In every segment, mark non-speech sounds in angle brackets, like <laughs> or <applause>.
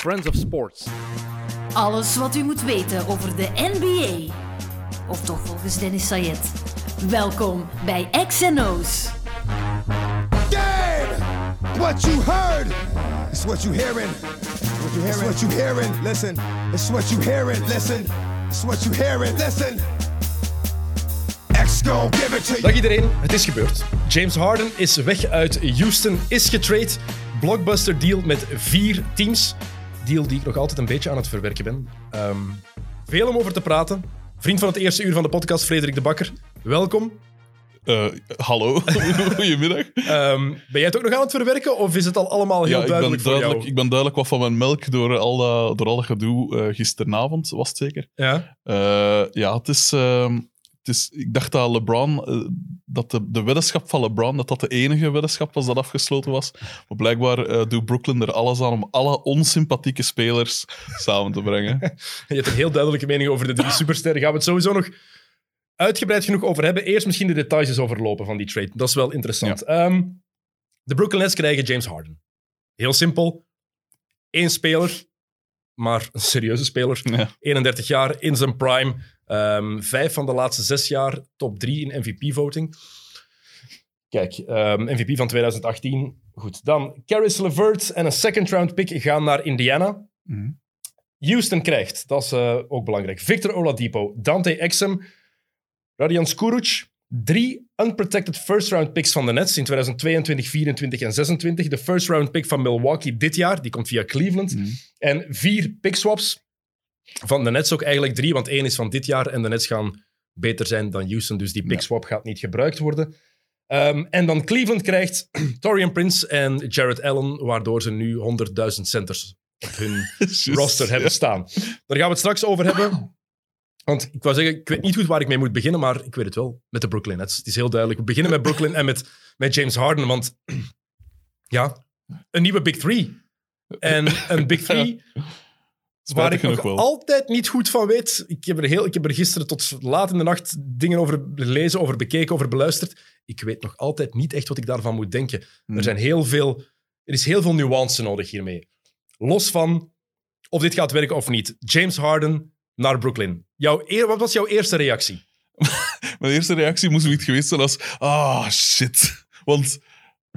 Friends of Sports. Alles wat u moet weten over de NBA. Of toch volgens Dennis Sayed. Welkom bij XNO's. Damn! What you heard is what you hearing. What you hearing? It's what you hearing. Listen. It's what you hearing. Listen. It's what you hearing. Listen. X gon' give it to you. Dag iedereen, het is gebeurd. James Harden is weg uit Houston, is getrade. Blockbuster deal met vier teams. Deal die ik nog altijd een beetje aan het verwerken ben. Ehm, veel om over te praten. Vriend van het eerste uur van de podcast, Frederik de Bakker. Welkom. Eh, hallo, <laughs> goedemiddag. Ehm, ben jij het ook nog aan het verwerken of is het al allemaal heel Ja, ik ben, duidelijk voor duidelijk, jou? ik ben duidelijk wat van mijn melk door al dat, door al dat gedoe eh, gisteravond, was het zeker. Ja? Eh, ja, het is, ehm, is... Ik dacht dat LeBron... eh, dat de, de weddenschap van LeBron, dat dat de enige weddenschap was dat afgesloten was. Maar blijkbaar eh, doet Brooklyn er alles aan om alle onsympathieke spelers <laughs> samen te brengen. Je hebt een heel duidelijke mening over de drie supersterren. Gaan we het sowieso nog uitgebreid genoeg over hebben. Eerst misschien de details eens overlopen van die trade. Dat is wel interessant. Ehm, de Brooklyn Nets krijgen James Harden. Heel simpel. Eén speler, maar een serieuze speler. Ja. 31 jaar, in zijn prime. Ehm, vijf van de laatste zes jaar top drie in MVP-voting. Kijk, ehm, MVP van 2018. Goed, dan Caris LeVert en een second-round pick gaan naar Indiana. Mhm. Houston krijgt, dat is eh, ook belangrijk, Victor Oladipo, Dante Exum, Radian Skuruc, drie unprotected first-round picks van de Nets in 2022, 24 en 26. De first-round pick van Milwaukee dit jaar, die komt via Cleveland. Mhm. En vier pick-swaps van de Nets ook eigenlijk drie, want één is van dit jaar en de Nets gaan beter zijn dan Houston, dus die pick-swap gaat niet gebruikt worden. Ehm, en dan Cleveland krijgt <clears throat> Torian Prince en Jared Allen, waardoor ze nu 100.000 centers op hun <laughs> Just, roster hebben ja. staan. Daar gaan we het straks over hebben. Want ik wou zeggen, ik weet niet goed waar ik mee moet beginnen, maar ik weet het wel. Met de Brooklyn Nets. Het is heel duidelijk. We beginnen met Brooklyn en met, met James Harden, want <clears throat> ja, een nieuwe Big Three. En een Big <laughs> Three waar ik nog wel. altijd niet goed van weet. Ik heb, er heel, ik heb er gisteren tot laat in de nacht dingen over gelezen, over bekeken, over beluisterd. Ik weet nog altijd niet echt wat ik daarvan moet denken. Hmm. Er, zijn heel veel, er is heel veel nuance nodig hiermee. Los van of dit gaat werken of niet. James Harden naar Brooklyn. Jouw eer, wat was jouw eerste reactie? <laughs> Mijn eerste reactie moest zoiets geweest zijn als... Ah, shit. Want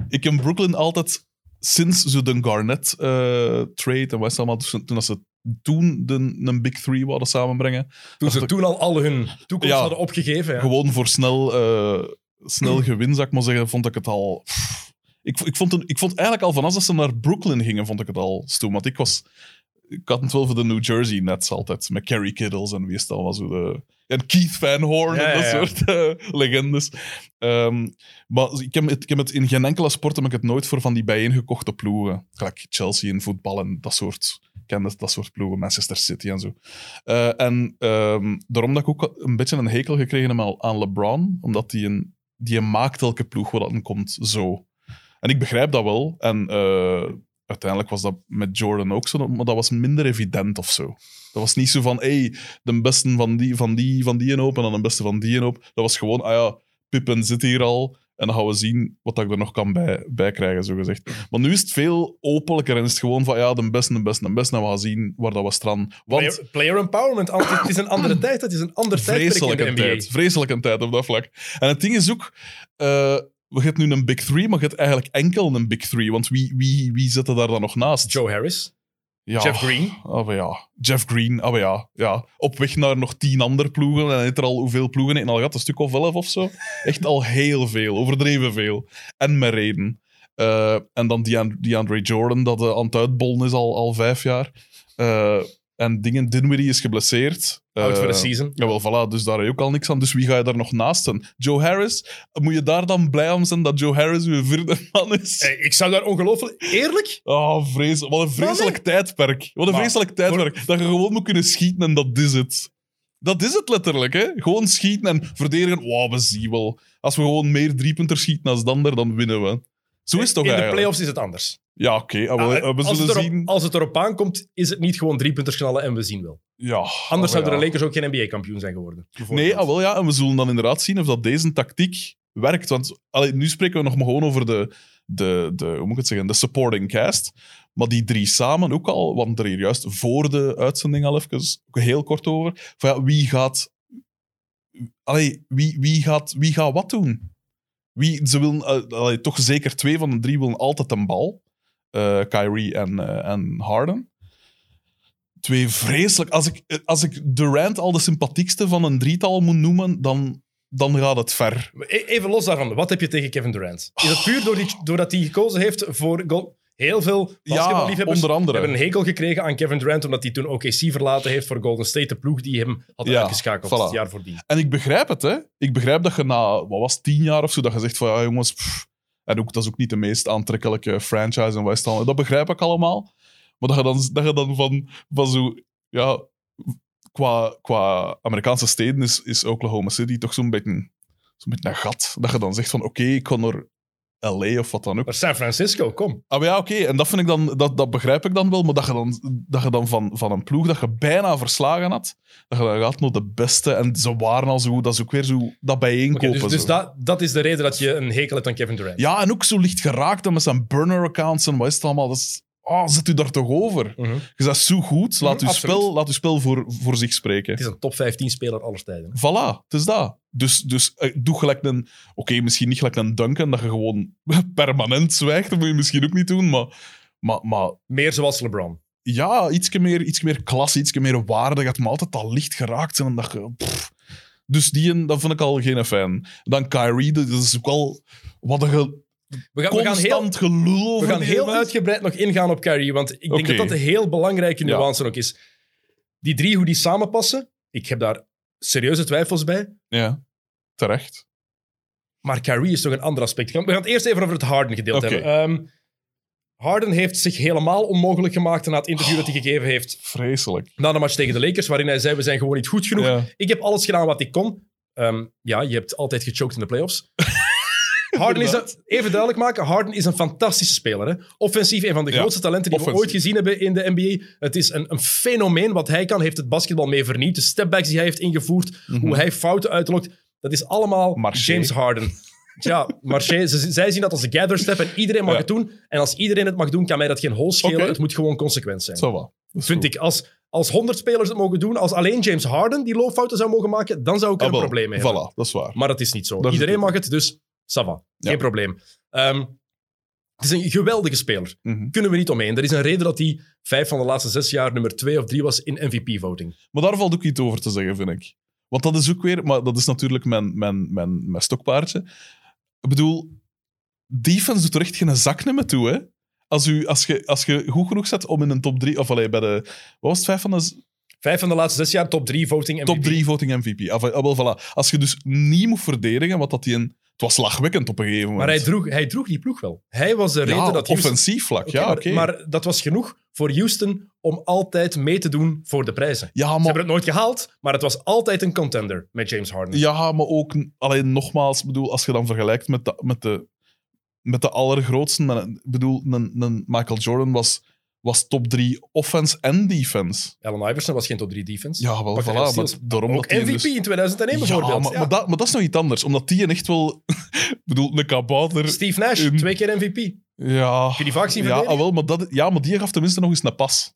ik heb Brooklyn altijd... Sinds ze de Garnett-trade en wat allemaal... Toen dat ze toen de, een Big Three wilden samenbrengen. Toen ze toen al al hun toekomst Ja. hadden opgegeven. Ja. Gewoon voor snel, eh, snel gewin, zou ik maar zeggen, vond ik het al... pff. Ik, ik, vond, ik vond eigenlijk al van als dat ze naar Brooklyn gingen, vond ik het al stoem. Want ik was... Ik had het wel voor de New Jersey Nets altijd. Met Kerry Kittles en wie is het al was zo de... En Keith Van Horn Ja, en dat ja, ja. soort eh, legendes. Ehm, maar ik heb, het, ik heb het in geen enkele sport heb ik het nooit voor van die bijeengekochte ploegen. Gelijk Chelsea in voetbal en dat soort, ken dat, dat soort ploegen, Manchester City en zo. Eh, en ehm, daarom dat ik ook een beetje een hekel gekregen heb aan- aan LeBron, omdat die een, die maakt elke ploeg wat dat komt zo. En ik begrijp dat wel. En eh, uiteindelijk was dat met Jordan ook zo, maar dat was minder evident of zo. Dat was niet zo van, hey, de beste van die, van die, van die en op en dan de beste van die en op. Dat was gewoon, ah ja, Pippen zit hier al. En dan gaan we zien wat ik er nog kan bij, bij krijgen, zo gezegd. Maar nu is het veel openlijker en is het gewoon van, ja, de beste, de beste, de beste. En we gaan zien waar dat we stranden. Want Player, player empowerment. Altijd- Het is een andere tijd. Het is een ander tijdperk in vreselijke de NBA. tijd. Vreselijke tijd op dat vlak. En het ding is ook, eh, we hebben nu een Big Three, maar je hebt eigenlijk enkel een Big Three. Want wie, wie, wie zit er daar dan nog naast? Joe Harris. Ja. Jeff Green. Maar ja. Jeff Green, maar ja. ja. Op weg naar nog tien andere ploegen. En hij heeft er al hoeveel ploegen in al gehad? Een stuk of elf of zo. <laughs> Echt al heel veel, overdreven veel. En met reden. Eh, en dan Deand- DeAndre Jordan, dat eh, aan het uitbollen is al, al vijf jaar. Eh, en dingen, Dinwiddie is geblesseerd. Out voor de Eh, season. Jawel, voilà, dus daar heb je ook al niks aan. Dus wie ga je daar nog naast zijn? Joe Harris? Moet je daar dan blij om zijn dat Joe Harris uw vierde <laughs> man is? Hey, ik zou daar ongelooflijk... Eerlijk? Oh, vrees, wat een vreselijk tijdperk. Wat een Maar vreselijk tijdperk. Dat je gewoon moet kunnen schieten en dat is het. Dat is het letterlijk, hè? Gewoon schieten en verdedigen. Wow, we zien wel. Als we gewoon meer driepunters schieten als de ander, dan winnen we. Zo is het toch In de eigenlijk? playoffs is het anders. Ja, oké. ah, we, we als, het zien. als het erop aankomt, is het niet gewoon drie punters knallen en we zien wel. Ja, Anders ah, zouden ja. de Lakers ook geen NBA-kampioen zijn geworden. Nee, ah, wel, ja. En we zullen dan inderdaad zien of dat deze tactiek werkt. Want allee, nu spreken we nog maar gewoon over de, de, de, hoe moet ik het zeggen, de supporting cast. Maar die drie samen ook al, want er hier juist voor de uitzending al even heel kort over. Van ja, wie gaat. Allee, wie, wie, gaat, wie gaat wat doen? Wie, ze willen, eh, allee, toch zeker twee van de drie willen altijd een bal. Eh, Kyrie en, eh, en Harden. Twee vreselijk. Als ik, als ik Durant al de sympathiekste van een drietal moet noemen, dan, dan gaat het ver. E- Even los daarvan, wat heb je tegen Kevin Durant? Is het puur door die, doordat hij gekozen heeft voor goal? Heel veel basketballiefhebbers onder andere. hebben een hekel gekregen aan Kevin Durant omdat hij toen OKC verlaten heeft voor Golden State, de ploeg die hem had Ja, uitgeschakeld voilà. het jaar voordien. En ik begrijp het, hè. Ik begrijp dat je na, wat was tien jaar of zo, dat je zegt van, ja jongens, pff. En ook, dat is ook niet de meest aantrekkelijke franchise in West Ham. Dat begrijp ik allemaal. Maar dat je dan, dat je dan van, van zo, ja, qua, qua Amerikaanse steden is, is Oklahoma City toch zo'n beetje, zo'n beetje een gat. Dat je dan zegt van, oké, ik ga naar LA of wat dan ook. Maar San Francisco, kom. Ah, maar ja, oké. En dat vind ik dan, dat, dat begrijp ik dan wel. Maar dat je dan, dat je dan van, van een ploeg dat je bijna verslagen had, dat je dan gaat naar de beste. En ze waren al zo goed. Dat is ook weer zo dat bijeenkopen. dus dus dat, dat is de reden dat je een hekel hebt aan Kevin Durant. Ja, en ook zo licht geraakt dan met zijn burner-accounts en wat is het allemaal. Dat is, oh, zet u daar toch over? Mhm. Je bent zo goed. Laat uw absoluut. spel, laat uw spel voor, voor zich spreken. Het is een top 15 speler aller tijden. Voilà, het is dat. Dus, dus eh, doe gelijk een... Oké, misschien niet gelijk een Duncan, dat je gewoon <laughs> permanent zwijgt. Dat moet je misschien ook niet doen, maar... Maar, maar Meer zoals LeBron. ja, iets meer, iets meer klasse, iets meer waarde. Je gaat me altijd al licht geraakt zijn. En dat je, pff. Dus die, dat vond ik al geen fan. Dan Kyrie, dat is ook al... Wat een We gaan, we gaan heel, gelul we gaan heel uitgebreid nog ingaan op Kyrie, want ik denk dat dat een heel belangrijke Ja. nuance ook is. Die drie, hoe die samenpassen, ik heb daar serieuze twijfels bij. Ja, terecht. Maar Kyrie is toch een ander aspect. We gaan het eerst even over het Harden gedeelte hebben. Ehm, Harden heeft zich helemaal onmogelijk gemaakt na het interview dat hij gegeven heeft Vreselijk. na de match tegen de Lakers, waarin hij zei, we zijn gewoon niet goed genoeg. Ja. Ik heb alles gedaan wat ik kon. Ehm, ja, je hebt altijd gechoked in de playoffs. Harden is even duidelijk maken, Harden is een fantastische speler. Hè? Offensief een van de Ja, grootste talenten die we ooit gezien hebben in de NBA. Het is een, een fenomeen wat hij kan. heeft het basketbal mee vernieuwd. De stepbacks die hij heeft ingevoerd. Hoe hij fouten uitlokt. Dat is allemaal Mhm. Marché. James Harden. Ja, Marché, ze- zij zien dat als de gather step en iedereen mag Ja. het doen. En als iedereen het mag doen, kan mij dat geen hol schelen. Het moet gewoon consequent zijn. Zo is Vind goed. ik. Als, als 100 spelers het mogen doen, als alleen James Harden die loopfouten zou mogen maken, dan zou ik er Ah, een wel. probleem mee hebben. Voilà, dat is waar. Maar dat is niet zo. Dat Iedereen mag het, dus ça va. Geen Ja. probleem. Ehm, het is een geweldige speler. Mhm. Kunnen we niet omheen. Er is een reden dat hij vijf van de laatste zes jaar nummer twee of drie was in MVP-voting. Maar daar valt ook iets over te zeggen, vind ik. Want dat is ook weer, maar dat is natuurlijk mijn, mijn, mijn, mijn stokpaardje. Ik bedoel, defense doet er echt geen zak meer toe, hè? Als, u, als, je, als je goed genoeg zet om in een top 3, of allee, bij de, wat was het, vijf van de Vijf van de laatste zes jaar top drie voting MVP. top 3 voting MVP. Ah, wel, voilà. Als je dus niet moet verdedigen, wat dat die een, het was slagwekkend op een gegeven moment. Maar hij droeg, hij droeg die ploeg wel. Hij was de reden ja, dat Houston... offensief vlak, ja, maar, oké. maar dat was genoeg voor Houston om altijd mee te doen voor de prijzen. Ja, Ze maar hebben het nooit gehaald, maar het was altijd een contender met James Harden. Ja, maar ook, alleen nogmaals, bedoel, als je dan vergelijkt met de, met de, met de allergrootste, ik bedoel, een, een Michael Jordan was, was top 3 offense en defense. Allen Iverson was geen top 3 defense. Ja, wel, voilà, maar daarom Ook MVP dus- in 2001 Ja, bijvoorbeeld. maar, Ja. maar, dat, maar dat is nog iets anders, omdat die echt wel, <laughs> ik bedoel, een kabouter. Steve Nash, in- twee keer MVP. Ja, je die vaak zien ja, ah, wel, maar dat, ja, maar die gaf tenminste nog eens een pas.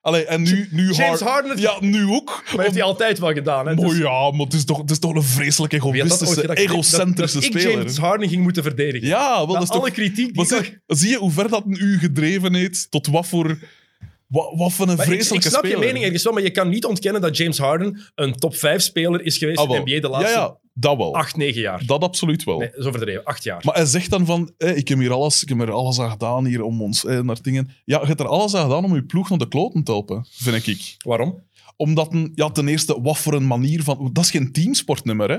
Allee, en nu, nu James Har- Harden, Ja, nu ook. maar heeft hij altijd wel gedaan. Hè? Dus- ja, maar het is toch, het is toch een vreselijk egoïstische, egocentrische dat, ik speler. James Harden ging moeten verdedigen. Ja, wel, dat is toch... alle kritiek die ik zie, je hoe ver dat u gedreven heeft? Tot wat voor, wat, wat voor een Maar ik, ik vreselijke snap speler? je mening ergens wel, maar je kan niet ontkennen dat James Harden een top 5 speler is geweest Ah, in de. NBA de laatste Ja, ja, dat wel. 8, 9 jaar. Dat absoluut wel. Nee, zo verdreven, 8 jaar. Maar hij zegt dan van, ik, heb hier alles, ik heb er alles aan gedaan hier om ons eh, naar dingen. Ja, je hebt er alles aan gedaan om je ploeg naar de kloten te helpen, vind ik. Waarom? Omdat, een, ja, ten eerste, wat voor een manier van... Dat is geen teamsportnummer, hè?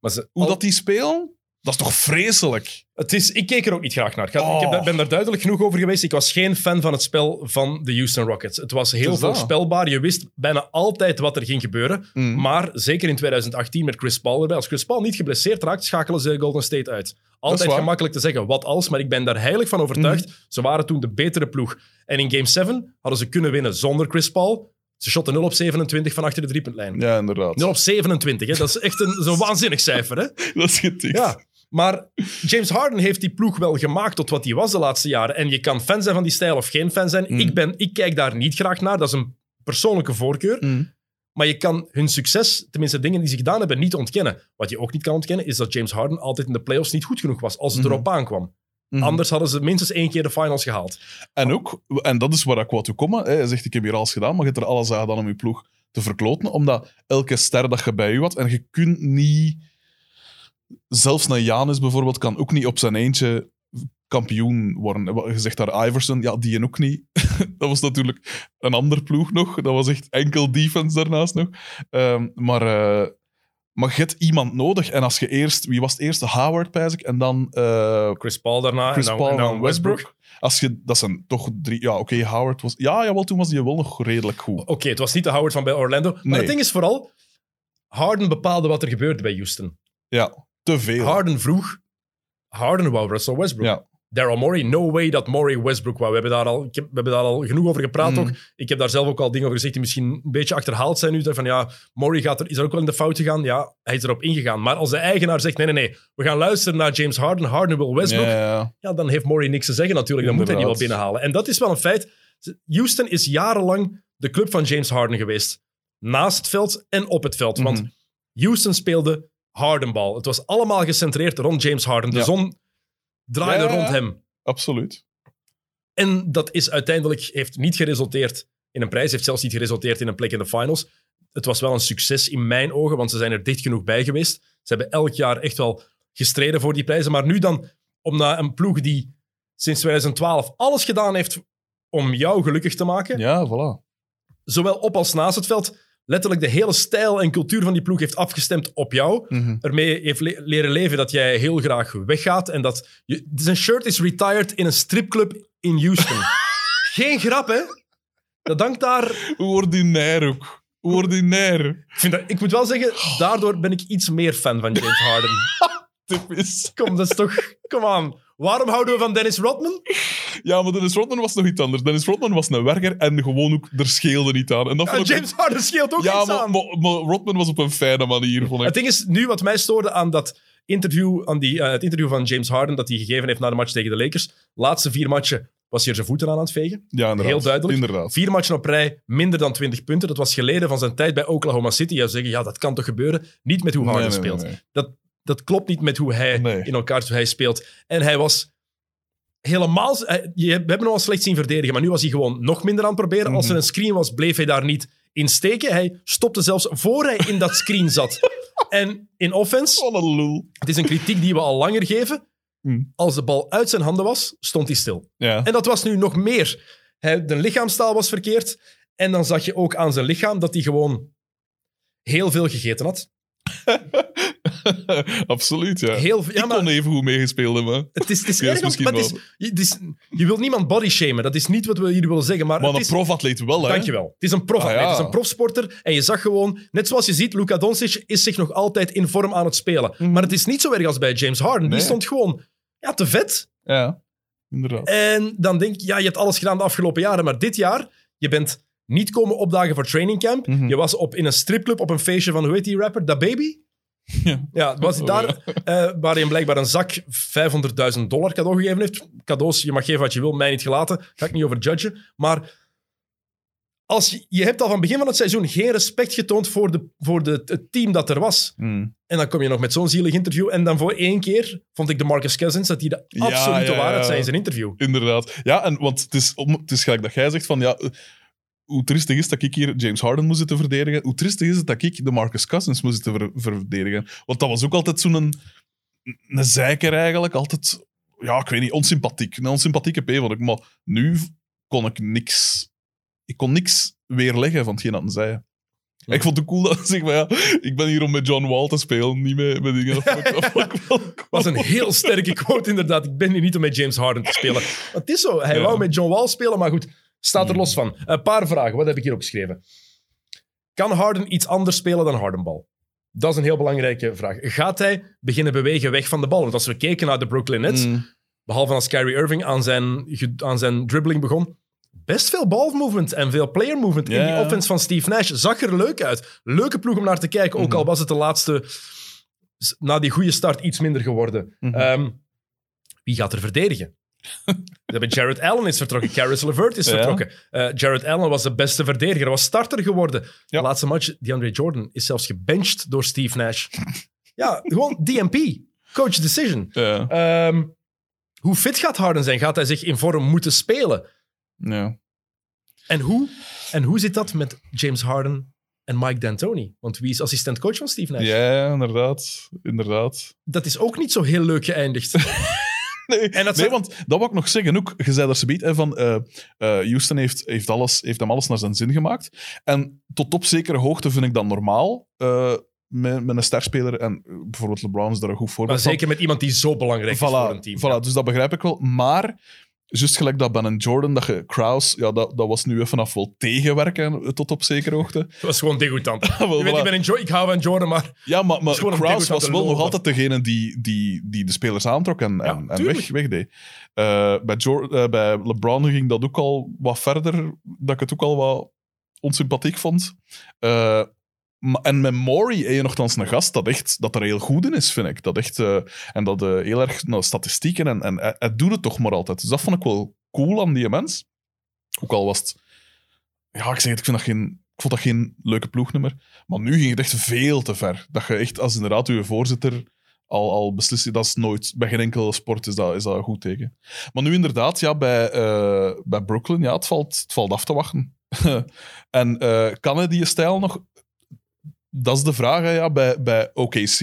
Maar ze, Hoe al- dat die spelen, dat is toch vreselijk? het is, ik keek er ook niet graag naar. Ik, had- Oh. ik heb, daar- ben daar duidelijk genoeg over geweest. Ik was geen fan van het spel van de Houston Rockets. Het was heel voorspelbaar. Je wist bijna altijd wat er ging gebeuren. Mm. Maar zeker in 2018 met Chris Paul erbij. Als Chris Paul niet geblesseerd raakt, schakelen ze Golden State uit. Altijd gemakkelijk te zeggen, wat als, maar ik ben daar heilig van overtuigd. Ze waren toen de betere ploeg. En in Game 7 hadden ze kunnen winnen zonder Chris Paul. Ze shotten 0 op 27 van achter de driepuntlijn. Ja, inderdaad. 0 op 27, hè? dat is echt een, zo'n <laughs> waanzinnig cijfer. Hè? Dat is getikt. Ja. Maar James Harden heeft die ploeg wel gemaakt tot wat hij was de laatste jaren. En je kan fan zijn van die stijl of geen fan zijn. Mm. Ik, ben, ik kijk daar niet graag naar. Dat is een persoonlijke voorkeur. Mm. Maar je kan hun succes, tenminste dingen die ze gedaan hebben, niet ontkennen. Wat je ook niet kan ontkennen, is dat James Harden altijd in de playoffs niet goed genoeg was als het Mhm. erop aankwam. Anders hadden ze minstens één keer de finals gehaald. En ook, en dat is waar ik wat toe kom, hij zegt ik heb hier alles gedaan, maar je hebt er alles aan gedaan om je ploeg te verkloten, omdat elke ster dat je bij je had, en je kunt niet, zelfs naar Janis bijvoorbeeld, kan ook niet op zijn eentje kampioen worden. Je zegt daar Iverson, ja, die en ook niet. <laughs> dat was natuurlijk een ander ploeg nog, dat was echt enkel defense daarnaast nog. Ehm, maar, eh, maar je hebt iemand nodig, en als je eerst, wie was het eerste? Howard, pijs ik, en dan... eh, Chris Paul daarna Chris en dan, Paul en dan Westbrook. Westbrook. Als je, dat zijn toch drie... Ja, oké, Howard was... Ja, jawel, toen was hij wel nog redelijk goed. Oké, het was niet de Howard van bij Orlando. Maar Nee. het ding is vooral, Harden bepaalde wat er gebeurde bij Houston. Ja, te veel. Harden vroeg, Harden wou Russell Westbrook. Ja. Daryl Morey, no way dat Morey Westbrook wou. We hebben daar al, ik heb- we hebben daar al genoeg over gepraat Mm. ook. Ik heb daar zelf ook al dingen over gezegd die misschien een beetje achterhaald zijn nu. Van ja, Morey gaat er, is er ook wel in de fout gegaan. Ja, hij is erop ingegaan. Maar als de eigenaar zegt, nee, nee, nee, we gaan luisteren naar James Harden, Harden wil Westbrook. Ja, ja, Ja, dan heeft Morey niks te zeggen natuurlijk. Dan moet hij die wel binnenhalen. En dat is wel een feit. Houston is jarenlang de club van James Harden geweest. Naast het veld en op het veld. Want Mhm. Houston speelde Hardenbal. Het was allemaal gecentreerd rond James Harden. De Ja. zon draaide Ja, rond hem. absoluut. En dat is uiteindelijk heeft niet geresulteerd in een prijs. Heeft zelfs niet geresulteerd in een plek in de finals. Het was wel een succes in mijn ogen, want ze zijn er dicht genoeg bij geweest. Ze hebben elk jaar echt wel gestreden voor die prijzen. Maar nu dan, om na een ploeg die sinds 2012 alles gedaan heeft om jou gelukkig te maken, Ja, voilà. zowel op als naast het veld, letterlijk de hele stijl en cultuur van die ploeg heeft afgestemd op jou. Mhm. Ermee heeft le- leren leven dat jij heel graag weggaat en dat je, zijn shirt is retired in een stripclub in Houston. <laughs> Geen grap, hè? Dat dankt daar. Ordinair ook. Ordinair. Ik, vind dat, ik moet wel zeggen, daardoor ben ik iets meer fan van James Harden. <laughs> Typisch. Kom, dat is toch. Kom aan. Waarom houden we van Dennis Rodman? <laughs> Ja, maar Dennis Rodman was nog iets anders. Dennis Rodman was een werker en gewoon ook, er scheelde niet aan. En dat Ja, vond ik- James Harden scheelt ook ja, maar, aan. maar, maar Rodman was op een fijne manier, vond ik. Het ding is, nu wat mij stoorde aan dat interview, aan die, eh, het interview van James Harden dat hij gegeven heeft na de match tegen de Lakers. Laatste vier matchen was hij er zijn voeten aan aan het vegen. ja, inderdaad. Heel duidelijk. Inderdaad. Vier matchen op rij, minder dan 20 punten. Dat was geleden van zijn tijd bij Oklahoma City. Zou zeggen, ja, dat kan toch gebeuren? Niet met hoe Harden Nee, nee, speelt. nee. Dat, dat klopt niet met hoe hij Nee. in elkaar hoe hij speelt. En hij was helemaal... hij- je, we hebben hem al slecht zien verdedigen, maar nu was hij gewoon nog minder aan het proberen. Als er Mhm. een screen was, bleef hij daar niet in steken. Hij stopte zelfs voor hij in dat screen zat. <laughs> En in offense, Wat een lul. het is een kritiek die we al langer geven. Hmm. Als de bal uit zijn handen was, stond hij stil. Ja. En dat was nu nog meer. Hij, de lichaamstaal was verkeerd. En dan zag je ook aan zijn lichaam dat hij gewoon heel veel gegeten had. <laughs> Absoluut, ja. Heel, ja, ik maar kon even goed meegespeeld hebben. het is, het is erg, misschien maar het is, wel. je, het is, je wilt niemand body shamen. Dat is niet wat we hier willen zeggen. Maar, Maar het een profatleet wel, hè? Dankjewel. Het is een prof Ah, ja. Het is een profsporter. En je zag gewoon, net zoals je ziet, Luka Doncic is zich nog altijd in vorm aan het spelen. Maar het is niet zo erg als bij James Harden. Die Mhm. Stond gewoon ja, te vet. Ja, inderdaad. En dan denk je, ja, je hebt alles gedaan de afgelopen jaren. Maar dit jaar, je bent niet komen opdagen voor training camp. Mhm. Je was op, in een stripclub op een feestje van, hoe heet die rapper? Da Baby? <laughs> Ja. Ja, was Oh, daar, eh, waar hij blijkbaar een zak 500.000 dollar cadeau gegeven heeft. Cadeaus, je mag geven wat je wil, mij niet gelaten. Ga ik niet over judgen. Maar als je, je hebt al van begin van het seizoen geen respect getoond voor, de, voor de, het team dat er was. Mm. En dan kom je nog met zo'n zielig interview. En dan voor één keer vond ik de Marcus Cousins dat hij de Ja, absolute ja, ja. waarheid zei in zijn interview. Inderdaad. Ja, en want het is, om, het is gelijk dat jij zegt van ja, hoe tristig is dat ik hier James Harden zitten verdedigen? Hoe tristig is het dat ik de Marcus Cousins zitten ver- verdedigen? Want dat was ook altijd zo'n een, een zeiker eigenlijk. Altijd, ja, ik weet niet, onsympathiek. Een onsympathieke P vond ik. Maar nu kon ik niks... Ik kon niks weerleggen van hetgeen dat hij zei. Ja. Ik vond het cool dat hij zegt, maar ja, ik ben hier om met John Wall te spelen, niet met, met dingen. Dat ik, ik <laughs> was een heel sterke quote, inderdaad. Ik ben hier niet om met James Harden te spelen. <laughs> Het is zo. Hij Ja. wou met John Wall spelen, maar goed, staat er Hmm. los van. Een paar vragen. Wat heb ik hier opgeschreven? Kan Harden iets anders spelen dan Hardenbal? Dat is een heel belangrijke vraag. Gaat hij beginnen bewegen weg van de bal? Want als we keken naar de Brooklyn Nets, Mm. behalve als Kyrie Irving aan zijn, aan zijn dribbling begon, best veel ball-movement en veel player movement in die offense van Steve Nash. Zag er leuk uit. Leuke ploeg om naar te kijken, ook Mhm. al was het de laatste na die goede start iets minder geworden. Mhm. Ehm, wie gaat er verdedigen? <laughs> Hebben Jared Allen is vertrokken, Caris LeVert is Ja. vertrokken. Eh, Jared Allen was de beste verdediger, was starter geworden. Ja. De laatste match, DeAndre Jordan, is zelfs gebenched door Steve Nash. <laughs> ja, gewoon DMP, coach decision. Ja. Ehm, hoe fit gaat Harden zijn? Gaat hij zich in vorm moeten spelen? ja. En hoe, en hoe zit dat met James Harden en Mike D'Antoni? Want wie is assistent-coach van Steve Nash? Ja, inderdaad. Inderdaad. Dat is ook niet zo heel leuk geëindigd. <laughs> Nee, En dat nee zijn- want dat wou ik nog zeggen. Ook, je zei daar zoiets hè, van eh, eh, Houston heeft, heeft, alles, heeft hem alles naar zijn zin gemaakt. En tot op zekere hoogte vind ik dat normaal. eh, met, met een sterspeler. En bijvoorbeeld LeBron is daar een goed maar voorbeeld van. zeker met iemand die zo belangrijk is voor een team. Voilà, dus dat begrijp ik wel. Maar, juist gelijk dat Ben en Jordan, dat je Kraus, ja, dat, dat was nu even af wel tegenwerken tot op zekere hoogte. <laughs> Dat was gewoon degoutant. wel, <laughs> Je weet, voilà. ik, ben een Jo- ik hou van Jordan, maar Ja, maar, Kraus was wel nog altijd degene die, die, die de spelers aantrok en, Ja, en, en weg, wegdeed. Eh, bij, eh, bij LeBron ging dat ook al wat verder, dat ik het ook al wat onsympathiek vond. Eh, en met Maury heb je nogthans een gast dat, echt, dat er heel goed in is, vind ik. Dat echt, eh, en dat eh, heel erg nou, statistieken en, en hij, hij doet het toch maar altijd. Dus dat vond ik wel cool aan die mens. Ook al was het... Ja, ik zeg het, ik, vind dat geen, ik vond dat geen leuke ploegnummer. Maar nu ging het echt veel te ver. Dat je echt als inderdaad je voorzitter al, al beslist, dat is nooit... Bij geen enkele sport is dat, is dat een goed teken. Maar nu inderdaad, ja, bij, eh, bij Brooklyn, ja, het valt, het valt af te wachten. <laughs> en eh, kan hij die stijl nog... Dat is de vraag, hè, ja. Bij, bij OKC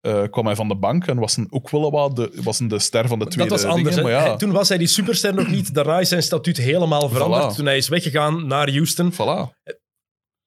eh, kwam hij van de bank en was een, ook wel wat de, was een de ster van de dat tweede was anders. dingen, maar ja, Toen was hij die superster nog niet. Daarna is zijn statuut helemaal veranderd. Voilà. Toen hij is weggegaan naar Houston. voilà.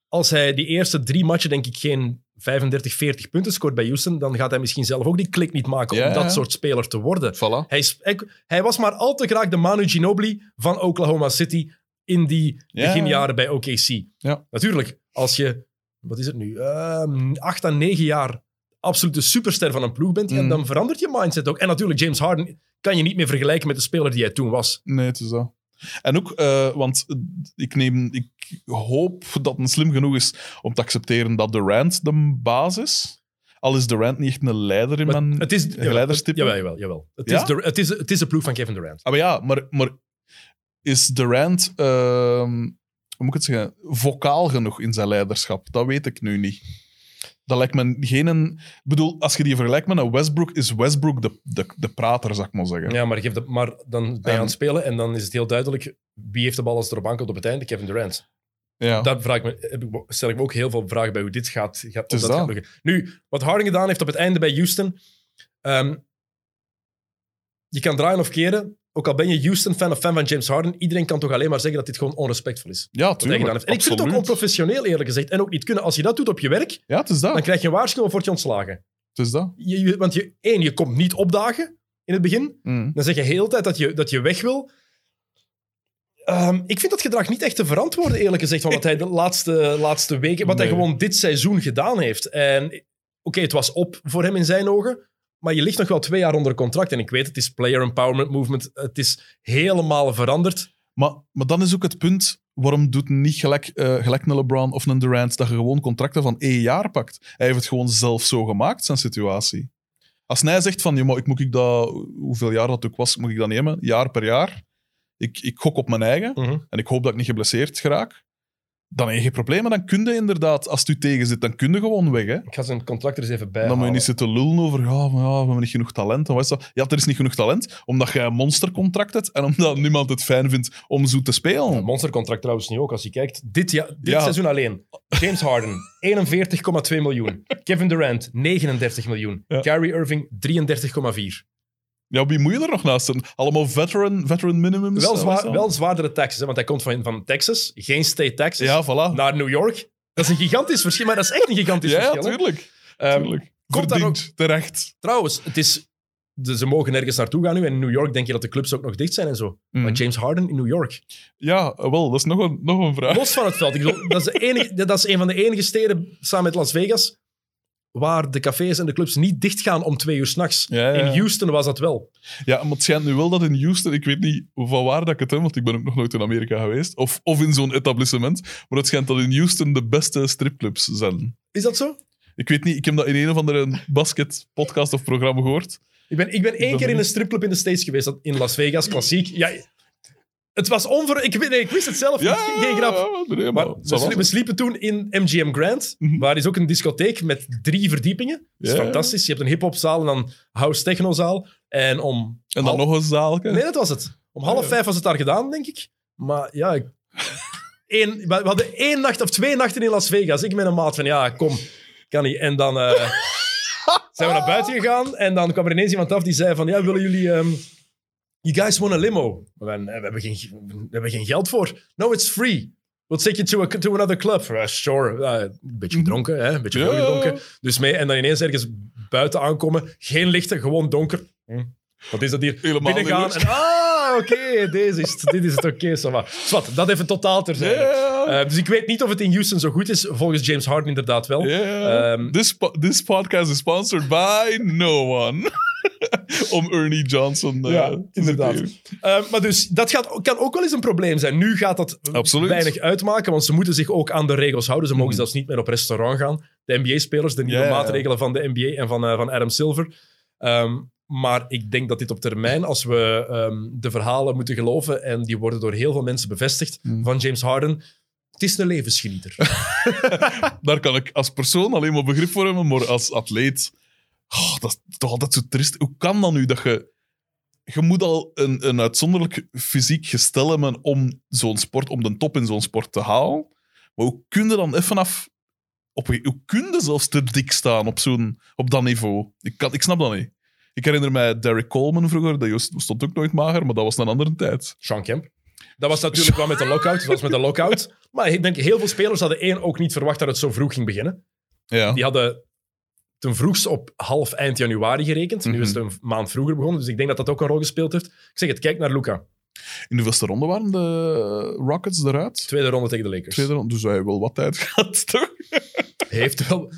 Als hij die eerste drie matchen, denk ik, geen 35, 40 punten scoort bij Houston, dan gaat hij misschien zelf ook die klik niet maken Ja, om dat ja. soort speler te worden. Voilà. Hij, is, hij, hij was maar al te graag de Manu Ginobili van Oklahoma City in die Ja. beginjaren bij OKC. Ja. Natuurlijk, als je, wat is het nu, Ehm, acht à negen jaar absolute superster van een ploeg bent, Mm. dan verandert je mindset ook. En natuurlijk, James Harden kan je niet meer vergelijken met de speler die hij toen was. Nee, het is dat. En ook, eh, want ik, neem, ik hoop dat het slim genoeg is om te accepteren dat Durant de baas is. Al is Durant niet echt een leider in Maar mijn het is, een leiderstype. Jawel, jawel, jawel. Het, Ja? is de, het, is, het is de ploeg van Kevin Durant. Ah, maar ja, maar, maar is Durant, hoe moet ik het zeggen, vocaal genoeg in zijn leiderschap? Dat weet ik nu niet. Dat lijkt me geen... een- Ik bedoel, als je die vergelijkt met een Westbrook, is Westbrook de, de, de prater, zou ik maar zeggen. Ja, maar, geef de, maar dan En- aan het spelen en dan is het heel duidelijk wie heeft de bal als het erop aankomt op het einde? Kevin Durant. Ja. Daar vraag ik me, heb ik, stel ik me ook heel veel vragen bij hoe dit gaat. gaat, dat dat. gaat lukken. Nu, wat Harden gedaan heeft op het einde bij Houston. ehm, je kan draaien of keren. Ook al ben je Houston-fan of fan van James Harden, iedereen kan toch alleen maar zeggen dat dit gewoon onrespectvol is. ja, tuurlijk. En ik vind het ook onprofessioneel, eerlijk gezegd. En ook niet kunnen. Als je dat doet op je werk, Ja, het is dat. dan krijg je een waarschuwing of word je ontslagen. Het is dat. Je, want je, één, je komt niet opdagen in het begin. Mm. Dan zeg je heel de tijd dat je, dat je weg wil. Ehm, ik vind dat gedrag niet echt te verantwoorden, eerlijk gezegd, van wat hij de laatste, laatste weken, wat hij gewoon dit seizoen gedaan heeft. En oké, het was op voor hem in zijn ogen, maar je ligt nog wel twee jaar onder contract. En ik weet, het is player empowerment movement, het is helemaal veranderd. Maar, maar dan is ook het punt, waarom doet niet gelijk, eh, gelijk een LeBron of een Durant dat je gewoon contracten van één jaar pakt? Hij heeft het gewoon zelf zo gemaakt, zijn situatie. Als hij zegt van, "Ja, maar ik moet ik dat, hoeveel jaar dat ook was, moet ik dat nemen? Jaar per jaar. Ik, ik gok op mijn eigen en ik hoop dat ik niet geblesseerd geraak. Dan heb je geen problemen. Dan kun je inderdaad, als het u tegen zit, dan kun je gewoon weg. Hè? Ik ga zijn contract er eens even bij Dan moet je niet zitten lullen over, ja, maar ja, we hebben niet genoeg talent. En wat is dat? Ja, er is niet genoeg talent, omdat jij een monstercontract hebt en omdat <laughs> niemand het fijn vindt om zo te spelen. Een monstercontract trouwens nu ook, als je kijkt. Dit, ja, dit Ja. seizoen alleen. <laughs> James Harden, 41,2 miljoen. Kevin Durant, 39 miljoen. Kyrie Irving, 33,4. Ja, wie moet je er nog naast zetten? Allemaal veteran, veteran minimums? Wel, eh, zwaar, wel zwaardere taxes, hè, want hij komt van, van Texas. Geen state taxes. Ja, voilà. Naar New York. Dat is een gigantisch verschil, maar dat is echt een gigantisch ja, ja, verschil. hè. tuurlijk. Ehm, tuurlijk. komt Verdiend, terecht. trouwens, het is, ze mogen nergens naartoe gaan nu. En in New York denk je dat de clubs ook nog dicht zijn en zo. Maar James Harden in New York. Ja, wel, dat is nog een, nog een vraag. Los van het veld. Ik bedoel, dat, is de enige, dat is een van de enige steden, samen met Las Vegas, waar de cafés en de clubs niet dicht gaan om twee uur s'nachts. Ja, ja, ja. In Houston was dat wel. Ja, maar het schijnt nu wel dat in Houston, ik weet niet van waar dat ik het heb, want ik ben ook nog nooit in Amerika geweest, of, of in zo'n etablissement, maar het schijnt dat in Houston de beste stripclubs zijn. Is dat zo? Ik weet niet, ik heb dat in een of andere basketpodcast of programma gehoord. Ik ben, ik ben één keer in een stripclub in de States geweest, dat- in Las Vegas, klassiek. Ja, het was onver... Ik, nee, ik wist het zelf niet, geen grap. nee, Maar maar, we, sliepen toen in MGM Grand, Mhm. waar is ook een discotheek met drie verdiepingen. Dat is Ja. fantastisch. Je hebt een hip-hopzaal en dan house technozaal. En om. En dan half- nog een zaalke. Nee, dat was het. Om half vijf was het daar gedaan, denk ik. Maar ja, ik... Eén, we we hadden één nacht of twee nachten in Las Vegas. Ik met een maat van ja, kom, kan niet. En dan eh, zijn we naar buiten gegaan en dan kwam er ineens iemand af die zei van ja, willen jullie. ehm, you guys want a limo? We, we, hebben geen, we hebben geen geld voor. No, it's free. We'll take you to, a, to another club. Uh, sure. Uh, een beetje gedronken, hè? een beetje veel gedronken. Dus mee. En dan ineens ergens buiten aankomen. Geen lichten, gewoon donker. Hm. Wat is dat hier? Helemaal Binnengaan en ah, oké, deze is. Dit is het, oké, va. Zwat, dat even totaal terzijde. Eh, dus ik weet niet of het in Houston zo goed is. Volgens James Harden inderdaad wel. Yeah. Ehm, this, this podcast is sponsored by no one. <laughs> Om Ernie Johnson eh, Ja, inderdaad. Eh, maar dus, dat gaat, kan ook wel eens een probleem zijn. Nu gaat dat Absoluut. weinig uitmaken, want ze moeten zich ook aan de regels houden. Ze mogen Mhm. zelfs niet meer op restaurant gaan. De NBA-spelers, de nieuwe maatregelen van de NBA en van, eh, van Adam Silver. Ehm, maar ik denk dat dit op termijn, als we ehm, de verhalen moeten geloven, en die worden door heel veel mensen bevestigd, Mhm. van James Harden, het is een levensgenieter. <laughs> Daar kan ik als persoon alleen maar begrip voor hebben, maar als atleet... oh, dat is toch altijd zo triest. Hoe kan dat nu dat je... Je moet al een, een uitzonderlijk fysiek gestel hebben om zo'n sport, om de top in zo'n sport te halen. Maar hoe kun je dan even af... Op, hoe kun je zelfs te dik staan op, zo'n, op dat niveau? Ik, kan, ik snap dat niet. Ik herinner mij Derek Coleman vroeger. Dat stond ook nooit mager, maar dat was een andere tijd. Sean Kemp. Dat was natuurlijk wel met de lockout. Dat was met de lockout. Maar ik denk, heel veel spelers hadden één ook niet verwacht dat het zo vroeg ging beginnen. Ja. Die hadden ten vroegst op half eind januari gerekend. Nu Mhm. is het een maand vroeger begonnen, dus ik denk dat dat ook een rol gespeeld heeft. Ik zeg het, kijk naar Luca. In de beste ronde waren de Rockets eruit. Tweede ronde tegen de Lakers. Tweede ronde, dus hij heeft wel wat tijd <laughs> gehad, toch? Heeft wel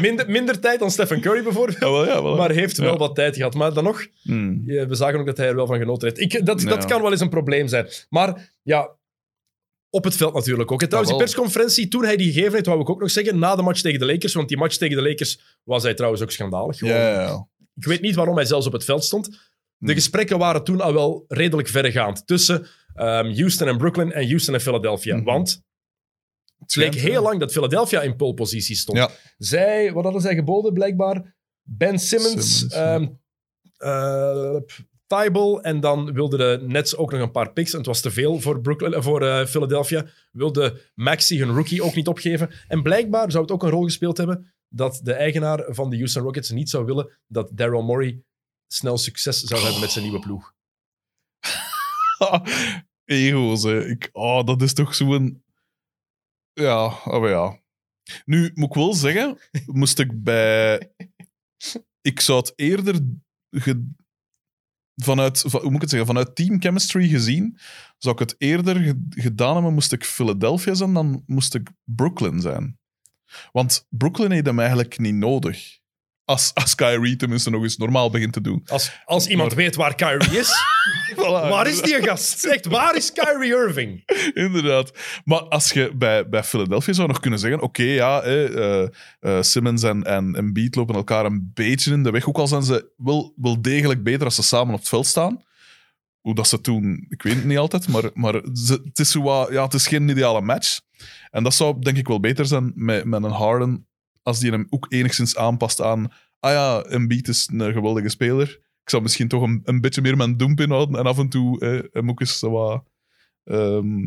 minder, minder tijd dan Stephen Curry bijvoorbeeld, Ja, wel, ja, wel. maar heeft wel Ja. wat tijd gehad. Maar dan nog, Hmm. we zagen ook dat hij er wel van genoten heeft. Ik, dat, dat kan wel eens een probleem zijn. Maar ja, op het veld natuurlijk ook. En Trouwens, die persconferentie, toen hij die gegeven heeft, wou ik ook nog zeggen, na de match tegen de Lakers, want die match tegen de Lakers was hij trouwens ook schandalig. Gewoon. Ik weet niet waarom hij zelfs op het veld stond. De Hmm. gesprekken waren toen al wel redelijk verregaand tussen ehm, Houston en Brooklyn en Houston en Philadelphia. Mhm. Want het leek heel lang dat Philadelphia in pole positie stond. Ja. Zij, wat hadden zij geboden blijkbaar? Ben Simmons, ehm eh, En dan wilden de Nets ook nog een paar picks. En het was te veel voor, Brooklyn, eh, voor eh, Philadelphia. Wilde Maxi hun rookie ook niet opgeven. En blijkbaar zou het ook een rol gespeeld hebben dat de eigenaar van de Houston Rockets niet zou willen dat Daryl Morey snel succes zou hebben met zijn nieuwe ploeg. <laughs> Ego's. Ik, oh, dat is toch zo'n... Ja, oh ja. Nu, moet ik wel zeggen, moest ik bij... Ik zou het eerder... ge- Vanuit, van- hoe moet ik het zeggen? Vanuit team chemistry gezien, zou ik het eerder ge- gedaan hebben, moest ik Philadelphia zijn, dan moest ik Brooklyn zijn. Want Brooklyn heeft hem eigenlijk niet nodig. Als, als Kyrie tenminste nog eens normaal begint te doen. Als, als iemand Maar- weet waar Kyrie is, <laughs> Voilà, <laughs> waar is die gast? Echt, waar is Kyrie Irving? <laughs> Inderdaad. Maar als je bij, bij Philadelphia zou nog kunnen zeggen: oké, ja, eh, eh, Simmons en, en Embiid lopen elkaar een beetje in de weg. Ook al zijn ze wel, wel degelijk beter als ze samen op het veld staan. Hoe dat ze toen, ik weet het niet altijd, maar, maar ze- het, is zo ja, het is geen ideale match. En dat zou denk ik wel beter zijn met, met een Harden, als die hem ook enigszins aanpast aan. Ah ja, Embiid is een geweldige speler. Ik zou misschien toch een, een beetje meer mijn doemp inhouden en af en toe eh, hem ook eens wat ehm,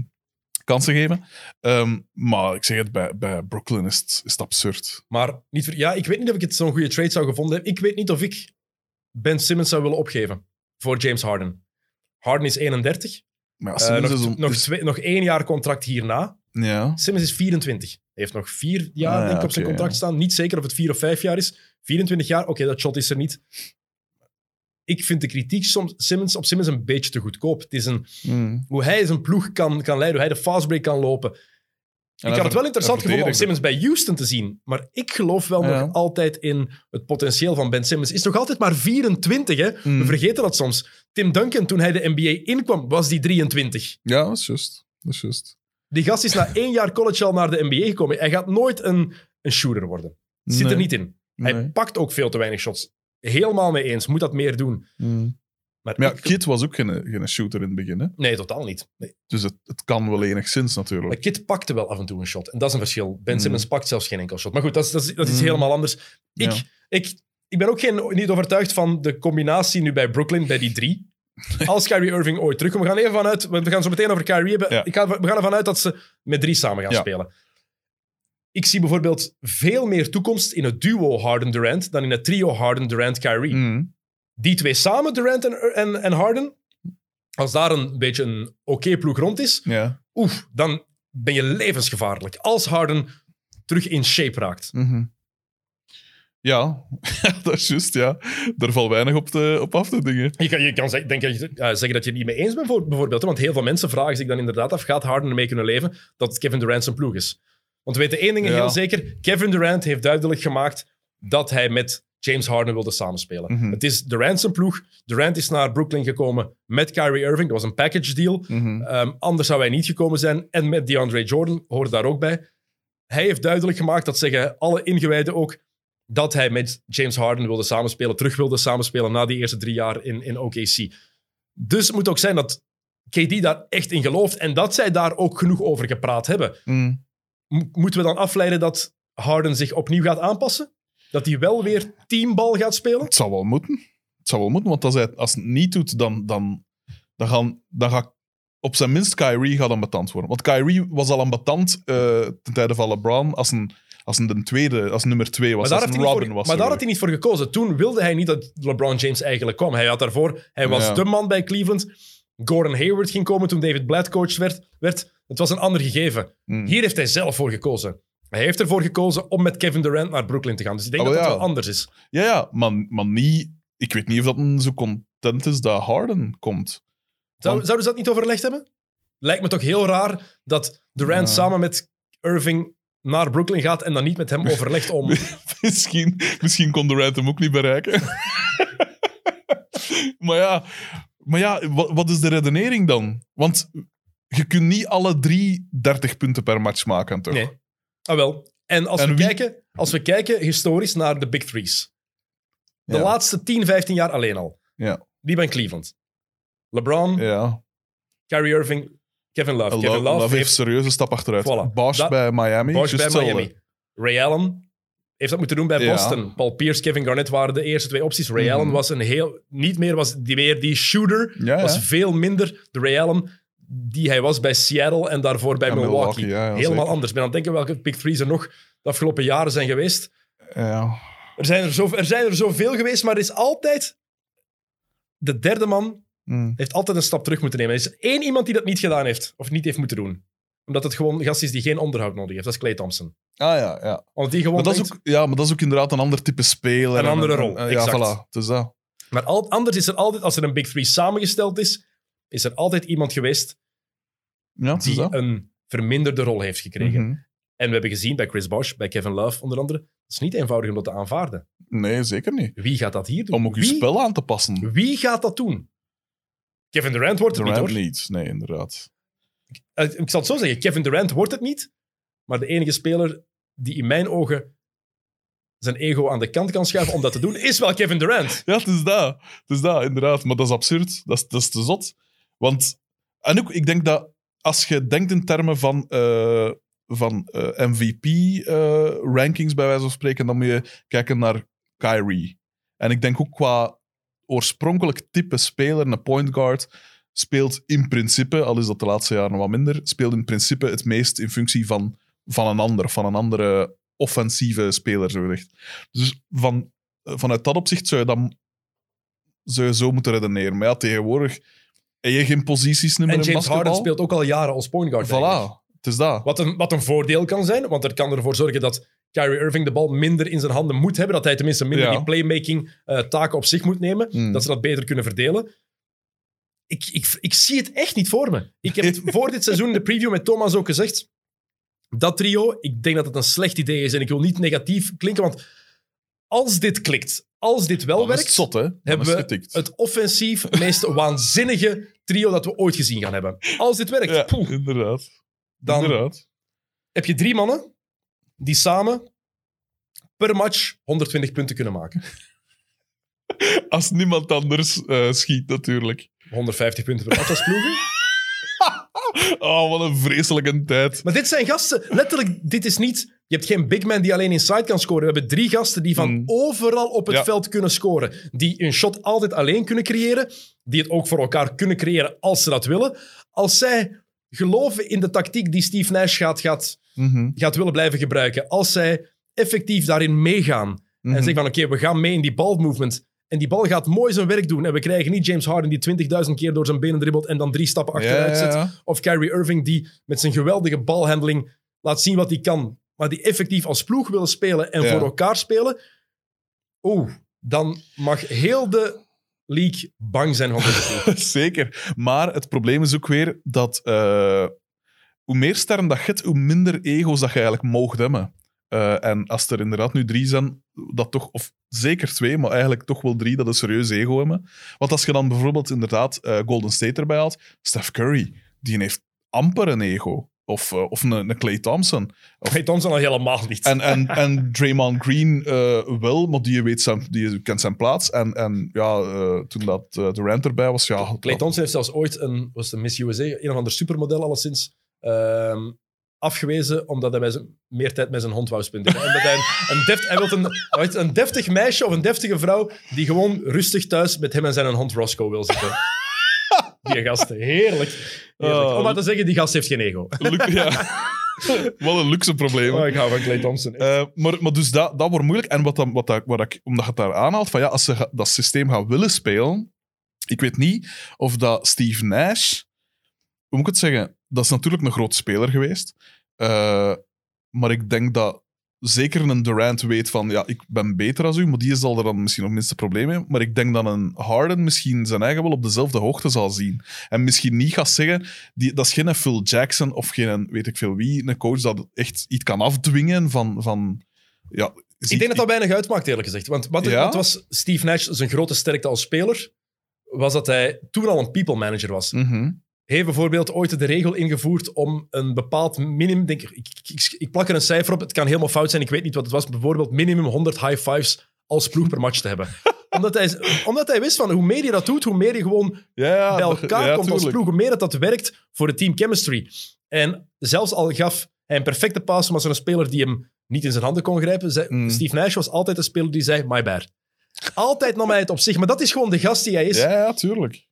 kansen geven. Ehm, maar ik zeg het, bij, bij Brooklyn is het, is het absurd. Maar niet voor, ja, ik weet niet of ik het zo'n goede trade zou gevonden hebben. Ik weet niet of ik Ben Simmons zou willen opgeven voor James Harden. Harden is 31. Maar ja, Eh, nog, is nog, twee, nog één jaar contract hierna. Ja. Simmons is 24. Hij heeft nog vier jaar Ah, ja, denk ik, op zijn contract ja. staan. Niet zeker of het vier of vijf jaar is. 24 jaar, oké, dat shot is er niet. Ik vind de kritiek soms, Simmons, op Simmons een beetje te goedkoop. Het is een, Mm. hoe hij zijn ploeg kan, kan leiden, hoe hij de fastbreak kan lopen. En ik had het wel interessant gevonden om Simmons bij Houston te zien. Maar ik geloof wel Ja. nog altijd in het potentieel van Ben Simmons. Is nog altijd maar 24, hè? Mm. We vergeten dat soms. Tim Duncan, toen hij de NBA inkwam, was die 23. Ja, dat is juist. Dat is juist. Die gast is na één jaar college al naar de NBA gekomen. Hij gaat nooit een, een shooter worden. Zit er niet in. Hij Nee. pakt ook veel te weinig shots. Helemaal mee eens. Moet dat meer doen. Mm. Maar, Maar ja, ik- Kit was ook geen, geen shooter in het begin. Hè? nee, totaal niet. Nee. Dus het, het kan wel enigszins natuurlijk. Maar Kit pakte wel af en toe een shot. En dat is een verschil. Ben Mm. Simmons pakt zelfs geen enkel shot. Maar goed, dat is, dat is, dat is Mm. helemaal anders. Ik, Ja. ik, ik ben ook geen, niet overtuigd van de combinatie nu bij Brooklyn, bij die drie. <laughs> Als Kyrie Irving ooit terugkomt. We gaan even vanuit, we gaan zo meteen over Kyrie hebben. Ja. Ik ga, we gaan ervan uit dat ze met drie samen gaan Ja. spelen. Ik zie bijvoorbeeld veel meer toekomst in het duo Harden-Durant dan in het trio Harden-Durant-Kyrie. Mm. Die twee samen, Durant en, en, en Harden, als daar een beetje een oké ploeg rond is, Ja. oef, dan ben je levensgevaarlijk. Als Harden terug in shape raakt. Mhm. Ja, <laughs> dat is juist, ja. Daar valt weinig op, te, op af te dingen. Je kan, je kan zeg- denk, eh, zeggen dat je het niet mee eens bent, voor- bijvoorbeeld. hè, Want heel veel mensen vragen zich dan inderdaad af, gaat Harden ermee kunnen leven dat Kevin Durant zijn ploeg is? Want we weten één ding Ja. heel zeker. Kevin Durant heeft duidelijk gemaakt dat hij met James Harden wilde samenspelen. Mhm. Het is Durant zijn ploeg. Durant is naar Brooklyn gekomen met Kyrie Irving. Dat was een package deal. Mhm. Ehm, anders zou hij niet gekomen zijn. En met DeAndre Jordan hoort daar ook bij. Hij heeft duidelijk gemaakt, dat zeggen alle ingewijden ook, dat hij met James Harden wilde samenspelen, terug wilde samenspelen na die eerste drie jaar in, in OKC. Dus het moet ook zijn dat KD daar echt in gelooft en dat zij daar ook genoeg over gepraat hebben. Mm. Mo- moeten we dan afleiden dat Harden zich opnieuw gaat aanpassen? Dat hij wel weer teambal gaat spelen? Het zou wel moeten. Het zou wel moeten, want als hij als het niet doet, dan, dan, dan, gaan, dan gaat op zijn minst Kyrie gaat ambetant worden. Want Kyrie was al ambetant eh ten tijde van LeBron als een, als een de tweede, als nummer twee was. Als een Robin voor, was. maar daar had hij niet voor gekozen. Toen wilde hij niet dat LeBron James eigenlijk kwam. Hij had daarvoor, hij was Ja. de man bij Cleveland. Gordon Hayward ging komen toen David Blatt coach werd. werd. Het was een ander gegeven. Mm. Hier heeft hij zelf voor gekozen. Hij heeft ervoor gekozen om met Kevin Durant naar Brooklyn te gaan. Dus ik denk Oh, dat het wel anders is. Ja, ja, maar, maar niet... Ik weet niet of dat een zo content is dat Harden komt. Zou, Want- zouden ze dat niet overlegd hebben? Lijkt me toch heel raar dat Durant Ja. samen met Irving naar Brooklyn gaat en dan niet met hem overlegt om... <laughs> misschien, misschien kon Durant hem ook niet bereiken. <laughs> maar ja, maar ja wat, wat is de redenering dan? Want je kunt niet alle drie 30 punten per match maken, toch? Nee. Ah, wel. En als, En we wie- kijken, als we kijken historisch naar de Big Threes. De Ja. laatste 10, 15 jaar alleen al. Ja. Die bij Cleveland. LeBron, Ja. Kyrie Irving, Kevin Love. Kevin Love, Love heeft heeft serieuze stap achteruit. Voilà. Bosch Dat- bij Miami. Bosch bij hetzelfde. Miami. Ray Allen heeft dat moeten doen bij Ja. Boston. Paul Pierce, Kevin Garnett waren de eerste twee opties. Ray Mhm. Allen was een heel... Niet meer was die, meer die shooter. Ja, ja. Was veel minder de Ray Allen die hij was bij Seattle en daarvoor bij Milwaukee. Helemaal zeker. anders. Ik ben aan het denken welke Big Threes er nog de afgelopen jaren zijn geweest. Ja. Er zijn er, zo, er zijn er zoveel geweest, maar er is altijd... De derde man Mm. heeft altijd een stap terug moeten nemen. Er is één iemand die dat niet gedaan heeft, of niet heeft moeten doen. Omdat het gewoon een gast is die geen onderhoud nodig heeft. Dat is Clay Thompson. Ah ja, ja. Want die gewoon Maar dat, is ook, ja, maar dat is ook inderdaad een ander type speler. Een en andere en- rol, en- Ja, exact. voilà. Is dat. Maar al, anders is er altijd, als er een Big Three samengesteld is, is er altijd iemand geweest Ja, die dat. een verminderde rol heeft gekregen. Mhm. En we hebben gezien bij Chris Bosh, bij Kevin Love onder andere, het is niet eenvoudig om dat te aanvaarden. Nee, zeker niet. Wie gaat dat hier doen? Om ook je wie, spel aan te passen. wie gaat dat doen? Kevin Durant wordt het Durant niet, hoor. niet. Nee, inderdaad. Eh, Ik zal het zo zeggen, Kevin Durant wordt het niet, maar de enige speler die in mijn ogen zijn ego aan de kant kan schuiven om dat te doen, <laughs> is wel Kevin Durant. Ja, het is dat. Het is dat, inderdaad. Maar dat is absurd. Dat is, dat is te zot. Want, en ook, ik denk dat als je denkt in termen van, eh, van MVP-rankings, bij wijze van spreken, dan moet je kijken naar Kyrie. En ik denk ook qua oorspronkelijk type speler, een point guard, speelt in principe, al is dat de laatste jaren wat minder, speelt in principe het meest in functie van, van een ander, van een andere offensieve speler, zo gezegd. Dus van, vanuit dat opzicht zou je dan zou je zo moeten redeneren. Maar ja, tegenwoordig heb je geen posities meer En in James basketbal. Harden speelt ook al jaren als point guard. eigenlijk. Voilà, het is dat. Wat een, wat een voordeel kan zijn, want dat kan ervoor zorgen dat Kyrie Irving de bal minder in zijn handen moet hebben. Dat hij tenminste minder Ja. die playmaking eh, taken op zich moet nemen. Mm. Dat ze dat beter kunnen verdelen. Ik, ik, ik zie het echt niet voor me. Ik heb het <laughs> voor dit seizoen in de preview met Thomas ook gezegd. Dat trio, ik denk dat het een slecht idee is. En ik wil niet negatief klinken, want als dit klikt, als dit wel Dan is werkt, het zot, hebben we het getikt. het offensief meest <laughs> waanzinnige trio dat we ooit gezien gaan hebben. Als dit werkt, Ja, poeh, inderdaad. dan inderdaad. heb je drie mannen die samen per match 120 punten kunnen maken. <laughs> Als niemand anders eh, schiet, natuurlijk. 150 punten per match als ploegen. <laughs> Oh, wat een vreselijke tijd. Maar dit zijn gasten, letterlijk, dit is niet... Je hebt geen big man die alleen inside kan scoren. We hebben drie gasten die van Mm. overal op het Ja. veld kunnen scoren. Die een shot altijd alleen kunnen creëren. Die het ook voor elkaar kunnen creëren als ze dat willen. Als zij geloven in de tactiek die Steve Nash gaat, gaat, Mhm, gaat willen blijven gebruiken. Als zij effectief daarin meegaan. mhm. En zeggen van, oké, we gaan mee in die balmovement. En die bal gaat mooi zijn werk doen. En we krijgen niet James Harden die 20.000 keer door zijn benen dribbelt en dan drie stappen achteruit ja, ja. Of Kyrie Irving die met zijn geweldige balhandling laat zien wat hij kan. Maar die effectief als ploeg willen spelen en Ja. voor elkaar spelen. Oeh, dan mag heel de league bang zijn van deze ploeg. <laughs> Zeker. Maar het probleem is ook weer dat eh, hoe meer sterren dat je hebt, hoe minder ego's dat je eigenlijk mocht hebben. Eh, en als er inderdaad nu drie zijn, dat toch, of zeker twee, maar eigenlijk toch wel drie, dat een serieus ego hebben. Want als je dan bijvoorbeeld inderdaad eh, Golden State erbij haalt, Steph Curry, die heeft amper een ego. Of, eh, of een, een Clay Thompson. Clay Thompson al helemaal niet. En, en, <laughs> en Draymond Green wel, maar die, weet zijn, die kent zijn plaats. En, en ja, toen dat Durant erbij was, ja... Clay Thompson heeft zelfs ooit een, was een Miss USA, een of ander supermodel alleszins, ehm, afgewezen omdat hij zijn, meer tijd met zijn hond wou spenderen. Omdat hij een, een, deft, hij wil een, deftig meisje of een deftige vrouw die gewoon rustig thuis met hem en zijn hond Roscoe wil zitten. Die gast, heerlijk. heerlijk. Oh. Om maar te zeggen, die gast heeft geen ego. Ja. Wat een luxe probleem. Oh, ik hou van Clay Thompson. Eh, maar, maar dus dat, dat wordt moeilijk. En wat, dan, wat, dat, wat ik, omdat je het daar aanhaalt, van ja, als ze dat systeem gaan willen spelen, ik weet niet of dat Steve Nash, hoe moet ik het zeggen, dat is natuurlijk een groot speler geweest, Eh, maar ik denk dat zeker een Durant weet van, ja, ik ben beter als u, maar die zal er dan misschien nog minste probleem mee. Maar ik denk dat een Harden misschien zijn eigen wel op dezelfde hoogte zal zien. En misschien niet gaat zeggen, die, dat is geen Phil Jackson of geen weet ik veel wie, een coach dat echt iets kan afdwingen van... van ja, Ik denk dat dat weinig uitmaakt, eerlijk gezegd. Want wat, Ja? wat was Steve Nash zijn grote sterkte als speler? Was dat hij toen al een people manager was. Mhm. Heeft bijvoorbeeld ooit de regel ingevoerd om een bepaald minimum... Denk, ik, ik, ik, ik plak er een cijfer op, het kan helemaal fout zijn, ik weet niet wat het was. Bijvoorbeeld minimum 100 high fives als ploeg per match te hebben. <laughs> omdat, hij, omdat hij wist van hoe meer je dat doet, hoe meer je gewoon Ja, bij elkaar ja, komt als ploeg, hoe meer dat, dat werkt voor de team chemistry. En zelfs al gaf hij een perfecte pass, maar zo'n speler die hem niet in zijn handen kon grijpen, zei, Mm. Steve Nash was altijd een speler die zei, my bad. Altijd nam hij het op zich, maar dat is gewoon de gast die hij is Ja, ja, tuurlijk.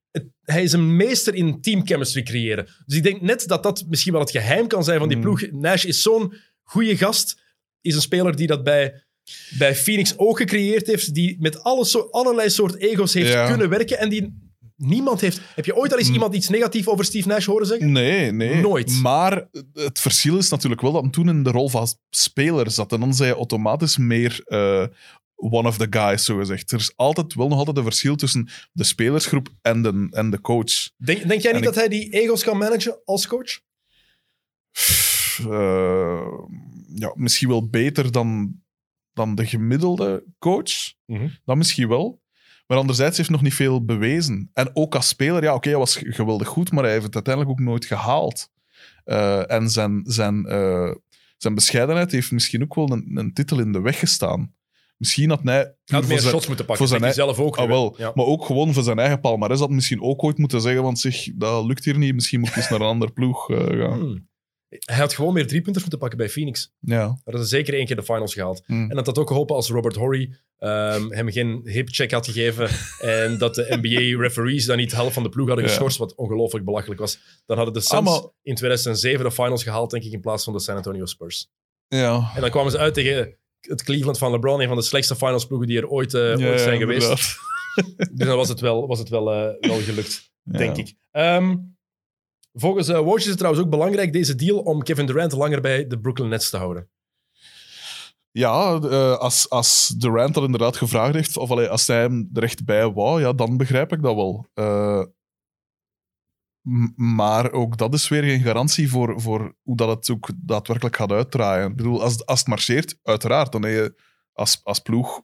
Hij is een meester in teamchemistry creëren. Dus ik denk net dat dat misschien wel het geheim kan zijn van die Mm. ploeg. Nash is zo'n goede gast. Is een speler die dat bij, bij Phoenix ook gecreëerd heeft. Die met alle so allerlei soort ego's heeft Ja. kunnen werken. En die niemand heeft... Heb je ooit al eens Mm. iemand iets negatiefs over Steve Nash horen zeggen? Nee, nee. Nooit. Maar het verschil is natuurlijk wel dat hem toen in de rol van speler zat. En dan zei hij automatisch meer eh, one of the guys, zo gezegd. Er is altijd, wel nog altijd een verschil tussen de spelersgroep en de, en de coach. Denk, denk jij En niet ik- dat hij die ego's kan managen als coach? Eh, ja, misschien wel beter dan, dan de gemiddelde coach. Mhm. Dat misschien wel. Maar anderzijds heeft hij nog niet veel bewezen. En ook als speler, ja, oké, hij was geweldig goed, maar hij heeft het uiteindelijk ook nooit gehaald. Eh, en zijn, zijn, eh, zijn bescheidenheid heeft misschien ook wel een, een titel in de weg gestaan. Misschien had hij... Had meer zijn- shots moeten pakken. voor zijn zelf ook. Ah, wel. Ja. Maar ook gewoon voor zijn eigen palmarès had misschien ook ooit moeten zeggen, want zich, dat lukt hier niet, misschien moet ik eens naar een andere ploeg eh, gaan. Hmm. Hij had gewoon meer driepunters moeten pakken bij Phoenix. Ja. Hadden ze zeker één keer de finals gehaald. Hmm. En dat had ook geholpen als Robert Horry ehm, hem geen hip-check had gegeven <laughs> en dat de NBA-referees dan niet de helft van de ploeg hadden Ja. geschorst, wat ongelooflijk belachelijk was. Dan hadden de Suns Ah, maar- in 2007 de finals gehaald, denk ik, in plaats van de San Antonio Spurs. Ja. En dan kwamen ze uit tegen het Cleveland van LeBron, een van de slechtste finals-ploegen die er ooit, eh, Ja, ooit zijn geweest. <laughs> Dus dan was het wel, was het wel, eh, wel gelukt, Ja. denk ik. Ehm, volgens uh, Woj is het trouwens ook belangrijk, deze deal, om Kevin Durant langer bij de Brooklyn Nets te houden. Ja, als, als Durant dat inderdaad gevraagd heeft, of allee, als hij hem er echt bij wou, ja, dan begrijp ik dat wel. Maar ook dat is weer geen garantie voor, voor hoe dat het ook daadwerkelijk gaat uitdraaien. Ik bedoel, als, als het marcheert, uiteraard, dan heb je als, als ploeg...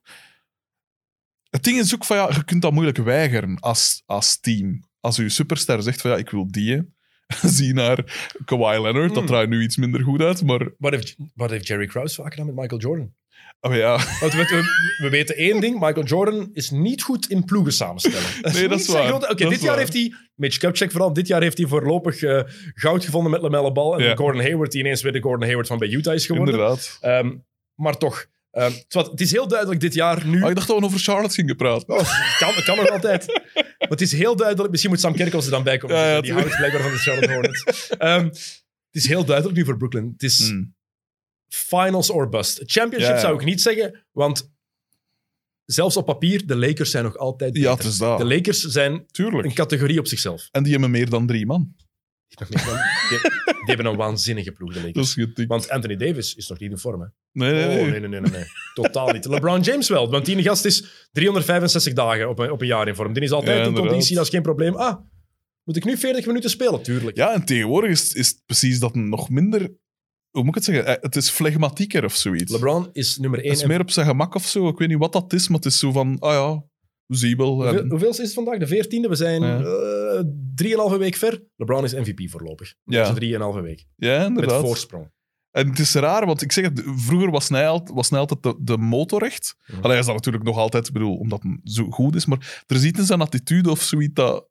Het ding is ook van, ja, je kunt dat moeilijk weigeren als, als team. Als je superster zegt van, ja, ik wil die... <laughs> Zie naar Kawhi Leonard, dat Hmm. draait nu iets minder goed uit, maar Wat heeft, wat heeft Jerry Krause vaak gedaan met Michael Jordan? Oh ja, Want we, we, we weten één ding, Michael Jordan is niet goed in ploegen samenstellen. <laughs> Nee, dat is waar. Oké, dit jaar waar. heeft hij, Mitch Kupchak vooral, dit jaar heeft hij voorlopig eh, goud gevonden met Lamelle Ball en Ja. Gordon Hayward, die ineens weer de Gordon Hayward van bij Utah is geworden. inderdaad. Ehm, maar toch, ehm, het is heel duidelijk dit jaar nu... Oh, ik dacht dat we over Charlotte gingen praten. Oh, kan, kan nog altijd. Maar het is heel duidelijk. Misschien moet Sam Kerkhoffs er dan bij komen. Ja, ja, die houdt blijkbaar van de Charlotte Hornets. Ehm, het is heel duidelijk nu voor Brooklyn. Het is Hmm. Finals or bust. Championship Ja, ja. zou ik niet zeggen, want zelfs op papier, de Lakers zijn nog altijd Ja, beter. het is dat. De Lakers zijn een categorie op zichzelf. En die hebben meer dan drie man. Die, die, die hebben een waanzinnige ploeg, de Lakers. Dat is getikt. Want Anthony Davis is nog niet in vorm. Hè? Nee, nee, nee. Oh, nee, nee, nee, nee, nee. Totaal niet. LeBron James wel, want die gast is 365 dagen op een, op een jaar in vorm. Die is altijd Ja, in conditie, dat is geen probleem. Ah, moet ik nu 40 minuten spelen? Tuurlijk. Ja, en tegenwoordig is, is het precies dat nog minder... Hoe moet ik het zeggen? Eh, Het is flegmatieker of zoiets. LeBron is nummer 1. Het is meer op zijn gemak of zo. Ik weet niet wat dat is, maar het is zo van... Ah ja, wel. Hoeveel, is het vandaag? De 14e. We zijn Ja. eh, drieënhalve week ver. LeBron is MVP voorlopig. Ja. Dat is drieënhalve week. ja, Met inderdaad. voorsprong. En het is raar, want ik zeg het, vroeger was hij, al- was hij altijd de, de motorrecht. Ja. Allee, hij is dat natuurlijk nog altijd, ik bedoel, omdat hij zo goed is, maar er iets in zijn attitude of zoiets dat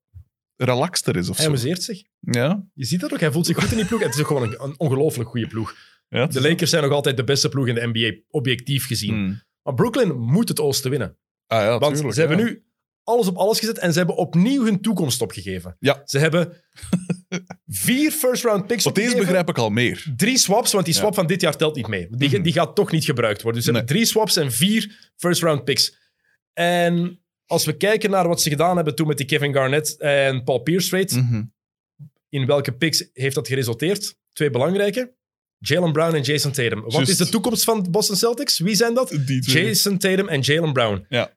relaxter is of Hij zo. amuseert zich. Ja, Je ziet dat ook. Hij voelt zich goed in die ploeg. Het is ook gewoon een, een ongelooflijk goede ploeg. ja De Lakers zijn nog altijd de beste ploeg in de NBA, objectief gezien. Hmm. Maar Brooklyn moet het oosten winnen. Ah ja, Want tuurlijk, ze hebben nu alles op alles gezet en ze hebben opnieuw hun toekomst opgegeven. Ja. Ze hebben <laughs> vier first-round picks Want deze begrijp ik al meer. Drie swaps, want die swap van dit jaar telt niet mee. Die, Mhm. die gaat toch niet gebruikt worden. Dus ze hebben drie swaps en vier first-round picks. En als we kijken naar wat ze gedaan hebben toen met die Kevin Garnett en Paul Pierce trade, Mhm. in welke picks heeft dat geresulteerd? Twee belangrijke. Jalen Brown en Jason Tatum. Wat is de toekomst van de Boston Celtics? Wie zijn dat? Die twee. Jason Tatum en Jalen Brown. Ja,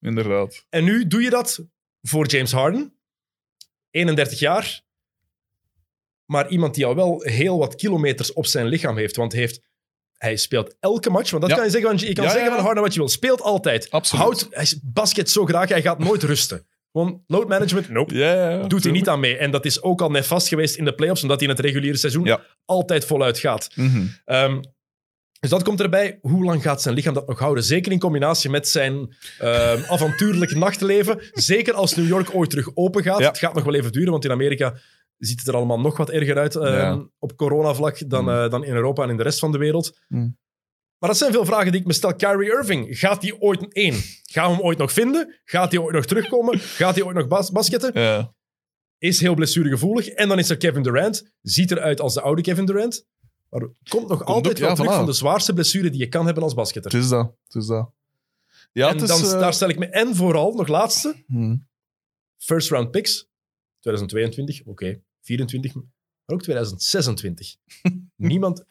inderdaad. En nu doe je dat voor James Harden, 31 jaar, maar iemand die al wel heel wat kilometers op zijn lichaam heeft. Want hij, heeft, hij speelt elke match. Want dat Ja. kan je zeggen, van, je kan Ja, zeggen van Harden wat je wil. Speelt altijd. Absoluut. Houdt hij basket zo graag, hij gaat nooit rusten. Gewoon load management, nope. Ja, ja, ja, Doet hij niet aan mee. En dat is ook al nefast geweest in de playoffs, omdat hij in het reguliere seizoen Ja. altijd voluit gaat. Mhm. Ehm, dus dat komt erbij. Hoe lang gaat zijn lichaam dat nog houden? Zeker in combinatie met zijn ehm, <laughs> avontuurlijk nachtleven. Zeker als New York ooit terug open gaat. Ja. Het gaat nog wel even duren, want in Amerika ziet het er allemaal nog wat erger uit ehm, Ja. op coronavlak dan, Mm. eh, dan in Europa en in de rest van de wereld. Mm. Maar dat zijn veel vragen die ik me stel. Kyrie Irving, gaat hij ooit één? Gaan we hem ooit nog vinden? Gaat hij ooit nog terugkomen? Gaat hij ooit nog bas basketten? Ja. Is heel blessuregevoelig. En dan is er Kevin Durant. Ziet eruit als de oude Kevin Durant. Maar komt nog altijd ja, wel terug voilà. van de zwaarste blessure die je kan hebben als basketter. Het is dat. Het is dat. Ja, en het is... dan, eh, daar stel ik me... En vooral, nog laatste, mhm. first round picks. 2022, oké. 24, maar ook 2026. <laughs> niemand,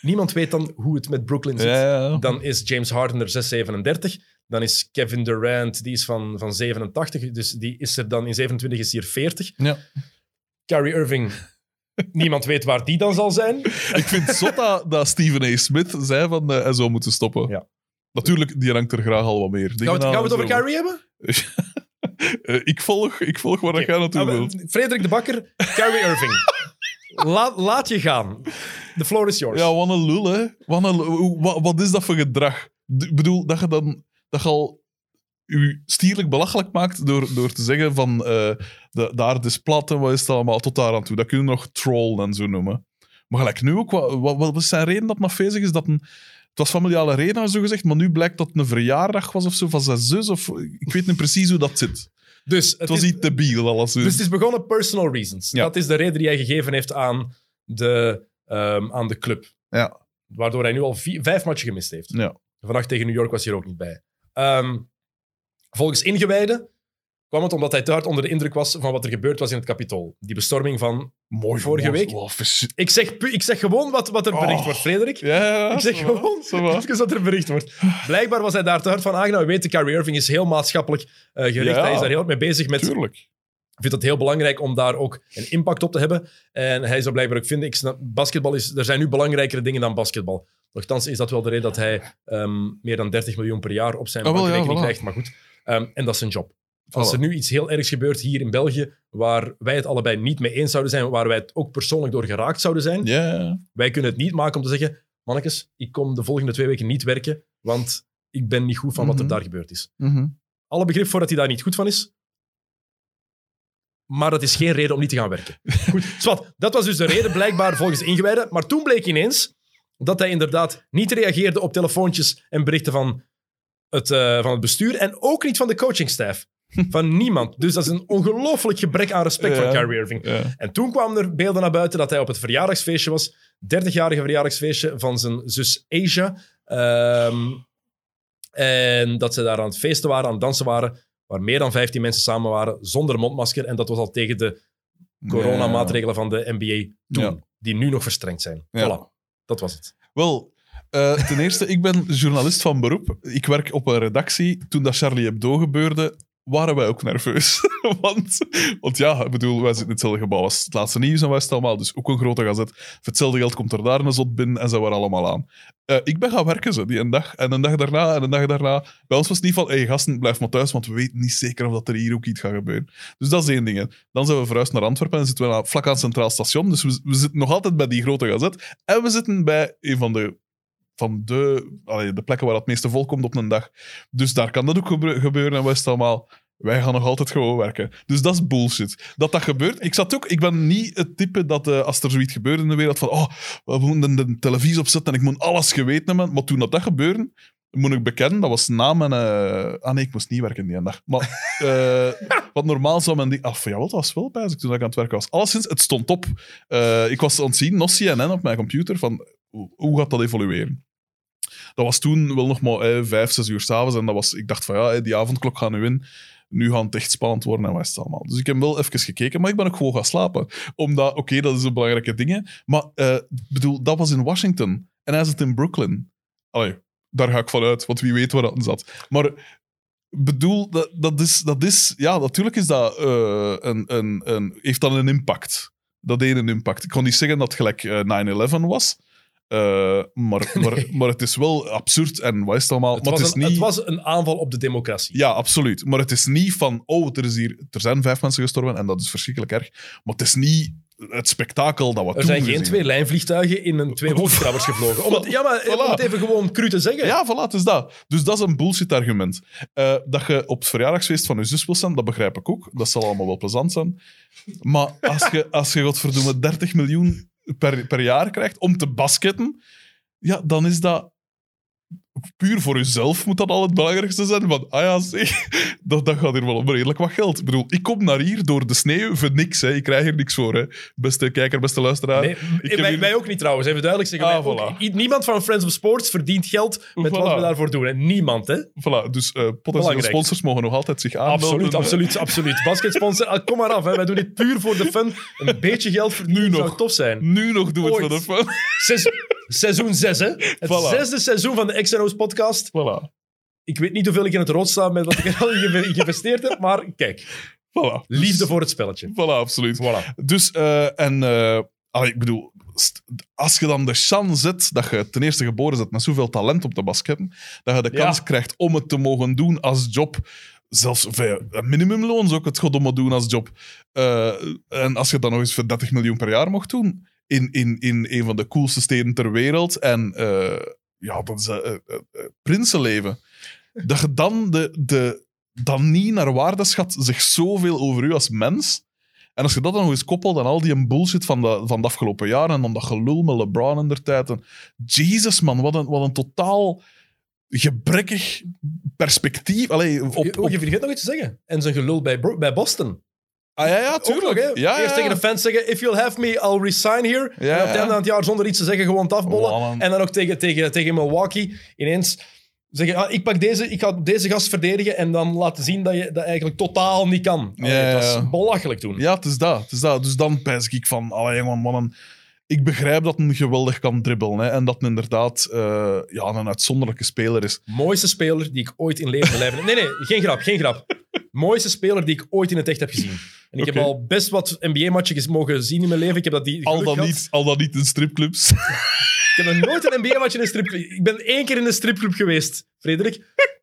niemand weet dan hoe het met Brooklyn zit. Ja, ja, ja. Dan is James Harden er 637. Dan is Kevin Durant, die is van, van 87. Dus die is er dan in 27 is hij er 40. Ja. Kyrie Irving, niemand weet waar die dan zal zijn. Ik vind het zot dat, dat Stephen A. Smith zei van eh, hij zou moeten stoppen. Ja. Natuurlijk, die hangt er graag al wat meer. Gaan we, gaan we het en over zo. Kyrie hebben? <laughs> Eh, ik, volg, ik volg waar dat jij naartoe Ah, we- wilt. Frederik de Bakker, Kyrie Irving. <laughs> Laat, laat je gaan. The floor is yours. Ja, wat een lul, hè. Wat, een wat, wat is dat voor gedrag? Ik bedoel, dat je dan dat je al je stierlijk belachelijk maakt door, door te zeggen van eh, de, de aarde is plat en wat is het allemaal tot daar aan toe. Dat kun je nog troll en zo noemen. Maar gelijk nu ook, wat, wat, wat is zijn reden dat nog bezig is? Dat een, het was familiale reden, zo gezegd, maar nu blijkt dat het een verjaardag was of zo van zijn zus. Of, ik weet niet precies hoe dat zit. dus, het Het was is, iets debiel, alles. dus het is begonnen personal reasons. Ja. Dat is de reden die hij gegeven heeft aan de, ehm, aan de club. Ja. Waardoor hij nu al vier- vijf matchen gemist heeft. Ja. Vannacht tegen New York was hij er ook niet bij. Ehm, volgens ingewijden kwam het omdat hij te hard onder de indruk was van wat er gebeurd was in het Capitool. Die bestorming van Mooi. Vorige week? Ik zeg, ik zeg gewoon wat, wat er bericht Oh. wordt, Frederik. Ja, ja, ja. Ik zeg gewoon even wat er bericht wordt. Blijkbaar was hij daar te hard van aangenomen. We weten, Kyrie Irving is heel maatschappelijk eh, gericht. Ja. Hij is daar heel hard mee bezig met... Tuurlijk. Ik vind het heel belangrijk om daar ook een impact op te hebben. En hij zou blijkbaar ook vinden, ik snap, basketbal is, er zijn nu belangrijkere dingen dan basketbal. Nochtans is dat wel de reden dat hij ehm, meer dan 30 miljoen per jaar op zijn ja, bankrekening voilà. krijgt. Maar goed, Ehm, en dat is zijn job. Als er nu iets heel ergs gebeurt hier in België, waar wij het allebei niet mee eens zouden zijn, waar wij het ook persoonlijk door geraakt zouden zijn, wij kunnen het niet maken om te zeggen, mannetjes, ik kom de volgende twee weken niet werken, want ik ben niet goed van wat er Mhm. daar gebeurd is. Mhm. Alle begrip voor dat hij daar niet goed van is. Maar dat is geen reden om niet te gaan werken. <laughs> Goed, zwart, dat was dus de reden blijkbaar volgens de ingewijden. Maar toen bleek ineens dat hij inderdaad niet reageerde op telefoontjes en berichten van het, eh, van het bestuur en ook niet van de coachingstaff. Van niemand. Dus dat is een ongelooflijk gebrek aan respect Ja. van Kyrie Irving. Ja. En toen kwamen er beelden naar buiten dat hij op het verjaardagsfeestje was. 30-jarige verjaardagsfeestje van zijn zus Asia. Ehm, en dat ze daar aan het feesten waren, aan het dansen waren, waar meer dan 15 mensen samen waren, zonder mondmasker. En dat was al tegen de coronamaatregelen van de NBA toen, Ja. die nu nog verstrengd zijn. Voilà, dat was het. Wel, eh, ten eerste, ik ben journalist van beroep. Ik werk op een redactie. Toen dat Charlie Hebdo gebeurde, waren wij ook nerveus. <laughs> want, want ja, ik bedoel, wij zitten in hetzelfde gebouw als het laatste nieuws en West allemaal, dus ook een grote gazet. Hetzelfde geld komt er daar een zot binnen en ze waren allemaal aan. Eh, ik ben gaan werken zo, die een dag. En een dag daarna en een dag daarna. Bij ons was het niet van, hey, gasten, blijf maar thuis, want we weten niet zeker of dat er hier ook iets gaat gebeuren. Dus dat is één ding. Dan zijn we verhuisd naar Antwerpen en zitten we vlak aan het Centraal Station. Dus we, we zitten nog altijd bij die grote gazet. En we zitten bij een van de, van de, allee, de plekken waar het meeste volk komt op een dag. Dus daar kan dat ook gebe- gebeuren en West allemaal. Wij gaan nog altijd gewoon werken. Dus dat is bullshit. Dat dat gebeurt. Ik, zat ook, ik ben niet het type dat eh, als er zoiets gebeurt in de wereld van oh, we moeten de, televisie opzetten en ik moet alles geweten hebben. Maar toen dat, dat gebeurde, moet ik bekennen, dat was na mijn... eh, ah nee, ik moest niet werken die dag. Maar eh, <laughs> wat normaal zou men... die- Ah, ja, dat was wel bij toen ik aan het werken was. Alleszins, het stond op. Ik was aan het zien, nog CNN op mijn computer, van hoe, hoe gaat dat evolueren? Dat was toen wel nog maar eh, vijf, zes uur s'avonds. En dat was, ik dacht van ja, eh, die avondklok gaat nu in. Nu gaat het echt spannend worden en wat is het allemaal. Dus ik heb wel even gekeken, maar ik ben ook gewoon gaan slapen. Omdat, oké, dat is een belangrijke ding. Maar eh, bedoel, dat was in Washington. En hij zit in Brooklyn. Allee, daar ga ik vanuit, want wie weet waar dat zat. Maar bedoel, dat, dat, is, dat is... Ja, natuurlijk is dat eh, een, een, een, heeft dat een impact. Dat heeft een impact. Ik kon niet zeggen dat het gelijk eh, 9-11 was. Eh, maar, <laughs> maar, maar het is wel absurd en wat is het allemaal. Het maar was, het is een, niet... het was een aanval op de democratie. Ja, absoluut. Maar het is niet van, oh, er, is hier, er zijn vijf mensen gestorven en dat is verschrikkelijk erg. Maar het is niet het spektakel dat we Er zijn geen twee lijnvliegtuigen in een twee <laughs> wolkenkrabbers gevlogen. Om het, ja, maar om Voilà. het even gewoon cru te zeggen. Ja, voilà, het is dat. Dus dat is een bullshit-argument. Eh, dat je op het verjaardagsfeest van je zus wil staan, dat begrijp ik ook. Dat zal allemaal wel plezant zijn. Maar als je, als je godverdomme 30 miljoen per, per jaar krijgt om te basketten, ja, dan is dat... Puur voor jezelf moet dat al het belangrijkste zijn. Van, ah ja, zeg, dat, dat gaat hier wel om redelijk wat geld. Ik bedoel, ik kom naar hier door de sneeuw voor niks. Hè. Ik krijg hier niks voor. Hè. Beste kijker, beste luisteraar. Nee, Ik hier- ook niet trouwens, even duidelijk zeggen. Ah, ook. Niemand van Friends of Sports verdient geld met wat we daarvoor doen. Hè. Niemand, hè? Voilà, dus eh, potentiële sponsors mogen nog altijd zich aanmelden. Absoluut, absoluut, absoluut. Basketsponsor, ah, kom maar af. Hè. Wij doen dit puur voor de fun. Een beetje geld verdienen Nu nog. zou tof zijn. Nu nog doen we het voor de fun. Seizoen, seizoen 6, hè? Het Voilà. zesde seizoen van de Podcast. Voilà. Ik weet niet hoeveel ik in het rood sta met wat ik er al <laughs> in ge- geïnvesteerd heb, maar kijk, Voilà. Dus- liefde voor het spelletje. Voilà, absoluut. Voilà. Dus, eh, en eh, ik bedoel, als je dan de chance zet dat je ten eerste geboren bent met zoveel talent op de basketten, dat je de Ja. kans krijgt om het te mogen doen als job. Zelfs voor een minimumloon zou ik het goddomme doen als job. Eh, en als je dat nog eens voor 30 miljoen per jaar mocht doen, in, in, in een van de coolste steden ter wereld, en eh, ja, dat is eh, prinsenleven, dat je dan, de, de, dan niet naar waarde schat, zegt zoveel over u als mens. En als je dat dan nog eens koppelt aan al die bullshit van de, van de afgelopen jaren en dan dat gelul met LeBron in der tijd. En, Jesus, man, wat een, wat een totaal gebrekkig perspectief. Allee, op, Je, op, je vergeet nog iets te zeggen. En zijn gelul bij, Bro- bij Boston. Ah, ja, ja, tuurlijk. nog? Ja, Eerst ja. tegen de fans zeggen, if you'll have me, I'll resign here. Ja, en op het einde van het jaar zonder iets te zeggen gewoon het afbollen. En dan ook tegen, tegen, tegen Milwaukee ineens zeggen, ah, ik, pak deze, ik ga deze gast verdedigen en dan laten zien dat je dat eigenlijk totaal niet kan. Allee, Ja, ja. is belachelijk toen. Ja, het is dat. Het is dat. Dus dan pijs ik van, allee, jongen, man, een- ik begrijp dat een geweldig kan dribbelen. Hè, en dat hij inderdaad eh, ja, een uitzonderlijke speler is. Mooiste speler die ik ooit in leven beleven. Nee, nee, geen grap, geen grap. Mooiste speler die ik ooit in het echt heb gezien. En ik heb al best wat NBA-matchen mogen zien in mijn leven. Ik heb dat die Al dan, niet, al dan niet in stripclubs. Ik heb nog nooit een NBA-match in een stripclub. Ik ben één keer in een stripclub geweest, Frederik.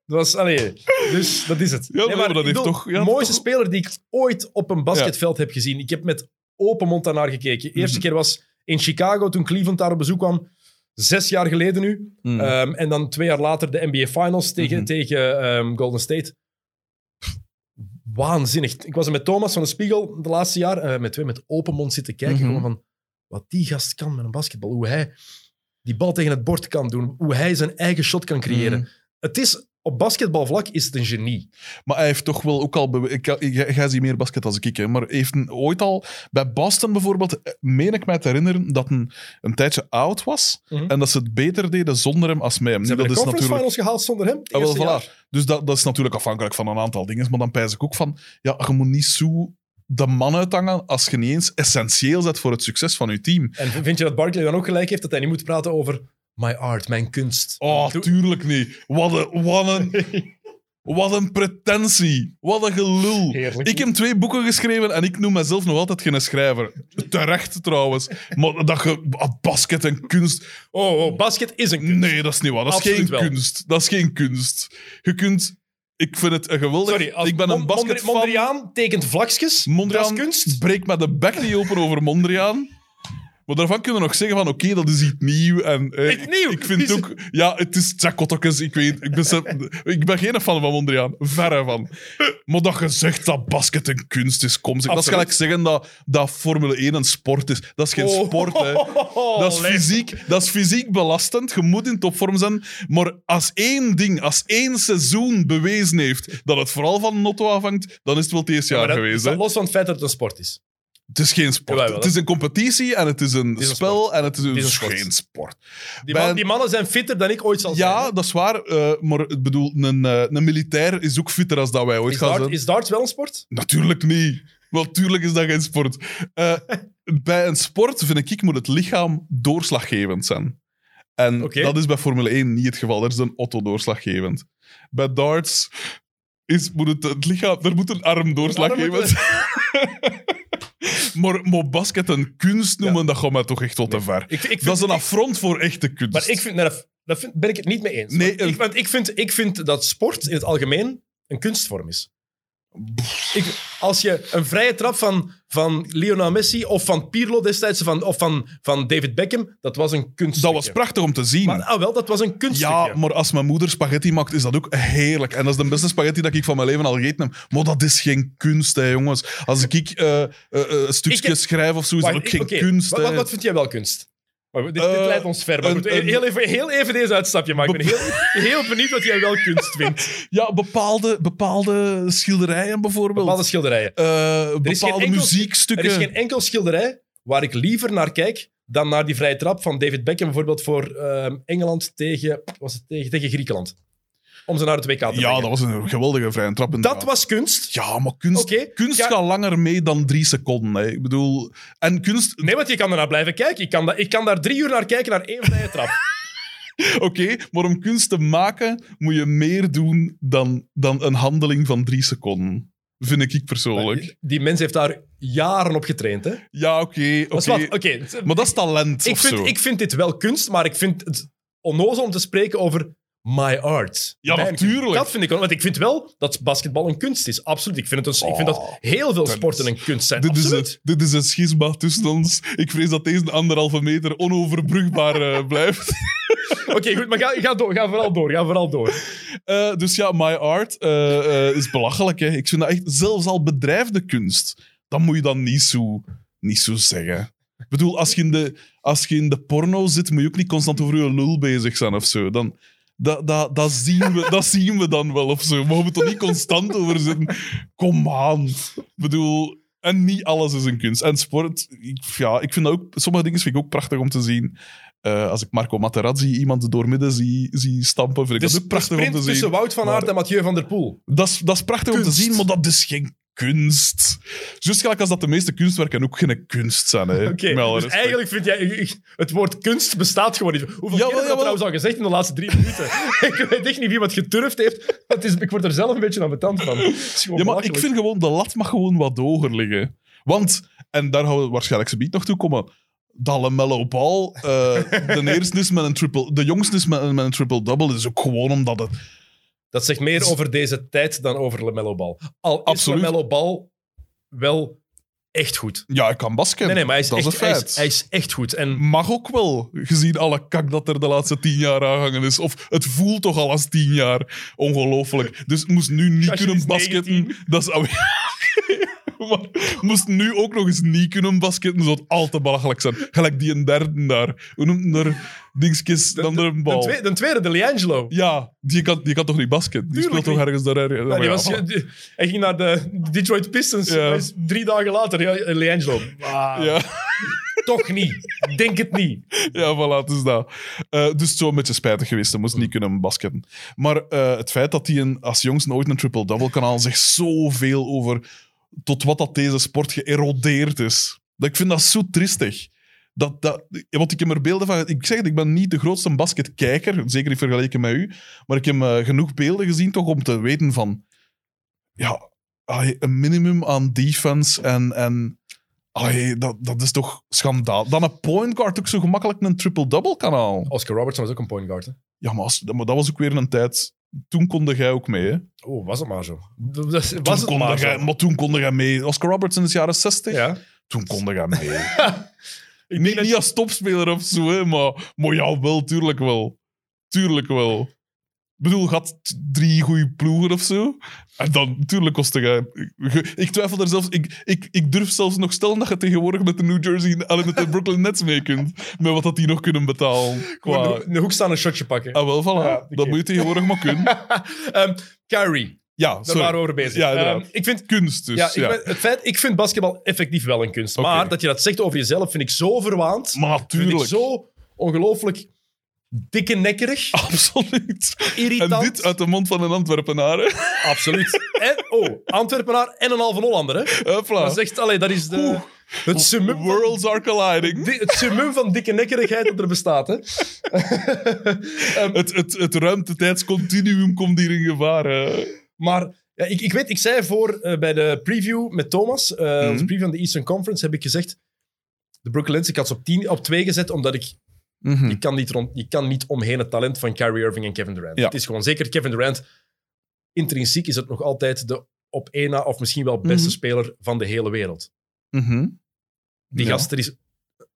Dat was, allee, dus dat is het. Ja, maar dat heeft bedoel, toch- ja, de mooiste toch- speler die ik ooit op een basketveld heb gezien. Ik heb met open mond daarnaar gekeken. De eerste Mhm. keer was in Chicago, toen Cleveland daar op bezoek kwam. zes jaar geleden nu. Mm. Ehm, en dan twee jaar later de NBA Finals tegen, Mhm. tegen ehm, Golden State. Waanzinnig. Ik was er met Thomas van de Spiegel de laatste jaar, eh, met twee met open mond zitten kijken. Mhm. Gewoon van wat die gast kan met een basketbal. Hoe hij die bal tegen het bord kan doen. Hoe hij zijn eigen shot kan creëren. Mm. Het is, op basketbalvlak is het een genie. Maar hij heeft toch wel ook al... jij ziet meer basket als ik, hè, maar heeft een, ooit al... Bij Boston bijvoorbeeld, eh, meen ik mij te herinneren dat een, een tijdje oud was Mhm. en dat ze het beter deden zonder hem als hem. Ze hebben dat de is conference natuurlijk... finals gehaald zonder hem. Ah, wel, voilà. Dus dat, dat is natuurlijk afhankelijk van een aantal dingen. Maar dan pijs ik ook van, ja, je moet niet zo de man uithangen als je niet eens essentieel bent voor het succes van je team. En vind je dat Barkley dan ook gelijk heeft dat hij niet moet praten over my art, mijn kunst? Oh, Doe- tuurlijk niet. Wat een, wat een, <laughs> wat een pretentie. Wat een gelul. Heerlijk. Ik heb twee boeken geschreven en ik noem mezelf nog altijd geen schrijver. Terecht trouwens. Maar dat je ah, basket en kunst. Oh, oh, basket is een kunst. Nee, dat is niet waar. Dat is Absoluut geen wel. kunst. Dat is geen kunst. Je kunt. Ik vind het een geweldig. Sorry, als ik ben een Mon- Mondri- basketfan. Mondriaan tekent vlakjes. Mondriaan Dat is kunst. breekt met de bek niet open over Mondriaan. Maar daarvan kunnen we nog zeggen van oké, dat is iets nieuw. En, eh, Iets nieuw? Ik, ik vind Is- ook... Ja, het is ik weet... Ik ben, ik ben geen fan van Mondriaan. Verre van. Maar dat je zegt dat basket een kunst is, kom zeg. Dat is gelijk zeggen dat, dat Formule 1 een sport is. Dat is geen Oh. sport, hè. <laughs> Dat is, fysiek, dat is fysiek belastend. Je moet in topvorm zijn. Maar als één ding, als één seizoen bewezen heeft dat het vooral van Notto afhangt, dan is het wel het eerste Maar jaar dat geweest. hè. los van het feit dat het een sport is. Het is geen sport. Jawel, het is een competitie en het is een, is een spel sport. en het is, een, is een sport. geen sport. Die, man- mannen zijn fitter dan ik ooit zal zijn. Ja, dat is waar. eh, maar ik bedoel, een, eh, een militair is ook fitter als dat wij ooit is, gaan dart, zijn. is darts wel een sport? Natuurlijk niet. Natuurlijk is dat geen sport. Eh, <laughs> bij een sport, vind ik, moet het lichaam doorslaggevend zijn. En dat is bij Formule 1 niet het geval. Dat is een Otto doorslaggevend. Bij darts is, moet het, het lichaam... Er moet een arm doorslaggevend zijn. <laughs> maar, maar basket een kunst noemen, dat gaat mij toch echt wel te ver. Ik, ik vind, dat is een ik- affront voor echte kunst. Maar ik vind, dat, dat vind- ben ik het niet mee eens. Nee, Want ik, want ik, vind, ik vind dat sport in het algemeen een kunstvorm is. Ik, als je een vrije trap van, van Lionel Messi of van Pirlo destijds van, of van, van David Beckham, dat was een kunststukje. dat was prachtig om te zien. Maar, ah, wel, dat was een kunststukje. Ja, maar als mijn moeder spaghetti maakt, is dat ook heerlijk. En dat is de beste spaghetti dat ik van mijn leven al gegeten heb. Maar dat is geen kunst, hè, jongens. Als ik eh, eh, eh, een stukje Ik- schrijf of zo, is dat ook geen kunst. Wat, wat, wat vind jij wel kunst? Dit, dit Eh, leidt ons ver. Maar een- goed, een- heel, even, heel even deze uitstapje maken. Ik ben heel, heel benieuwd wat jij wel kunst vindt. <laughs> Ja, bepaalde, bepaalde schilderijen bijvoorbeeld. Bepaalde schilderijen. Geen bepaalde enkel- muziekstukken. Er is geen enkel schilderij waar ik liever naar kijk dan naar die vrije trap van David Beckham bijvoorbeeld voor ehm, Engeland tegen, was het tegen, tegen Griekenland. Om ze naar het WK te Ja, brengen. dat was een geweldige vrije trap. Dat was kunst. Ja, maar kunst, kunst ja. gaat langer mee dan drie seconden. Hè. Ik bedoel... En kunst... Nee, want je kan ernaar blijven kijken. Ik kan, da- ik kan daar drie uur naar kijken, naar één vrije trap. <laughs> Oké, maar om kunst te maken moet je meer doen dan, dan een handeling van drie seconden. Vind ik persoonlijk. Die mens heeft daar jaren op getraind. Hè? Ja, oké. Oké, Maar dat is talent ik, of zo. vind, ik vind dit wel kunst, maar ik vind het onnozel om te spreken over my art. Ja, Mijn natuurlijk. kunst. Dat vind ik wel. Want ik vind wel dat basketbal een kunst is. Absoluut. Ik vind, het een, ik vind dat heel veel sporten een kunst zijn. Oh, Dit is, het, dit is een schisma tussen ons. Ik vrees dat deze anderhalve meter onoverbrugbaar eh, <laughs> blijft. Oké, goed, maar ga, ga, door, ga vooral door. Ga vooral door. Eh, dus ja, my art eh, is belachelijk. Hè. Ik vind dat echt, zelfs al bedrijfde kunst, dan moet je dat niet zo, niet zo zeggen. Ik bedoel, als je, in de, als je in de porno zit, moet je ook niet constant over je lul bezig zijn of zo. Dan, dat, dat, dat, zien we, dat zien we dan wel of zo. Maar we moeten er niet constant over zitten. Kom aan. Ik bedoel, en niet alles is een kunst. En sport, ik, ja, ik vind dat ook, sommige dingen vind ik ook prachtig om te zien. Eh, als ik Marco Materazzi iemand doormidden zie, zie stampen, vind ik Dus dat ook prachtig om te zien. tussen Wout van Aert en Mathieu van der Poel. Dat is, dat is prachtig om te zien, maar dat is geen kunst. Juist gelijk als dat de meeste kunstwerken ook geen kunst zijn. Hè. Oké, dus eigenlijk vind jij... Het woord kunst bestaat gewoon niet. Hoeveel Jawel, keer heb trouwens al gezegd in de laatste drie minuten? <laughs> ik weet echt niet wie wat geturfd heeft. Het is, ik word er zelf een beetje aan betand van. Ja, maar ik vind gewoon, de lat mag gewoon wat hoger liggen. Want, en daar gaan we waarschijnlijk zo nog toe komen, dat LaMelo Ball eh, de <laughs> eerste is met een triple... De jongste is met, met een triple-double, is ook gewoon omdat het... Dat zegt meer over deze tijd dan over LaMelo Ball. Al is Absoluut. LaMelo Ball wel echt goed. Ja, ik kan basket. Nee, nee, maar hij is, dat echt, is een hij, feit. is, hij is echt goed. En Mag ook wel, gezien alle kak dat er de laatste tien jaar aangehangen is. Of het voelt toch al als tien jaar. Ongelooflijk. Dus moest nu niet kunnen is basketten. 19. Dat is... <laughs> <laughs> maar moest nu ook nog eens niet kunnen basketten, zou het al te belachelijk zijn. Gelijk die een derde daar. Hoe noemt daar? Dingskes, dan de, de, bal. tweede, de tweede, de Liangelo. Ja, die kan, die kan toch niet basketten? Die speelt toch ergens daar Ja, was, die- hij ging naar de Detroit Pistons. Ja. Drie dagen later, ja, Liangelo. Ah, ja. Toch niet. Denk het niet. Ja, voilà, het is dat. Eh, dus het zo een beetje spijtig geweest. Hij moest niet kunnen basketten. Maar eh, het feit dat hij een, als jongs nooit een triple-double kan halen, zegt zoveel over tot wat dat deze sport geërodeerd is. Dat, ik vind dat zo tristig. Dat, dat, want ik heb er beelden van... Ik zeg het, ik ben niet de grootste basketkijker, zeker niet vergeleken met u, maar ik heb eh, genoeg beelden gezien toch om te weten van... Ja, allee, een minimum aan defense en... en allee, dat, dat is toch schandaal. Dan een point guard ook zo gemakkelijk een triple-double kan halen. Oscar Robertson was ook een point guard. Hè? Ja, maar, als, maar dat was ook weer een tijd... Toen konde jij ook mee, hè? Oh, was het maar zo. Dat- Was Toen het konde maar jij, maar toen konde jij mee. Oscar Robertson is jaren 60. Ja. Toen konde jij mee. <laughs> Ik dat- niet als topspeler of zo, hè, maar, maar ja, wel, tuurlijk wel. Tuurlijk wel. Ik bedoel, had drie goede ploegen of zo. En dan, natuurlijk kostte ge- Ik twijfel er zelfs... Ik, ik, ik durf zelfs nog stellen dat je tegenwoordig met de New Jersey... en met de Brooklyn Nets mee kunt. Met wat dat die nog kunnen betalen. Gewoon Qua, in de- in de hoek staan een shotje pakken. ah, wel, voilà. Ja. Dat moet je tegenwoordig maar kunnen. <laughs> Ehm, Kyrie, Ja, daar sorry. waren we over bezig. Ja. Ehm, ik vind Kunst dus. Ja, ik, ja. ben- het feit, ik vind basketbal effectief wel een kunst. Maar dat je dat zegt over jezelf vind ik zo verwaand. Maar Vind ik natuurlijk. zo ongelooflijk dikke nekkerig. <laughs> Absoluut. Irritant. En dit uit de mond van een Antwerpenaar. hè. Absoluut. En, oh, Antwerpenaar en een halve Hollander. Hè? Hopla. Dat is echt, allee, dat is de, Oeh. het, summum Worlds are colliding. di- het summum van dikke nekkerigheid dat er bestaat. Hè? <laughs> Het, het, het ruimtetijdscontinuum komt hier in gevaar. hè. Maar ja, ik, ik weet, ik zei voor eh, bij de preview met Thomas, Mhm. onze preview van de Eastern Conference, heb ik gezegd, de Brooklyn Nets, ik had ze op, 10, op 2 gezet, omdat ik Mhm. Je kan, niet rond, je kan niet omheen het talent van Kyrie Irving en Kevin Durant. Ja. Het is gewoon zeker Kevin Durant. Intrinsiek is het nog altijd de op één na of misschien wel beste Mhm. speler van de hele wereld. Mhm. Die Ja. gast, er is,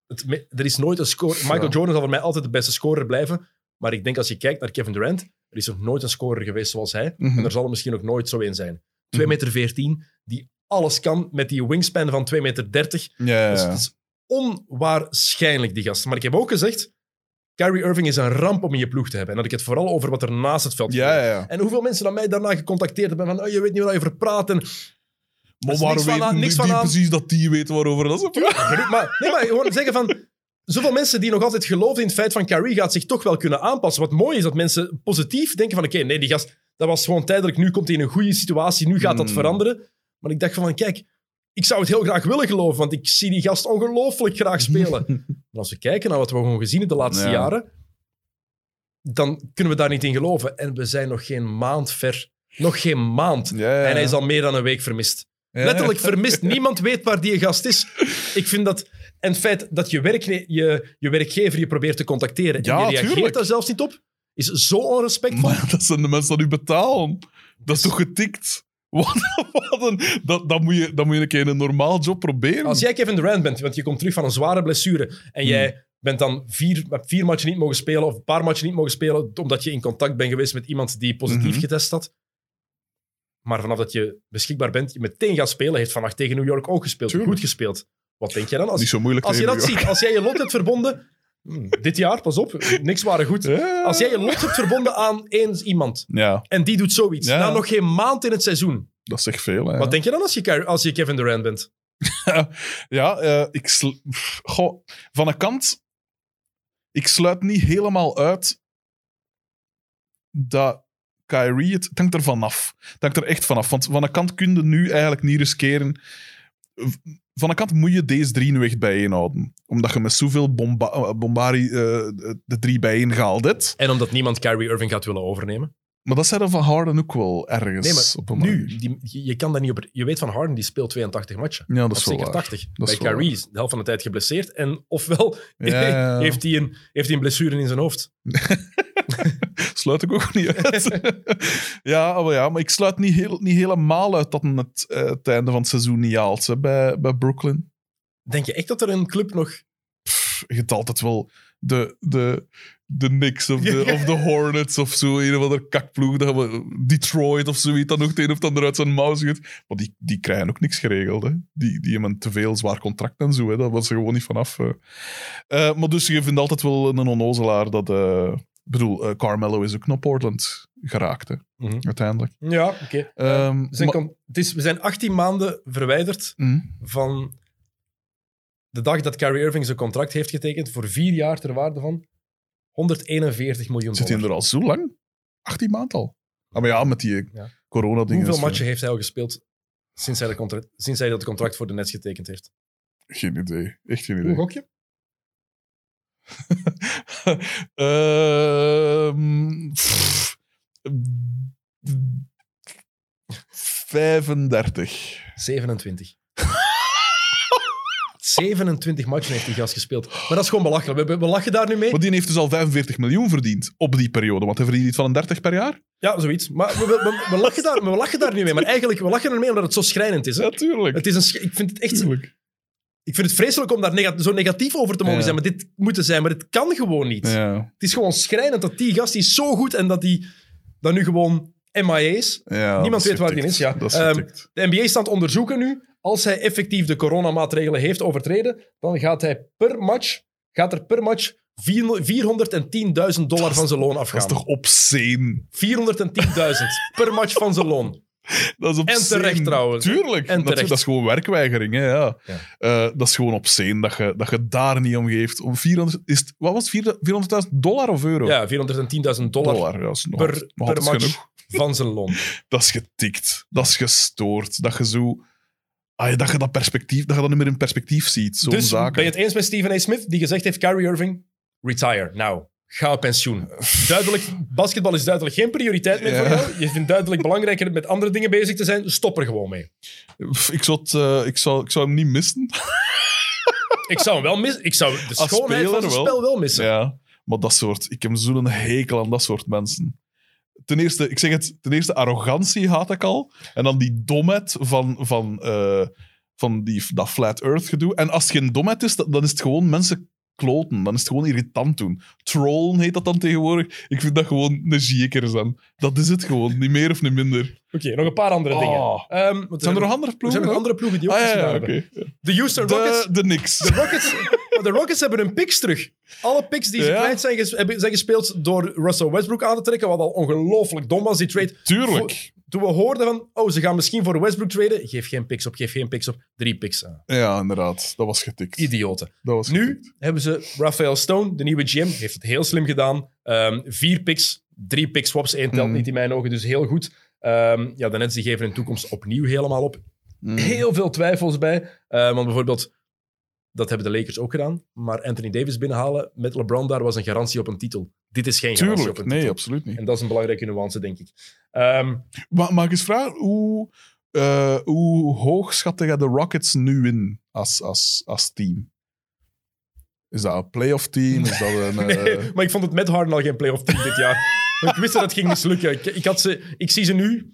het, er is nooit een score. Michael Ja. Jordan zal voor mij altijd de beste scorer blijven. Maar ik denk als je kijkt naar Kevin Durant, er is nog nooit een scorer geweest zoals hij. En er zal er misschien ook nooit zo een zijn. 2 Mhm. meter 14, die alles kan met die wingspan van 2 meter 30. Ja, ja, Onwaarschijnlijk, die gast. Maar ik heb ook gezegd, Kyrie Irving is een ramp om in je ploeg te hebben. En dat ik het vooral over wat er naast het veld Ja, gebeurt. ja, ja. En hoeveel mensen aan mij daarna gecontacteerd hebben van, oh, je weet niet waar je over praat. En, Maar is waarom niks van aan- die, van aan- precies dat die weten waarover dat is? maar, nee, maar gewoon zeggen van... Zoveel mensen die nog altijd geloven in het feit van Kyrie gaat zich toch wel kunnen aanpassen. Wat mooi is dat mensen positief denken van oké, nee, die gast, dat was gewoon tijdelijk. Nu komt hij in een goede situatie, nu gaat dat Hmm. veranderen. Maar ik dacht van, kijk, ik zou het heel graag willen geloven, want ik zie die gast ongelooflijk graag <laughs> spelen. maar als we kijken naar wat we gewoon gezien hebben de laatste Ja. jaren, dan kunnen we daar niet in geloven. En we zijn nog geen maand ver. Nog geen maand. Ja, ja. En hij is al meer dan een week vermist. Letterlijk vermist. <laughs> Niemand weet waar die gast is. Ik vind dat... En het feit dat je, werk, je, je werkgever je probeert te contacteren en je reageert tuurlijk. daar zelfs niet op, is zo onrespectvol. Maar dat zijn de mensen die u betalen. Dat is toch getikt? Wat, wat een, dat, dat, moet je, dat moet je een keer een normaal job proberen. Als jij Kevin Durant bent, want je komt terug van een zware blessure en Hmm. jij bent dan vier, vier matchen niet mogen spelen of een paar matchen niet mogen spelen omdat je in contact bent geweest met iemand die positief Mhm. getest had. Maar vanaf dat je beschikbaar bent, je meteen gaat spelen, heeft vannacht tegen New York ook gespeeld, Tuurlijk. goed gespeeld. Wat denk je dan? Als, Niet zo moeilijk als je dat ziet, als jij je lot hebt verbonden... hmm, dit jaar, pas op, niks waren goed. Ja. Als jij je lot hebt verbonden aan één iemand Ja, en die doet zoiets, Ja. na nog geen maand in het seizoen, dat zegt veel. Hè. wat denk je dan als je, als je Kevin Durant bent? <laughs> Ja, eh, ik Goh, van een kant, ik sluit niet helemaal uit dat Kyrie, het, het hangt er vanaf. Het hangt er echt vanaf. Want van een kant kun je nu eigenlijk niet riskeren. Van een kant moet je deze drie nu echt bijeenhouden. Omdat je met zoveel bomba eh, bombari eh, de drie bijeen gehaald hebt. En omdat niemand Kyrie Irving gaat willen overnemen. Maar dat zei er van Harden ook wel ergens. Nee, maar op een nu, die, je, kan dat niet op... Je weet van Harden, die speelt 82 matchen. Ja, dat is wel zeker waar. 80. Dat is Bij Kyrie is de helft van de tijd geblesseerd. En ofwel Ja, ja, ja. <laughs> heeft, hij een, heeft hij een blessure in zijn hoofd. <laughs> <laughs> sluit ik ook niet uit. <laughs> ja, maar ja, maar ik sluit niet, heel, niet helemaal uit dat het, eh, het einde van het seizoen niet haalt hè, bij, bij Brooklyn. Denk je echt dat er een club nog... Je hebt altijd wel de, de, de Knicks of de, <laughs> of de Hornets of zo, een of andere kakploeg, dat we, Detroit of zoiets, dan nog het een of ander uit zijn mouw schudt. Maar die, die krijgen ook niks geregeld. Hè. Die, die hebben een te veel zwaar contract en zo. Hè. Dat was er gewoon niet vanaf. Eh, maar dus je vindt altijd wel een onnozelaar dat... ik bedoel, eh, Carmelo is ook naar Portland geraakt, hè, Mhm. uiteindelijk. Ja, oké. Ehm, we, het is, we zijn 18 maanden verwijderd Hm. van de dag dat Kyrie Irving zijn contract heeft getekend voor vier jaar ter waarde van 141 miljoen Zit hij dollar. er al zo lang? 18 maand al. Ah, maar ja, met die Ja. corona-dingen. Hoeveel matchen heeft hij al gespeeld sinds hij, de contract, sinds hij dat contract voor de Nets getekend heeft? Geen idee. Echt geen Hoe idee. gok je? <laughs> Ehm, pff, 35. 27. 27 matchen heeft die gast gespeeld. Maar dat is gewoon belachelijk. We, we lachen daar nu mee. Maar die heeft dus al 45 miljoen verdiend op die periode. Want hij verdient iets van een 30 per jaar. Ja, zoiets. Maar we, we, lachen daar, we lachen daar nu mee. Maar eigenlijk, we lachen er mee omdat het zo schrijnend is. Hè? Natuurlijk. Het is een, ik vind het echt Tuurlijk. Ik vind het vreselijk om daar zo negatief over te mogen Ja. zijn, maar dit moet er zijn. Maar dit kan gewoon niet. Ja, Het is gewoon schrijnend dat die gast die is zo goed en dat die dan nu gewoon MIA is. ja, Niemand dat weet waar die is. Ja. Dat is Ehm, de NBA staat onderzoeken nu. Als hij effectief de coronamaatregelen heeft overtreden, dan gaat hij per match, gaat er per match 410.000 dollar van zijn loon dat afgaan. is toch obscene? 410.000 per match van zijn loon. Dat is obscene. terecht trouwens. Tuurlijk. En Dat, terecht. dat is gewoon werkweigering. Hè, ja. Ja. Eh, dat is gewoon obscene dat je, dat je daar niet om geeft. Om 400, is het, wat was het? 400.000 dollar of euro? Ja, 410.000 dollar, dollar. Ja, dat is nog, per, nog per match genoeg. van zijn loon. <laughs> Dat is getikt. Dat is gestoord. Dat je zo... Ah, dat je dat perspectief, dat je dat niet meer in perspectief ziet. Zo'n Dus zaken. ben je het eens met Stephen A. Smith, die gezegd heeft, Kyrie Irving, retire, nou. Ga op pensioen. Duidelijk, basketbal is duidelijk geen prioriteit meer Ja. voor jou. Je vindt duidelijk belangrijker met andere dingen bezig te zijn. Stop er gewoon mee. Ik zou, het, eh, ik, zou, ik zou hem niet missen. Ik zou hem wel missen. Ik zou de Als schoonheid van wel. spel wel missen. Ja, maar dat soort... Ik heb zo'n hekel aan dat soort mensen. Ten eerste, ik zeg het, ten eerste arrogantie haat ik al. En dan die domheid van, van, eh, van die, dat flat earth gedoe. En als het geen domheid is, dan is het gewoon mensen kloten. Dan is het gewoon irritant doen. Trollen heet dat dan tegenwoordig. Ik vind dat gewoon een zieker zijn. Dat is het gewoon. Niet meer of niet minder. Oké, nog een paar andere dingen. Oh. Ehm, Zijn er nog er andere er ploegen? zijn nog ook? andere ploegen die ook Ah, ja, oké. De Houston Rockets. De, de niks. De Rockets, de Rockets hebben hun picks terug. Alle picks die ze Ja. kwijt zijn, ges- hebben, zijn gespeeld door Russell Westbrook aan te trekken, wat al ongelooflijk dom was, die trade. Tuurlijk. Toen we hoorden van, oh, ze gaan misschien voor Westbrook traden, geef geen picks op, geef geen picks op. Drie picks aan. Ja, inderdaad. Dat was getikt. Idioten. Dat was Nu getikt. hebben ze Raphael Stone, de nieuwe GM, heeft het heel slim gedaan. Ehm, vier picks, drie pick swaps, één telt Mhm. niet in mijn ogen, dus heel goed. Ehm, ja, de Nets die geven hun toekomst opnieuw helemaal op. Mm. Heel veel twijfels bij. Eh, want bijvoorbeeld, dat hebben de Lakers ook gedaan, maar Anthony Davis binnenhalen met LeBron daar was een garantie op een titel. Dit is geen garantie op een Nee, titel. absoluut niet. En dat is een belangrijke nuance, denk ik. Ehm, Ma mag ik eens vragen, hoe, eh, hoe hoog schatte jij de Rockets nu in als, als, als team? Is dat een playoff team? Is dat een... <laughs> eh, maar ik vond het met Harden al geen playoff team dit jaar. <laughs> Ik wist dat het ging mislukken. Ik, ik, had ze, ik zie ze nu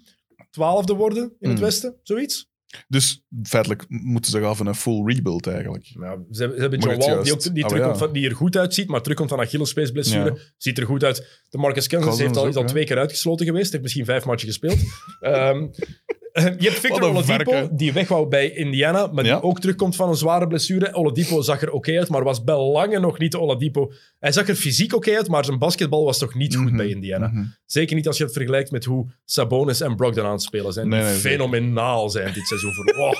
twaalfde worden in het Hmm. Westen, zoiets. Dus feitelijk moeten ze gaan van een full rebuild eigenlijk. Nou, ze, hebben- ze hebben John Wall, die, ook, die, Ah, ja. van, die er goed uitziet, maar terugkomt van Achillespeesblessure. Ja. Ziet er goed uit. De Marcus Cousins, heeft al, is al twee keer uitgesloten geweest. Heeft misschien vijf matchen gespeeld. <laughs> Ehm, je hebt Victor Oladipo, die weg wou bij Indiana, maar die Ja. ook terugkomt van een zware blessure. Oladipo zag er oké uit, maar was bij lange nog niet de Oladipo. Hij zag er fysiek oké uit, maar zijn basketbal was toch niet goed Mhm. bij Indiana. Mhm. Zeker niet als je het vergelijkt met hoe Sabonis en Brogdon aan het spelen zijn. Nee, fenomenaal zijn dit seizoen. Voor, oh.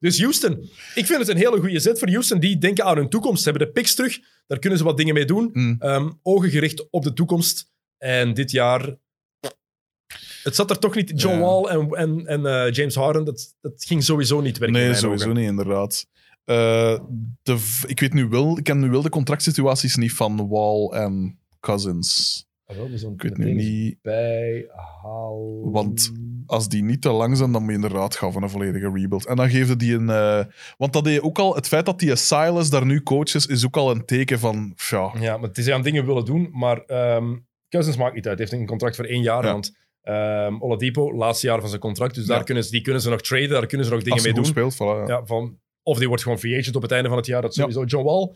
Dus Houston. Ik vind het een hele goede zet voor Houston. Die denken aan hun toekomst. Ze hebben de picks terug. Daar kunnen ze wat dingen mee doen. Mm. Ehm, ogen gericht op de toekomst. En dit jaar... Het zat er toch niet... John Ja. Wall en, en, en eh, James Harden, dat, dat ging sowieso niet werken. Nee, sowieso ogen. niet, inderdaad. Eh, de, ik weet nu wel, ik ken nu wel de contractsituaties niet van Wall en Cousins. Ah, wel, Ik weet nu niet, bijhalen. Want- als die niet te lang zijn, dan moet je inderdaad gaan van een volledige rebuild. En dan geeft het die een... eh, want dat deed ook al, het feit dat die Silas daar nu coach is, is ook al een teken van, ja, Ja, maar het is aan dingen willen doen, maar ehm, Cousins maakt niet uit. Hij heeft een contract voor één jaar. Ja. Want ehm Oladipo, laatste jaar van zijn contract. Dus daar kunnen ze, die kunnen ze nog traden. Daar kunnen ze nog dingen mee doen. speelt, voilà, ja. Ja, van, of die wordt gewoon free agent op het einde van het jaar. Dat sowieso. John Wall,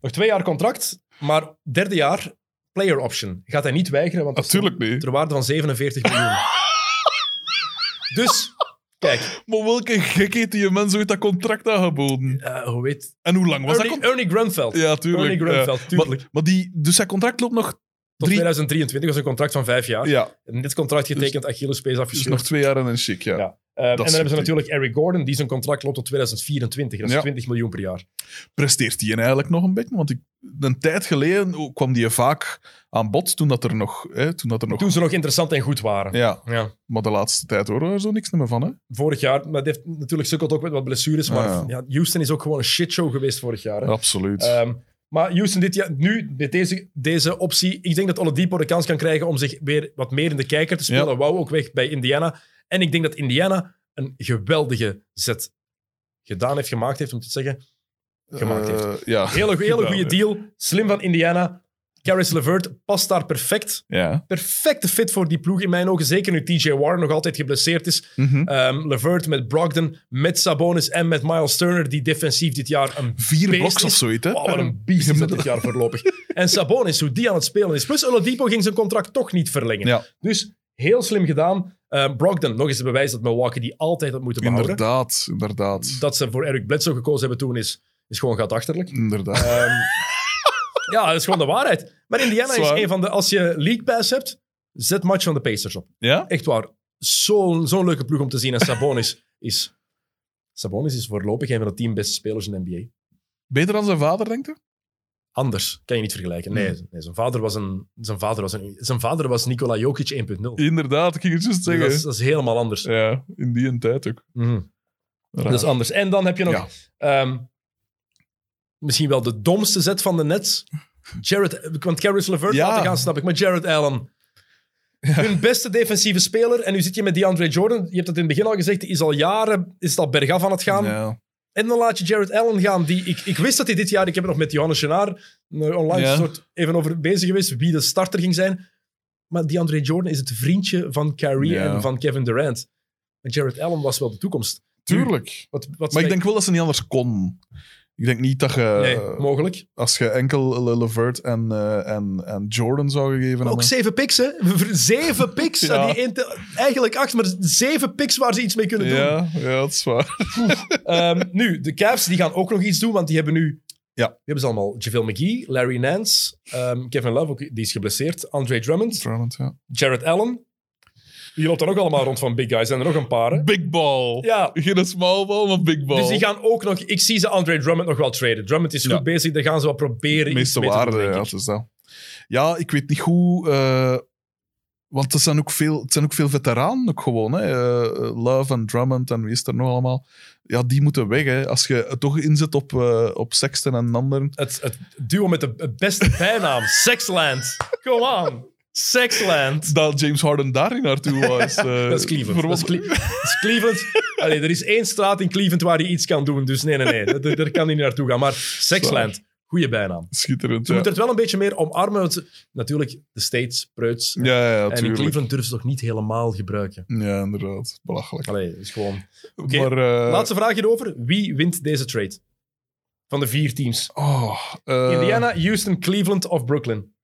nog twee jaar contract. Maar derde jaar, player option. Gaat hij niet weigeren, want Natuurlijk niet. ter waarde van 47 miljoen. <laughs> dus, kijk. Maar welke gek heeft die mens ooit dat contract aangeboden? eh, hoe weet... En hoe lang was dat Ernie, Grunfeld. Ja, tuurlijk. Ernie Grunfeld, ja. tuurlijk. Maar, maar die, dus zijn contract loopt nog Tot drie... 2023 was een contract van vijf jaar. Ja, En dit contract getekend, Achillespees dus afgescheurd. nog twee jaar en een chic, ja. Ja. Eh, en dan hebben ze natuurlijk Eric Gordon, die zijn contract loopt tot 2024. Dat is Ja. 20 miljoen per jaar. Presteert die eigenlijk nog een beetje? Want ik, een tijd geleden kwam die vaak aan bod toen dat er nog... Hè, toen dat er nog Toen ze nog interessant en goed waren. ja, Ja. maar de laatste tijd horen we er zo niks meer van, hè? Vorig jaar, maar heeft natuurlijk sukkeld ook met wat blessures. Maar Ja. ja, Houston is ook gewoon een shitshow geweest vorig jaar. Hè. Absoluut. Ehm, maar Houston dit jaar, nu, met deze, deze optie, ik denk dat Oladipo de kans kan krijgen om zich weer wat meer in de kijker te spelen. Ja. Wou ook weg bij Indiana. En ik denk dat Indiana een geweldige zet gedaan heeft, gemaakt heeft, om te zeggen. gemaakt heeft. Eh, ja. Hele, hele goede deal. Slim van Indiana. Caris LeVert past daar perfect. Ja. Perfecte fit voor die ploeg in mijn ogen. Zeker nu TJ Warren nog altijd geblesseerd is. Ehm LeVert met Brogdon, met Sabonis en met Miles Turner, die defensief dit jaar een Vier bloks of zoiets, hè? Wow, wat een beest is dat dit jaar voorlopig. <laughs> En Sabonis, hoe die aan het spelen is. Plus Oladipo ging zijn contract toch niet verlengen. Ja, Dus heel slim gedaan. Ehm, Brogdon, nog eens een bewijs dat Milwaukee die altijd had moeten behouden. inderdaad. Inderdaad. Dat ze voor Eric Bledsoe gekozen hebben toen is, is gewoon gatachterlijk. Inderdaad. Ehm, <laughs> ja, dat is gewoon de waarheid. Maar Indiana is Zwaar. een van de... Als je League Pass hebt, zet match van de Pacers op. ja? Echt waar. Zo'n zo'n leuke ploeg om te zien. En Sabonis is... Sabonis is voorlopig een van de tien beste spelers in de NBA. Beter dan zijn vader, denkt u? Anders kan je niet vergelijken. Nee, Hmm. nee zijn, vader was een, zijn, vader was een, zijn vader was Nikola Jokic 1.0. Inderdaad, ik ging het juist Dus zeggen. dat, is, dat is helemaal anders. Ja, in die tijd ook. Raar. Dat is anders. En dan heb je nog Ja. ehm, misschien wel de domste zet van de Nets. Jared, want Caris LeVert Ja. laten gaan, snap ik. Maar Jared Allen, hun beste defensieve speler. En nu zit je met DeAndre Jordan. Je hebt het in het begin al gezegd, is al jaren is dat bergaf aan het gaan. Ja. En dan laat je Jared Allen gaan. Die, ik, ik wist dat hij dit jaar, ik heb er nog met Johannes Genaar eh, online soort even over bezig geweest, wie de starter ging zijn. Maar DeAndre Jordan is het vriendje van Kyrie en van Kevin Durant. En Jared Allen was wel de toekomst. Tuurlijk. Wat, wat Maar ik denk wel dat ze niet anders kon. Ik denk niet dat je... Nee, eh, mogelijk. als je enkel Le- Levert en, eh, en, en Jordan zou gegeven Maar ook zeven picks, hè? Zeven <laughs> picks. Ja. Die te- eigenlijk acht, maar zeven picks waar ze iets mee kunnen doen. Ja, ja, dat is waar. <laughs> Ehm, nu, de Cavs die gaan ook nog iets doen, want die hebben nu... Ja. Die hebben ze allemaal. JaVale McGee, Larry Nance, ehm, Kevin Love, ook, die is geblesseerd, Andre Drummond, Drummond, ja. Jared Allen. Die loopt dan ook allemaal rond van big guys. En er nog een paar, hè? Big ball. Ja, Geen small ball, maar big ball. dus die gaan ook nog... Ik zie ze Andre Drummond nog wel traden. Drummond is goed Ja. bezig, daar gaan ze wel proberen iets meeste mee te doen, waarde, ja, het dat. Ja, ik weet niet hoe... eh, want er zijn ook veel, het zijn ook veel veteranen ook gewoon. Hè. Eh, Love en Drummond en wie is er nog allemaal. Ja, die moeten weg. Hè. Als je het toch inzet op, eh, op Sexton en anderen. Het, het duo met de het beste bijnaam, Sexland. Come on. Sexland. Dat James Harden daarin naartoe was. <laughs> eh, Dat is Cleveland. Dat is, verwonder- Cle- dat is Cleveland. <laughs> Allee, er is één straat in Cleveland waar hij iets kan doen. Dus nee, nee, nee. <laughs> Daar, daar kan hij niet naartoe gaan. Maar Sexland, goede bijnaam. Schitterend, Ze ja. moeten het wel een beetje meer omarmen. Natuurlijk, de States, preuts. Ja, ja, en in. Cleveland durven ze toch niet helemaal gebruiken. Ja, inderdaad. Belachelijk. Allee, is gewoon... Oké, Maar, eh, Laatste vraag hierover. Wie wint deze trade? Van de vier teams. oh, eh, Indiana, Houston, Cleveland of Brooklyn?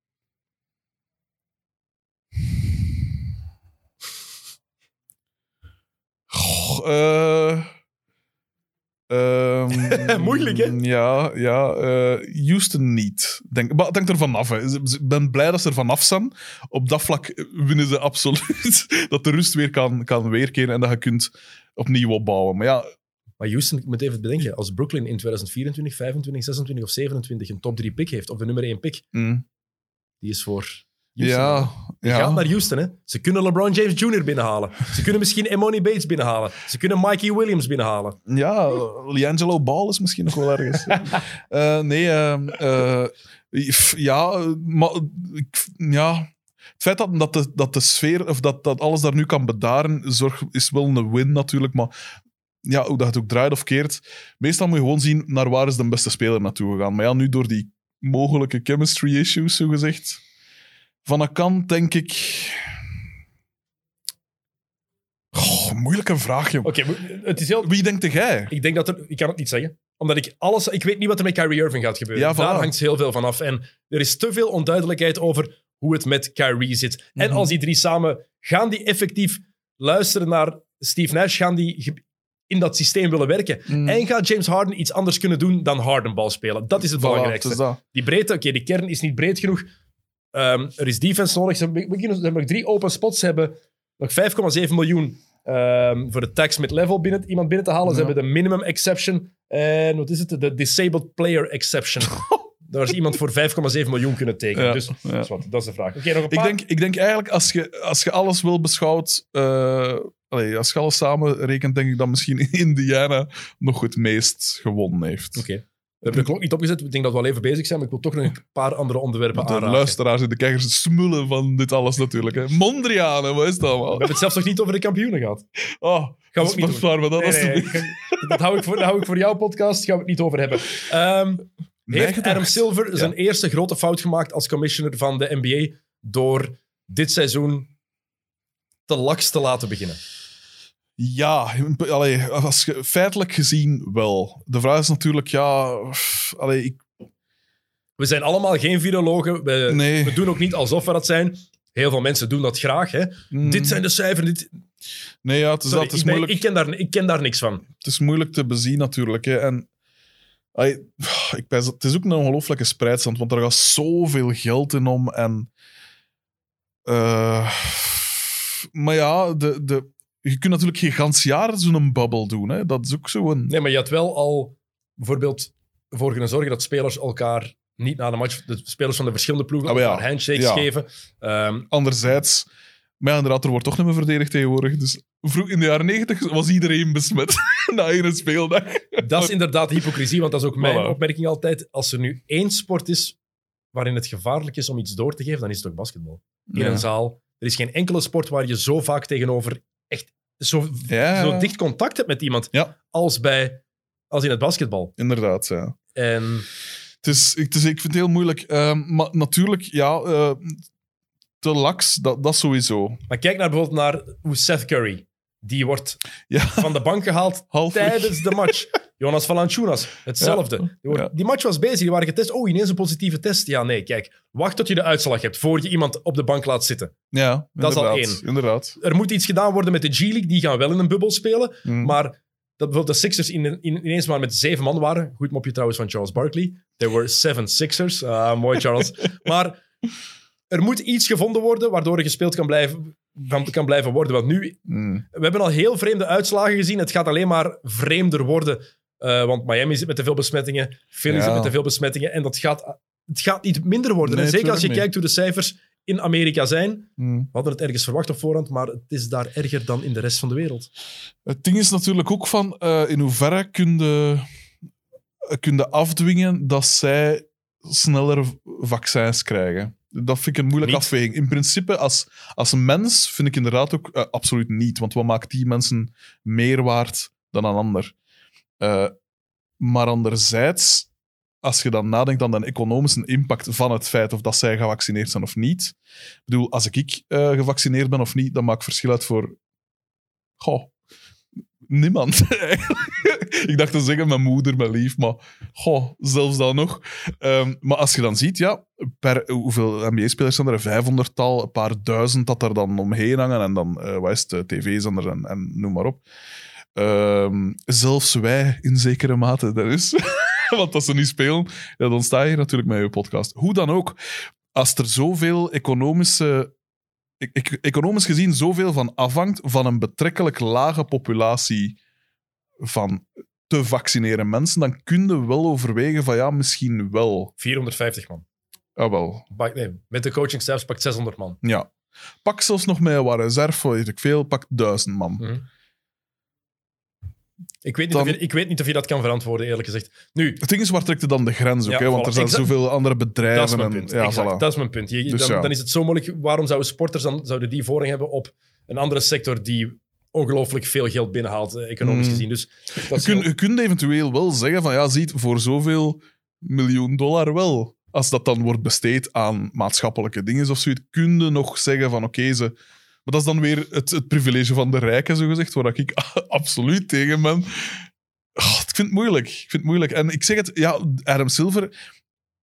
Eh, ehm, <laughs> Moeilijk, hè? Ja, ja eh, Houston niet. Denk, maar het hangt er vanaf. Ik ben blij dat ze er vanaf zijn. Op dat vlak winnen ze absoluut. <laughs> dat de rust weer kan, kan weerkeren en dat je kunt opnieuw opbouwen. Maar ja, Maar Houston, ik moet even bedenken, als Brooklyn in 2024, 25, 26 of 27 een top 3 pick heeft, of de nummer 1 pick, mm, die is voor Houston. ja, Die ja. gaat naar Houston. Hè. Ze kunnen LeBron James Jr. binnenhalen. Ze kunnen misschien Emoni Bates binnenhalen. Ze kunnen Mikey Williams binnenhalen. Ja, Liangelo Ball is misschien nog wel ergens. <laughs> Eh, nee, ehm, eh, ja, maar ja. Het feit dat, dat, de, dat de sfeer, of dat, dat alles daar nu kan bedaren, zorg, is wel een win natuurlijk. Maar ja, hoe dat het ook draait of keert, meestal moet je gewoon zien naar waar is de beste speler naartoe gegaan. Maar ja, nu door die mogelijke chemistry issues, zo gezegd, Van een kant denk ik... Goh, moeilijke vraag, joh. Oké, het is heel... Wie denkt jij? Ik denk dat er... Ik kan het niet zeggen. Omdat ik alles... Ik weet niet wat er met Kyrie Irving gaat gebeuren. Ja. Daar hangt heel veel van af. En er is te veel onduidelijkheid over hoe het met Kyrie zit. En Mhm. als die drie samen... Gaan die effectief luisteren naar Steve Nash? Gaan die in dat systeem willen werken? Mm. En gaat James Harden iets anders kunnen doen dan Hardenbal spelen? Dat is het Voilà, belangrijkste. is. Die breedte, oké, die kern is niet breed genoeg. Ehm, er is defense nodig. Ze hebben, ze nog drie open spots. Ze hebben nog 5,7 miljoen ehm, voor de tax mid-level binnen, iemand binnen te halen. Ze hebben de minimum exception. En wat is het? De disabled player exception. <laughs> Daar is iemand voor 5,7 miljoen kunnen tekenen. Ja, dus ja. dat, is wat, dat is de vraag. Oké, nog een Ik denk, ik denk eigenlijk, als je, als je alles wil beschouwt... eh, allee, als je alles samen rekent, denk ik dat misschien <laughs> Indiana nog het meest gewonnen heeft. Oké. We hebben de klok niet opgezet. Ik denk dat we al even bezig zijn, maar ik wil toch nog een paar andere onderwerpen De aanraken. luisteraars en de kijkers smullen van dit alles natuurlijk. Hè. Mondriaan, wat is dat We allemaal? hebben het zelfs nog niet over de kampioenen gehad. Oh, Gaan we ook niet doen. dat Nee, nee, alstublieft. nee. dat, hou ik voor, dat hou ik voor jouw podcast. Gaan we het niet over hebben. Mij heeft. Adam Silver zijn eerste grote fout gemaakt als commissioner van de NBA door dit seizoen te laks te laten beginnen? Ja, allee, als feitelijk gezien wel. De vraag is natuurlijk, ja... Allee, ik, We zijn allemaal geen virologen. We, Nee. we doen ook niet alsof we dat zijn. Heel veel mensen doen dat graag. Hè? mm, Dit zijn de cijfers. Dit, Nee, ja, het is, Sorry, dat, het, is ik, ben- moeilijk, ik, ken daar, ik ken daar niks van. het is moeilijk te bezien natuurlijk. Hè. En, allee, ik pijs het is ook een ongelooflijke spreidstand, want er gaat zoveel geld in om. En, eh, maar ja, de, de, je kunt natuurlijk geen gans jaar zo'n bubble doen. Hè. Dat is ook zo'n... Nee, maar je had wel al bijvoorbeeld voor kunnen zorgen dat spelers elkaar niet na de match, de spelers van de verschillende ploegen, Ah, ja. elkaar handshakes Ja. geven. Ehm, Anderzijds, maar ja, inderdaad, er wordt toch niet meer verdedigd tegenwoordig. Dus vroeg in de jaren negentig was iedereen besmet <laughs> na één speeldag. Dat is inderdaad hypocrisie, want dat is ook mijn Voilà. opmerking altijd. Als er nu één sport is waarin het gevaarlijk is om iets door te geven, dan is het ook basketbal. In Ja. een zaal. Er is geen enkele sport waar je zo vaak tegenover echt zo, Ja. zo dicht contact hebt met iemand Ja. als, bij, als in het basketbal. Inderdaad, ja. En Het is, het is, ik vind het heel moeilijk. Ehm, maar natuurlijk, ja, eh, te laks, dat, dat sowieso. maar kijk naar bijvoorbeeld naar hoe Seth Curry, die wordt Ja, van de bank gehaald <laughs> tijdens de match. Jonas Valanciunas, hetzelfde. Ja. Die, wordt- die match was bezig, die waren getest. Oh, ineens een positieve test. Ja, nee, kijk. Wacht tot je de uitslag hebt, voor je iemand op de bank laat zitten. Ja, Dat is al één. Inderdaad. Er moet iets gedaan worden met de G-League. Die gaan wel in een bubbel spelen. Mm. Maar dat bijvoorbeeld de Sixers in, in- ineens maar met zeven man waren. Goed mopje trouwens van Charles Barkley. There were seven Sixers. Ah, mooi, Charles. <laughs> maar er moet iets gevonden worden waardoor er gespeeld kan blijven, kan, kan blijven worden. Want nu, Mm. we hebben al heel vreemde uitslagen gezien. Het gaat alleen maar vreemder worden. Eh, want Miami zit met te veel besmettingen. Philly Ja. zit met te veel besmettingen. En dat gaat, het gaat niet minder worden. Nee, en zeker als je kijkt hoe de cijfers in Amerika zijn. Mm. We hadden het ergens verwacht op voorhand, maar het is daar erger dan in de rest van de wereld. Het ding is natuurlijk ook van eh, in hoeverre kun je, kun je afdwingen dat zij sneller vaccins krijgen. Dat vind ik een moeilijke Niet. afweging. In principe, als, als een mens vind ik inderdaad ook eh, absoluut niet. Want wat maakt die mensen meer waard dan een ander? Eh, maar anderzijds, als je dan nadenkt aan de economische impact van het feit of dat zij gevaccineerd zijn of niet. Ik bedoel, als ik eh, gevaccineerd ben of niet, dan maakt verschil uit voor... Goh, niemand. <laughs> ik dacht te zeggen mijn moeder, mijn lief, maar goh, zelfs dan nog. Ehm, maar als je dan ziet, ja, per, hoeveel NBA-spelers zijn er? Een 500-tal, een paar duizend dat er dan omheen hangen en dan, eh wat is het, eh, en noem maar op. Ehm, zelfs wij in zekere mate, dat is. <laughs> Want als ze niet spelen, ja, dan sta je natuurlijk met je podcast. Hoe dan ook, als er zoveel economische, economisch gezien zoveel van afhangt van een betrekkelijk lage populatie van te vaccineren mensen, dan kun je wel overwegen van ja, misschien wel. 450 man. Ah, wel. Pak- nee, met de coaching staffs pakt 600 man. Ja. Pak zelfs nog met wat reserve, weet ik veel, pak duizend man. Mhm. Ik weet, niet Dan- of je, ik weet niet of je dat kan verantwoorden, eerlijk gezegd. Nu, Het ding is, waar trekt je dan de grens ook? Ja, hè? Want voilà. er zijn Exact. zoveel andere dat is bedrijven. mijn en, punt. Ja, Exact, voilà. Dat is mijn punt. Je- Dus dan, ja. dan is het zo moeilijk. Waarom zouden sporters dan zouden die voorrang hebben op een andere sector die ongelooflijk veel geld binnenhaalt, eh, economisch Mm. gezien? Dus dat Je, kunt, je kunt eventueel wel zeggen van ja, ziet, voor zoveel miljoen dollar wel. als dat dan wordt besteed aan maatschappelijke dingen of zoiets, kun je nog zeggen van oké, ze... Maar dat is dan weer het, het privilege van de rijken, zogezegd, waar ik <laughs> absoluut tegen ben. Oh, ik vind het moeilijk. Ik vind het moeilijk. En ik zeg het, ja, Adam Silver,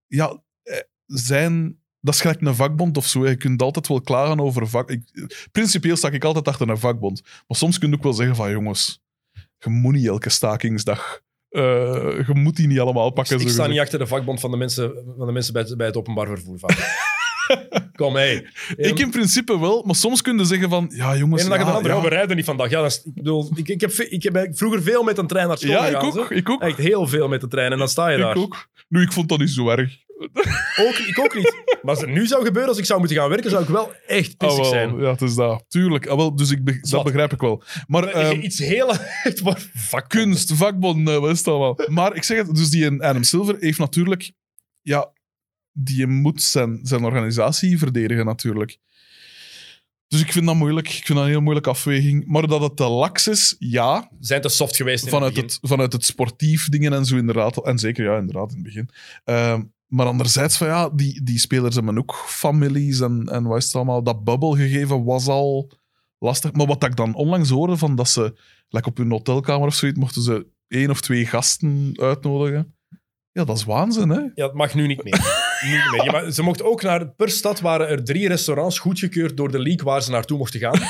ja, eh, zijn... Dat is gelijk een vakbond of zo. Je kunt altijd wel klagen over vak... Ik, principieel sta ik altijd achter een vakbond. Maar soms kun je ook wel zeggen van, jongens, je moet niet elke stakingsdag... eh, je moet die niet allemaal pakken. Ik sta niet achter de vakbond van de mensen, van de mensen bij, het, bij het openbaar vervoer. Van. <laughs> Kom, hé. <laughs> Ik in principe wel, maar soms kun je zeggen van, ja jongens... En dan ja, we rijden niet vandaag. Ja, dat is, ik bedoel, ik, ik, heb, ik heb vroeger veel met een trein naar school Ja, ik ook, zo. ik ook. Echt heel veel met de trein. En dan sta je daar. Ik ook. Nu, ik vond dat niet zo erg. <laughs> Ook, ik ook niet. Maar als het nu zou gebeuren, als ik zou moeten gaan werken, zou ik wel echt Ah, pissig zijn. Ja, het is dat. Tuurlijk. Ah, wel, dus ik be- dat begrijp ik wel. Maar ehm, Iets heel... <laughs> Vakkunst. kunst, vakbonden, wat is dat wel? Maar ik zeg het, dus die Adam Silver heeft natuurlijk... Ja, die moet zijn, zijn organisatie verdedigen natuurlijk. Dus ik vind dat moeilijk. Ik vind dat een heel moeilijke afweging. Maar dat het te laks is, ja. Zijn te soft geweest in Vanuit het het, begin. vanuit het sportief dingen en zo inderdaad. En zeker, ja, inderdaad, in het begin. Ehm, maar anderzijds, van, ja, die, die spelers hebben ook families en, en wat is het allemaal. Dat bubbel gegeven was al lastig. Maar wat ik dan onlangs hoorde, van dat ze like op hun hotelkamer of zoiets, mochten ze één of twee gasten uitnodigen. Ja, dat is waanzin, hè? Ja, het mag nu niet meer. <laughs> niet meer. Je mag- ze mochten ook naar... Per stad waren er drie restaurants goedgekeurd door de league waar ze naartoe mochten gaan. <laughs>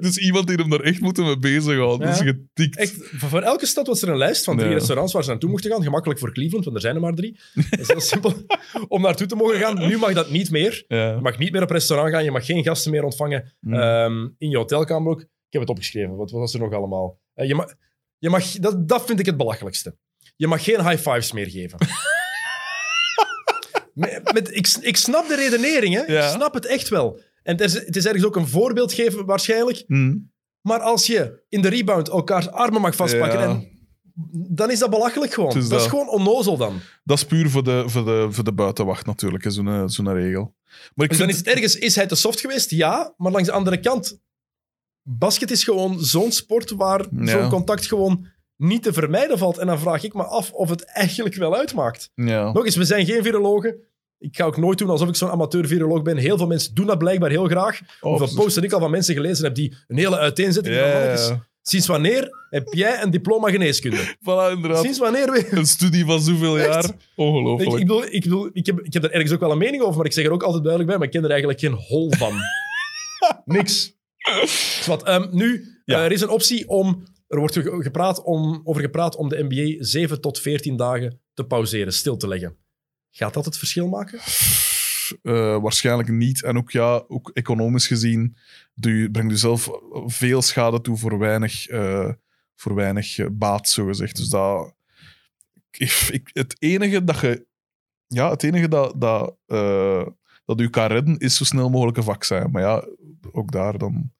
Dus iemand die hem daar echt moeten mee bezighouden. Ja. getikt. Echt, voor elke stad was er een lijst van drie Ja. restaurants waar ze naartoe mochten gaan. Gemakkelijk voor Cleveland, want er zijn er maar drie. Dat is heel simpel. <laughs> Om naartoe te mogen gaan. Nu mag dat niet meer. Ja. Je mag niet meer op restaurant gaan. Je mag geen gasten meer ontvangen. Mm. Ehm, in je hotelkamer ook. Ik heb het opgeschreven. Wat, wat was er nog allemaal? Eh, je mag, je mag, dat, dat vind ik het belachelijkste. Je mag geen high fives meer geven. Met, met- ik, ik snap de redenering, hè. Ja. Ik snap het echt wel. En het is, het is ergens ook een voorbeeld geven, waarschijnlijk. Mm. Maar als je in de rebound elkaars armen mag vastpakken, Ja. en, dan is dat belachelijk gewoon. Is dat, is gewoon onnozel dan. Dat is puur voor de, voor de, voor de buitenwacht natuurlijk, zo'n zo'n regel. Maar ik Dus dan is het ergens, is hij te soft geweest? Ja, maar langs de andere kant, basket is gewoon zo'n sport waar Ja. zo'n contact gewoon niet te vermijden valt. En dan vraag ik me af of het eigenlijk wel uitmaakt. Ja. Nog eens, we zijn geen virologen. Ik ga ook nooit doen alsof ik zo'n amateur-viroloog ben. Heel veel mensen doen dat blijkbaar heel graag. Oh, Hoeveel posts ik al van mensen gelezen heb die een hele uiteenzetting. Sinds wanneer heb jij een diploma geneeskunde? <laughs> Voilà, inderdaad. Sinds wanneer weer? Een studie van zoveel Echt? jaar. Ik, Ongelooflijk. ik, bedoel, ik, bedoel, ik, heb, ik heb er ergens ook wel een mening over, maar ik zeg er ook altijd duidelijk bij, maar ik ken er eigenlijk geen hol van. <laughs> Niks. Zwat, ehm, nu, Ja. eh, er is een optie om... Er wordt ge- gepraat om, over gepraat om de NBA 7 tot 14 dagen te pauzeren, stil te leggen. Gaat dat het verschil maken? Eh, waarschijnlijk niet. En ook, ja, ook economisch gezien doe je, breng je zelf veel schade toe voor weinig, eh, voor weinig eh, baat, zogezegd. Dus dat, het enige dat je... Ja, het enige dat, dat, dat u kan redden, is zo snel mogelijk een vaccin. Maar ja, ook daar dan...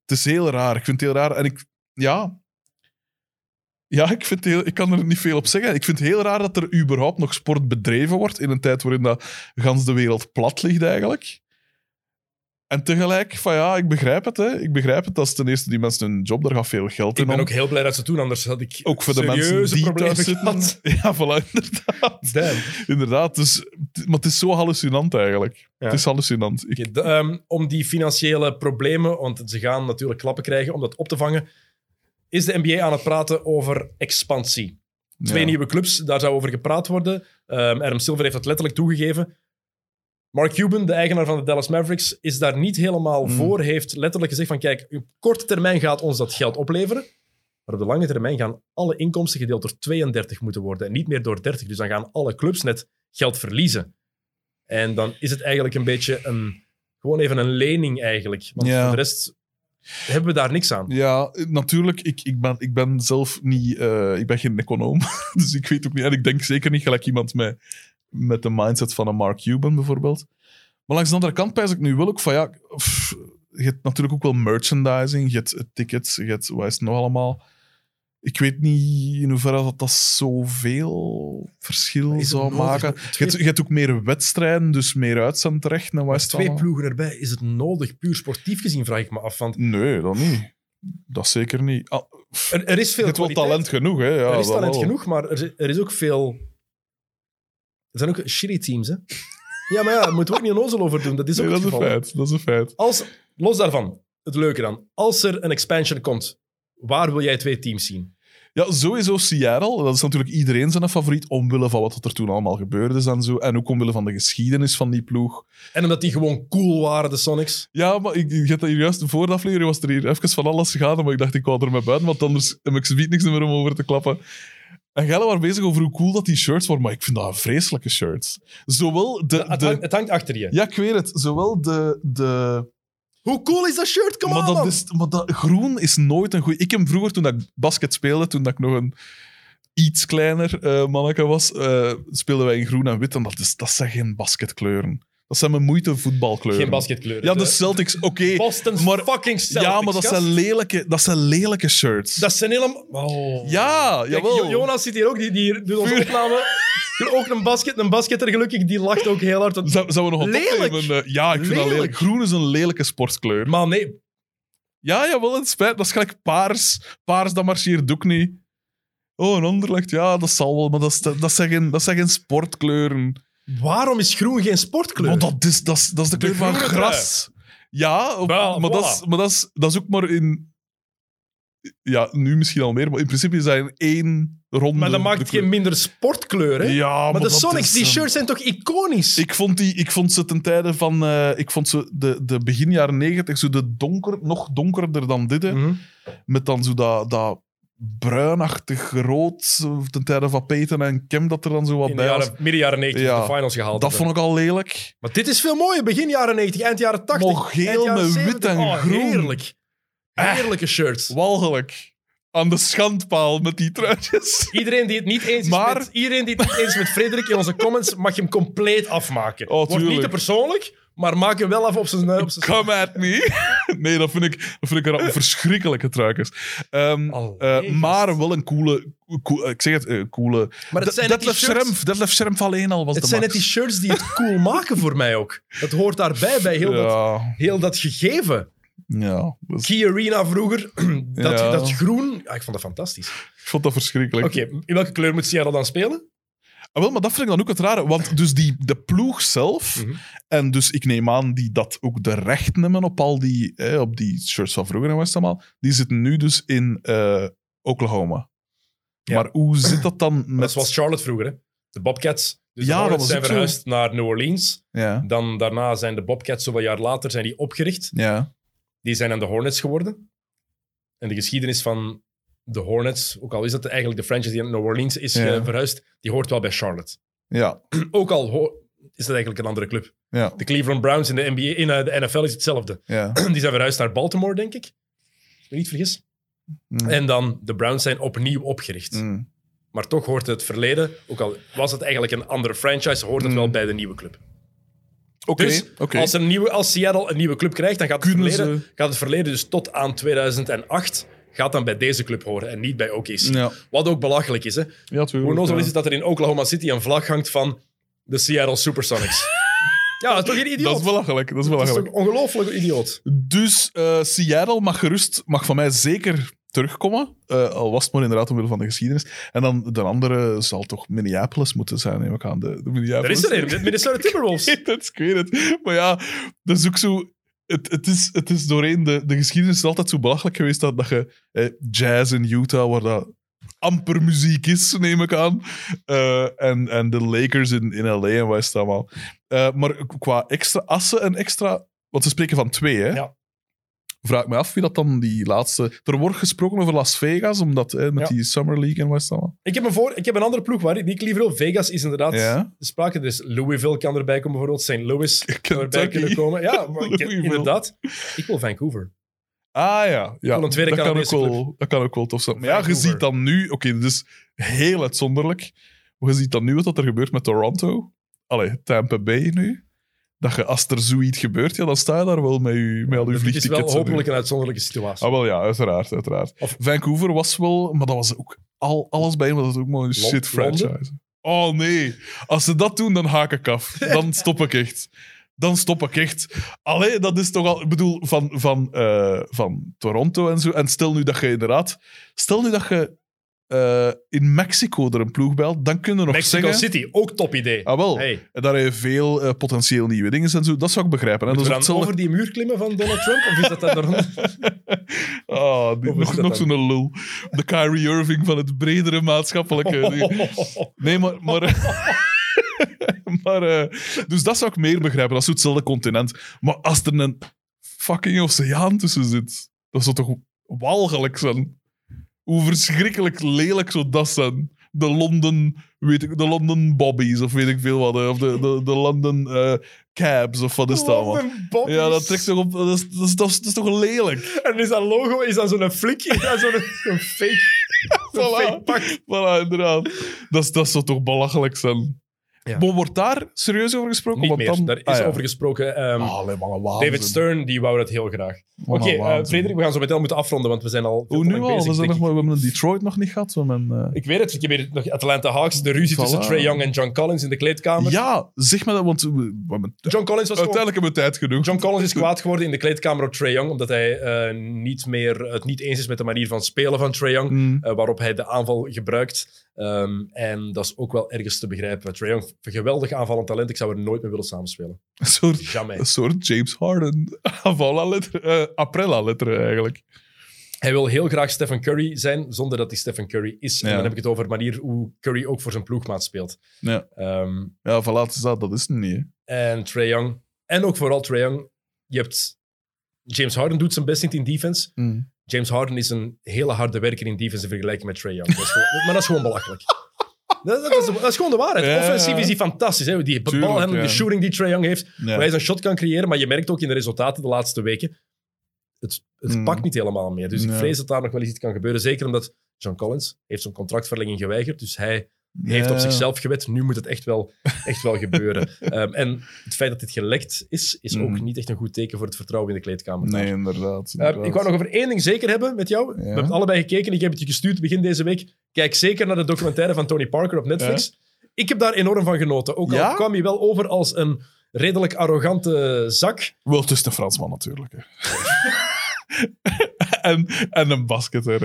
Het is heel raar. Ik vind het heel raar. En ik... Ja... Ja, ik, vind heel, ik kan er niet veel op zeggen. Ik vind het heel raar dat er überhaupt nog sport bedreven wordt in een tijd waarin dat gans de wereld plat ligt eigenlijk. En tegelijk, van ja, ik begrijp het. Hè. Ik begrijp het. Dat is ten eerste die mensen hun job, daar gaat veel geld in Ik ben om. ook heel blij dat ze doen, anders had ik Ook voor de mensen die thuis zitten. <laughs> Ja, voilà, inderdaad. Damn. inderdaad. Dus, maar het is zo hallucinant eigenlijk. Ja. Het is hallucinant. Ik, Oké, de- ehm, om die financiële problemen, want ze gaan natuurlijk klappen krijgen, om dat op te vangen, is de NBA aan het praten over expansie. Twee ja. nieuwe clubs, daar zou over gepraat worden. Adam Silver heeft dat letterlijk toegegeven. Mark Cuban, de eigenaar van de Dallas Mavericks, is daar niet helemaal Mm. voor. Heeft letterlijk gezegd van, kijk, op korte termijn gaat ons dat geld opleveren. Maar op de lange termijn gaan alle inkomsten gedeeld door 32 moeten worden. En niet meer door 30. Dus dan gaan alle clubs net geld verliezen. En dan is het eigenlijk een beetje een... Gewoon even een lening eigenlijk. Want Ja. voor de rest hebben we daar niks aan. Ja, natuurlijk. Ik, ik, ben, ik ben zelf niet... eh, ik ben geen econoom. <laughs> dus ik weet ook niet... En ik denk zeker niet gelijk iemand met, met de mindset van een Mark Cuban bijvoorbeeld. Maar langs de andere kant pijs ik nu wel ook van... Ja, je hebt natuurlijk ook wel merchandising. Je hebt tickets. Je hebt... Wat is het nog allemaal? Ik weet niet in hoeverre dat, dat zoveel verschil zou maken. Twee- Je hebt, je hebt ook meer wedstrijden, dus meer uitzendrechten. En wat is het Twee ploegen erbij, is het nodig? Puur sportief gezien vraag ik me af. Want Nee, dat niet. Dat zeker niet. Ah, er, er is veel talent genoeg, hè? Ja, er is talent wel. genoeg, maar er, is- er is ook veel Het zijn ook shitty teams, hè? Ja, maar ja, daar moeten we ook niet onnozel over doen. Dat is ook Nee, dat het is een feit. Dat is een feit. Als, los daarvan, het leuke dan. Als er een expansion komt, waar wil jij twee teams zien? Ja, sowieso Seattle. Dat is natuurlijk iedereen zijn favoriet, omwille van wat er toen allemaal gebeurd is en zo. En ook omwille van de geschiedenis van die ploeg. En omdat die gewoon cool waren, de Sonics. Ja, maar ik, ik had dat hier juist voor de aflevering was er hier even van alles gegaan, maar ik dacht ik wou er maar buiten, want anders heb ik zoiets niks meer om over te klappen. En Gelle waren bezig over hoe cool dat die shirts waren, maar ik vind dat een vreselijke shirts. Zowel de... Het, de hangt, het hangt achter je. ja, ik weet het. Zowel de... de Hoe cool is dat shirt? Come maar, on, dat man. is, maar dat groen is nooit een goed. Ik heb vroeger, toen ik basket speelde, toen dat ik nog een iets kleiner eh manneke was, eh, speelden wij in groen en wit. En dat, is, dat zijn geen basketkleuren. Dat zijn mijn moeite voetbalkleuren. Geen basketkleuren. Ja, de Celtics, oké. Boston's maar- fucking Celtics. Ja, maar dat gast. zijn, lelijke, dat zijn lelijke shirts. Dat zijn helemaal... Oh. Ja, Kijk, jawel. Jo- Jonas zit hier ook, die, die doet onze Vuur. opname. <laughs> ook een, basket, een basketter, gelukkig, die lacht ook heel hard. want- Zou, zouden we nog een Lelijk. opnemen? Ja, ik vind dat Lelijk. Groen is een lelijke sportkleur. Maar nee, Ja, jawel, het spijt. Dat is gelijk paars. Paars, dat marcheert ook niet. Oh, een Anderlecht, ja, dat zal wel. Maar dat, is, dat, zijn, geen, dat zijn geen sportkleuren. waarom is groen geen sportkleur? Maar dat is, dat is, dat is de kleur van gras. Ja, op- Wel, maar, dat is, maar dat, is, dat is ook maar in... Ja, nu misschien al meer, maar in principe is dat in één ronde... maar dat de maakt het geen minder sportkleur, hè? Ja, maar de dat Sonics, die eh, shirts zijn toch iconisch? Ik vond, die, ik vond ze ten tijde van... eh, ik vond ze de, de begin jaren negentig zo de donker, nog donkerder dan dit. hè. Mhm. Met dan zo dat, dat bruinachtig rood ten tijde van Peyton en Kem dat er dan zo wat In de bij was. jaren, midden jaren 90 Ja, de finals gehaald. Dat vond ik al lelijk. Maar dit is veel mooier. Begin jaren 90, eind jaren 80. Maar geel eind jaren met 70. wit en oh, groen. Heerlijk. Heerlijke shirts. Walgelijk. Aan de schandpaal met die truitjes. Iedereen die het niet eens is Maar- met, iedereen die het niet eens is met Frederik in onze comments, mag je hem compleet afmaken. Oh, Wordt niet tuurlijk. te persoonlijk, maar maak hem wel af op zijn... Op zijn Come at me. <laughs> Nee, dat vind ik, dat vind ik een verschrikkelijke truikers. Ehm, Allee, eh, maar wel een coole... cool- ik zeg het, eh, coole... Maar het zijn net die Detlef shirts- Schrempf. Detlef Schrempf alleen al was Het de zijn net max. die shirts die het cool maken voor mij ook. Dat hoort daarbij, bij heel, dat, Ja, heel dat gegeven. Ja. dat is- Key Arena vroeger, <clears throat> dat, Ja. dat groen... Ik vond dat fantastisch. ik vond dat verschrikkelijk. Oké, in welke kleur moet Seattle dan spelen? Ah, wel, maar dat vind ik dan ook het rare. Want dus die, de ploeg zelf, Mhm. en dus ik neem aan die dat ook de recht nemen op al die, eh, op die shirts van vroeger en West allemaal, die zitten nu dus in eh, Oklahoma. Ja. Maar hoe zit dat dan met... Dat was Charlotte vroeger, hè? De Bobcats. Dus Ja, de dat Hornets was zijn ook zo. verhuisd naar New Orleans. Ja, Dan daarna zijn de Bobcats, zoveel jaar later, zijn die opgericht. ja. Die zijn aan de Hornets geworden. En de geschiedenis van de Hornets, ook al is dat eigenlijk de franchise die naar New Orleans is Ja. eh, verhuisd, die hoort wel bij Charlotte. Ja, <clears throat> Ook al is dat eigenlijk een andere club. ja, De Cleveland Browns in de, NBA, in eh, de NFL is hetzelfde. ja. <clears throat> Die zijn verhuisd naar Baltimore, denk ik. Als ik me niet vergis. Mm. En dan, de Browns zijn opnieuw opgericht. Mm. Maar toch hoort het verleden, ook al was het eigenlijk een andere franchise, hoort het Mm. wel bij de nieuwe club. Oké, Dus als, een nieuwe, als Seattle een nieuwe club krijgt, dan gaat het, Kunnen verleden, ze- gaat het verleden dus tot aan 2008 gaat dan bij deze club horen en niet bij OKC. Ja, Wat ook belachelijk is. Hè? ja tuurlijk. Hoe nozel ja. is het dat er in Oklahoma City een vlag hangt van de Seattle Supersonics? <laughs> ja, dat is toch een idioot? Dat is belachelijk, dat is Dat is belachelijk. toch ongelooflijk idioot? Dus eh, Seattle mag gerust, mag van mij zeker terugkomen. Eh, al was het maar inderdaad omwille van de geschiedenis. En dan de andere zal toch Minneapolis moeten zijn, neem ik aan. De, de Er Minneapolis. is er een, Minnesota Timberwolves. <laughs> Ik weet het, ik weet het. Maar ja, dat is ook zo... Het, het, is, het is doorheen de, de geschiedenis is altijd zo belachelijk geweest dat, dat je eh, jazz in Utah, waar dat amper muziek is, neem ik aan. Eh, en, en de Lakers in, in LA en wat is het allemaal. Eh, maar qua extra assen en extra... Want we spreken van twee, hè? Ja. Vraag me af wie dat dan die laatste... Er wordt gesproken over Las Vegas, omdat eh, met Ja. die Summer League en wat is allemaal. Ik heb, een voor, ik heb een andere ploeg waar die ik liever wil. Vegas is inderdaad Ja. de sprake. Dus Louisville kan erbij komen bijvoorbeeld. St. Louis <laughs> kan erbij kunnen komen. Ja, maar ik- inderdaad. Ik wil Vancouver. Ah ja, ja. wil een tweede dat, kan ook wel, dat kan ook wel tof zijn. Maar ja, je ziet dan nu... Oké, dit is heel uitzonderlijk. Maar je ziet dan nu wat er gebeurt met Toronto. Allee, Tampa Bay nu. Dat je, als er zoiets gebeurt, ja, dan sta je daar wel met, je, met al je Het is vliegtickets. wel hopelijk een uitzonderlijke situatie. Ah, wel ja, uiteraard, uiteraard. Of- Vancouver was wel... Maar dat was ook al, alles bij, maar dat was ook maar een shit franchise. Oh nee. Als ze dat doen, dan haak ik af. <laughs> Dan stop ik echt. Dan stop ik echt. Allee, dat is toch al... Ik bedoel, van, van, eh, van Toronto en zo. En stel nu dat je inderdaad... Stel nu dat je eh, in Mexico er een ploeg belt, dan kunnen we nog Mexico zeggen... City, ook top idee. Ah, wel. Hey, Daar heb je veel eh, potentieel nieuwe dingen en zo. Dat zou ik begrijpen. hè. Is we dan over die muur klimmen van Donald Trump? Of is dat dan daaronder? <laughs> Ah, die- nog, nog zo'n lul. De Kyrie Irving van het bredere maatschappelijke... <laughs> Nee, maar... maar <laughs> maar eh, dus dat zou ik meer begrijpen. Dat is hetzelfde continent. Maar als er een fucking oceaan tussen zit, dat zou toch walgelijk zijn? Hoe verschrikkelijk lelijk zou dat zijn? De London, weet ik, de London Bobbies of weet ik veel wat. Of de, de, de London eh, Cabs of wat is dat. Ja, dat trekt toch op. Dat is, dat is, dat is, dat is toch lelijk? En is dat logo is dat zo'n flik? Is dat zo'n fake, <laughs> zo'n Voilà. fake pak? Voilà, inderdaad. Dat, is- dat zou toch belachelijk zijn? Ja. Wordt daar serieus over gesproken? Niet meer. dan- Daar is Ah, ja. over gesproken. Ehm, Ah, allee. David Stern die wou dat heel graag. Oké, eh. Frederik, we gaan zo meteen moeten afronden, want we zijn al Hoe nu al? bezig, We, nog, maar- we hebben een Detroit nog niet gehad. We hebben, eh, Ik weet het, ik heb hier nog Atlanta Hawks, de ruzie Voilà. tussen Trey Young en John Collins in de kleedkamer. Ja, zeg maar dat, want we, we hebben- John Collins was uiteindelijk hebben we tijd genoeg. John Collins is kwaad geworden in de kleedkamer op Trae Young, omdat hij eh, niet meer het niet eens is met de manier van spelen van Trae Young, Mm. waarop hij de aanval gebruikt. Ehm, en dat is ook wel ergens te begrijpen. Trae Young, geweldig aanvallend talent, ik zou er nooit mee willen samenspelen. Een soort, Jamais. een soort James Harden. Voilà-letter. eh Aprella-letter eigenlijk. Hij wil heel graag Stephen Curry zijn, zonder dat hij Stephen Curry is. En dan heb ik het over de manier hoe Curry ook voor zijn ploegmaat speelt. Ja, Ehm, ja voilà, is dat, dat is het niet. hè. en Trae Young, en ook vooral Trae Young, je hebt... James Harden doet zijn best niet in defense. Mm. James Harden is een hele harde werker in defense in vergelijking met Trae Young. Dat is gewoon- <laughs> maar dat is gewoon belachelijk. Dat, dat is, dat is gewoon de waarheid. Ja. Offensief is hij fantastisch. Hè? Die ja. de shooting die Trae Young heeft. Ja. Waar hij zijn shot kan creëren. Maar je merkt ook in de resultaten de laatste weken. Het, het Mm. pakt niet helemaal meer. Dus ik vrees dat daar nog wel eens iets kan gebeuren. Zeker omdat John Collins heeft zijn contractverlenging geweigerd. Dus hij heeft op zichzelf gewet. Nu moet het echt wel, echt wel gebeuren. <laughs> Ehm, en het feit dat dit gelekt is, is ook Mm. niet echt een goed teken voor het vertrouwen in de kleedkamer. Nee, inderdaad. Uh, inderdaad. ik wou nog over één ding zeker hebben met jou. We hebben het allebei gekeken. Ik heb het je gestuurd begin deze week. Kijk zeker naar de documentaire van Tony Parker op Netflix. Ik heb daar enorm van genoten. Ook al Ja? kwam hij wel over als een redelijk arrogante zak. Wel, is een Fransman natuurlijk. hè. <laughs> en, en een.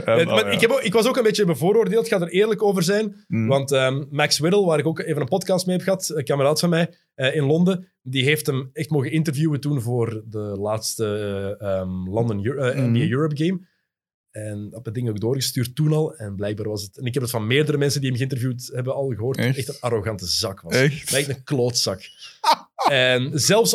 En, maar oh, ik, heb ook- ik was ook een beetje bevooroordeeld. Ik ga er eerlijk over zijn. Mm. Want ehm, Max Whittle, waar ik ook even een podcast mee heb gehad, een kameraad van mij eh, in Londen, die heeft hem echt mogen interviewen toen voor de laatste ehm, London Euro- eh. NBA Europe Game. En dat ding ook doorgestuurd toen al. En blijkbaar was het... En ik heb het van meerdere mensen die hem geïnterviewd hebben al gehoord. dat het Echt? Echt een arrogante zak was. Echt? Lijkt een klootzak. en zelfs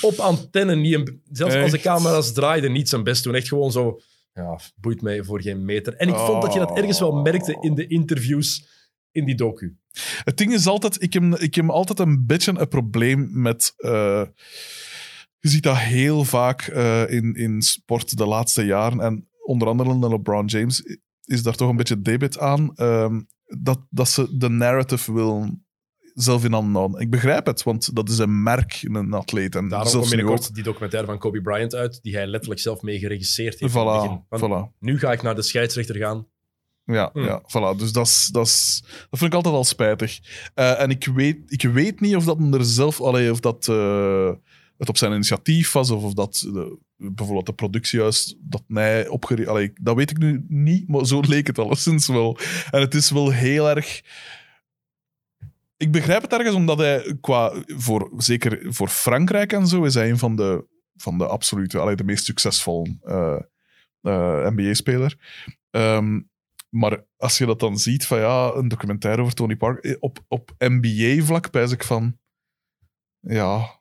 op antenne niet... Een, zelfs als de camera's draaiden, niet zijn best doen. Echt gewoon zo... Ja, boeit mij voor geen meter. En ik vond dat je dat ergens wel merkte in de interviews in die docu. Het ding is altijd, ik heb, ik heb altijd een beetje een probleem met. eh, je ziet dat heel vaak eh, in, in sport de laatste jaren. En onder andere de LeBron James is daar toch een beetje debit aan. ehm, dat, dat ze de narrative willen zelf in handen houden. Ik begrijp het, want dat is een merk, een atleet. En Daarom komt binnenkort ook. die documentaire van Kobe Bryant uit, die hij letterlijk zelf mee geregisseerd heeft. in Voilà, voilà. Nu ga ik naar de scheidsrechter gaan. Ja, Hmm. ja voilà. Dus dat, is, dat, is, dat vind ik altijd al spijtig. Eh, en ik weet, ik weet niet of dat er zelf, allee, of dat eh, het op zijn initiatief was, of of dat de, bijvoorbeeld de productiehuis dat mij opgericht. Dat weet ik nu niet, maar zo leek het alleszins wel. En het is wel heel erg. Ik begrijp het ergens omdat hij qua, voor, zeker voor Frankrijk en zo, is hij een van de, van de absolute, allee, de meest succesvolle eh, eh, NBA-speler. Ehm, maar als je dat dan ziet van ja, een documentaire over Tony Parker, eh, op, op NBA-vlak pijs ik van ja,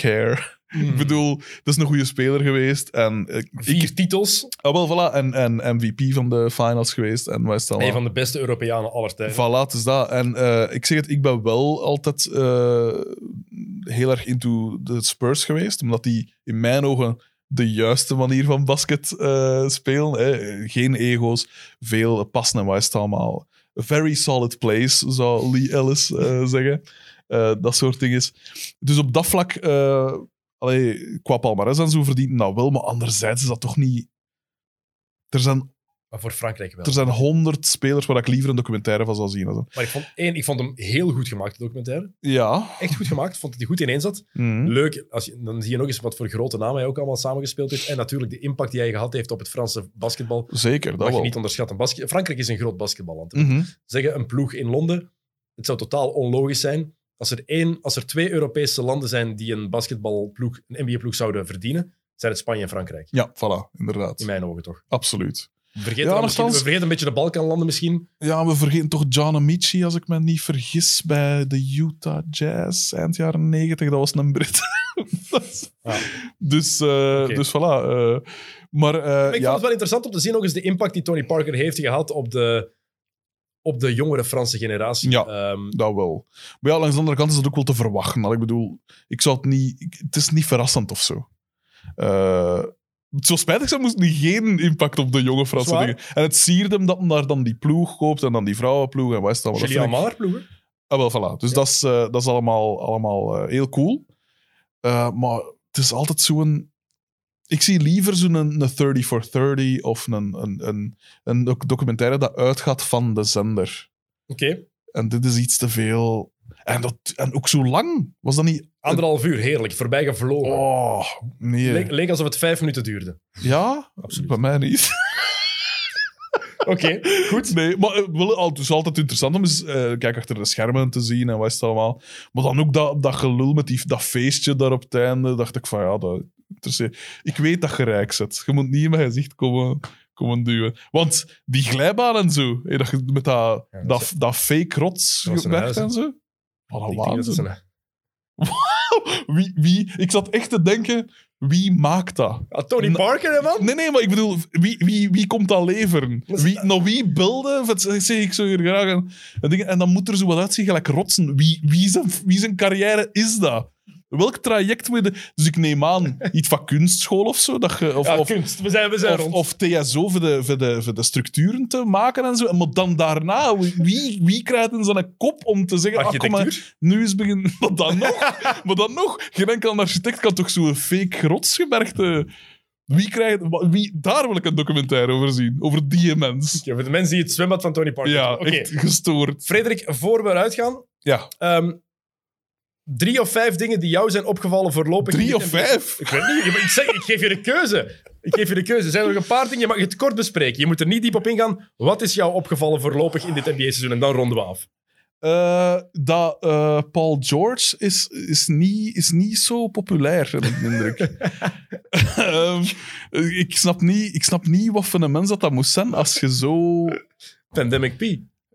care. Ik bedoel, dat is een goede speler geweest. En eh, Vier ik, titels. ah, wel, voilà, en, en MVP van de finals geweest. En wat is het allemaal? Een van de beste Europeanen aller tijden. Voilà, het is dat. En eh, ik zeg het, ik ben wel altijd eh, heel erg into de Spurs geweest, omdat die in mijn ogen de juiste manier van basket eh, spelen. Hè. Geen ego's, veel passen en wat is het allemaal. A very solid place, zou Lee Ellis eh, zeggen. Eh, dat soort dingen. Dus op dat vlak, eh allee, qua palmarès en zo verdient dat wel, maar anderzijds is dat toch niet... Er zijn Maar voor Frankrijk wel. Er zijn honderd spelers waar ik liever een documentaire van zou zien. Also. Maar ik vond, één, ik vond hem heel goed gemaakt, de documentaire. Ja. Echt goed gemaakt. Vond dat hij goed ineen zat. Mhm. Leuk. Als je, dan zie je nog eens wat voor grote namen hij ook allemaal samengespeeld heeft. En natuurlijk de impact die hij gehad heeft op het Franse basketbal. Zeker, dat mag je niet onderschatten. Basket, Frankrijk is een groot basketballand. Mhm. Zeggen een ploeg in Londen. Het zou totaal onlogisch zijn. Als er, één, als er twee Europese landen zijn die een basketbalploeg, een NBA-ploeg zouden verdienen, zijn het Spanje en Frankrijk. Ja, voilà, inderdaad. In mijn ogen toch. Absoluut. We vergeten, Ja, we vergeten een beetje de Balkanlanden misschien. Ja, we vergeten toch John Amici, als ik me niet vergis, bij de Utah Jazz eind jaren negentig. Dat was een Brit. <laughs> Is-. Dus, eh, dus voilà. eh, maar eh, Maar ik vond het wel interessant om te zien nog eens de impact die Tony Parker heeft gehad op de, op de jongere Franse generatie. Ja. Ehm, dat wel. Maar ja, langs de andere kant is dat ook wel te verwachten. Ik bedoel, ik zou het niet... ik- het is niet verrassend of zo. Eh, het zou spijtig zijn moest niet geen impact op de jonge Franse dingen. En het siert hem dat hij daar dan die ploeg koopt en dan die vrouwenploeg en wat is dat? wat dat Julian vind ik- Maller ploegen. Ah, wel, voilà. Dus Ja. dat is, eh, dat is allemaal, allemaal eh, heel cool. Eh, maar het is altijd zo'n... Ik zie liever zo'n een, een 30 for 30 of een, een, een, een doc- documentaire dat uitgaat van de zender. Oké. En dit is iets te veel. En, dat, en ook zo lang. Was dat niet... Anderhalf uur, heerlijk. Voorbij gevlogen. Oh, nee. Leek, leek alsof het vijf minuten duurde. Ja? Absoluut. Bij mij niet. Oké, goed. Nee, maar eh, wel, al- het is altijd interessant om eens eh, kijk achter de schermen te zien en wat is het allemaal. Maar dan ook dat, dat gelul met die, dat feestje daar op het einde, dacht ik van ja, dat interesseert. Ik weet dat je rijk zit. Je moet niet in mijn gezicht komen, komen duwen. Want die glijbaan en zo, hè, dat, je met dat, Ja, dat dat, is- dat fake rots weg en zo. Wat een waanzin. <laughs> Wie, wie, ik zat echt te denken, wie maakt dat? Ah, Tony Parker, man? Nee, nee, maar ik bedoel, wie, wie, wie komt dat leveren? Wie, nog wie beelden? Dat zeg ik zo hier graag. En, en dan moet er zo wat uitzien, gelijk rotsen. Wie, wie, zijn, wie zijn carrière is dat? Welk traject moet je... Dus ik neem aan, iets van kunstschool of zo. Dat je, of, Ja, of, kunst. We zijn, we zijn of, rond. of TSO voor de, voor, de, voor de structuren te maken en zo. Maar dan daarna, wie, wie krijgt in zijn kop om te zeggen... Ah, kom maar, nu is begin... <laughs> Maar dan nog? maar dan nog? Geen enkel architect kan toch zo'n fake rotsgebergte... Wie krijgt... Wie, daar wil ik een documentaire over zien. Over die mens. Voor de mensen die het zwembad van Tony Parker Ja, echt gestoord. Frederik, voor we eruit gaan, Ja. ehm, drie of vijf dingen die jou zijn opgevallen voorlopig. Drie of vijf? Ik weet niet. Ik, zeg, ik geef je de keuze. Ik geef je de keuze. Er zijn nog een paar dingen, je mag het kort bespreken. Je moet er niet diep op ingaan. Wat is jou opgevallen voorlopig in dit NBA-seizoen? En dan ronden we af. Eh, dat eh, Paul George is, is, niet, is niet zo populair, heb ik de indruk. <laughs> Ehm, ik, snap niet, ik snap niet wat voor een mens dat, dat moest zijn als je zo... Pandemic P.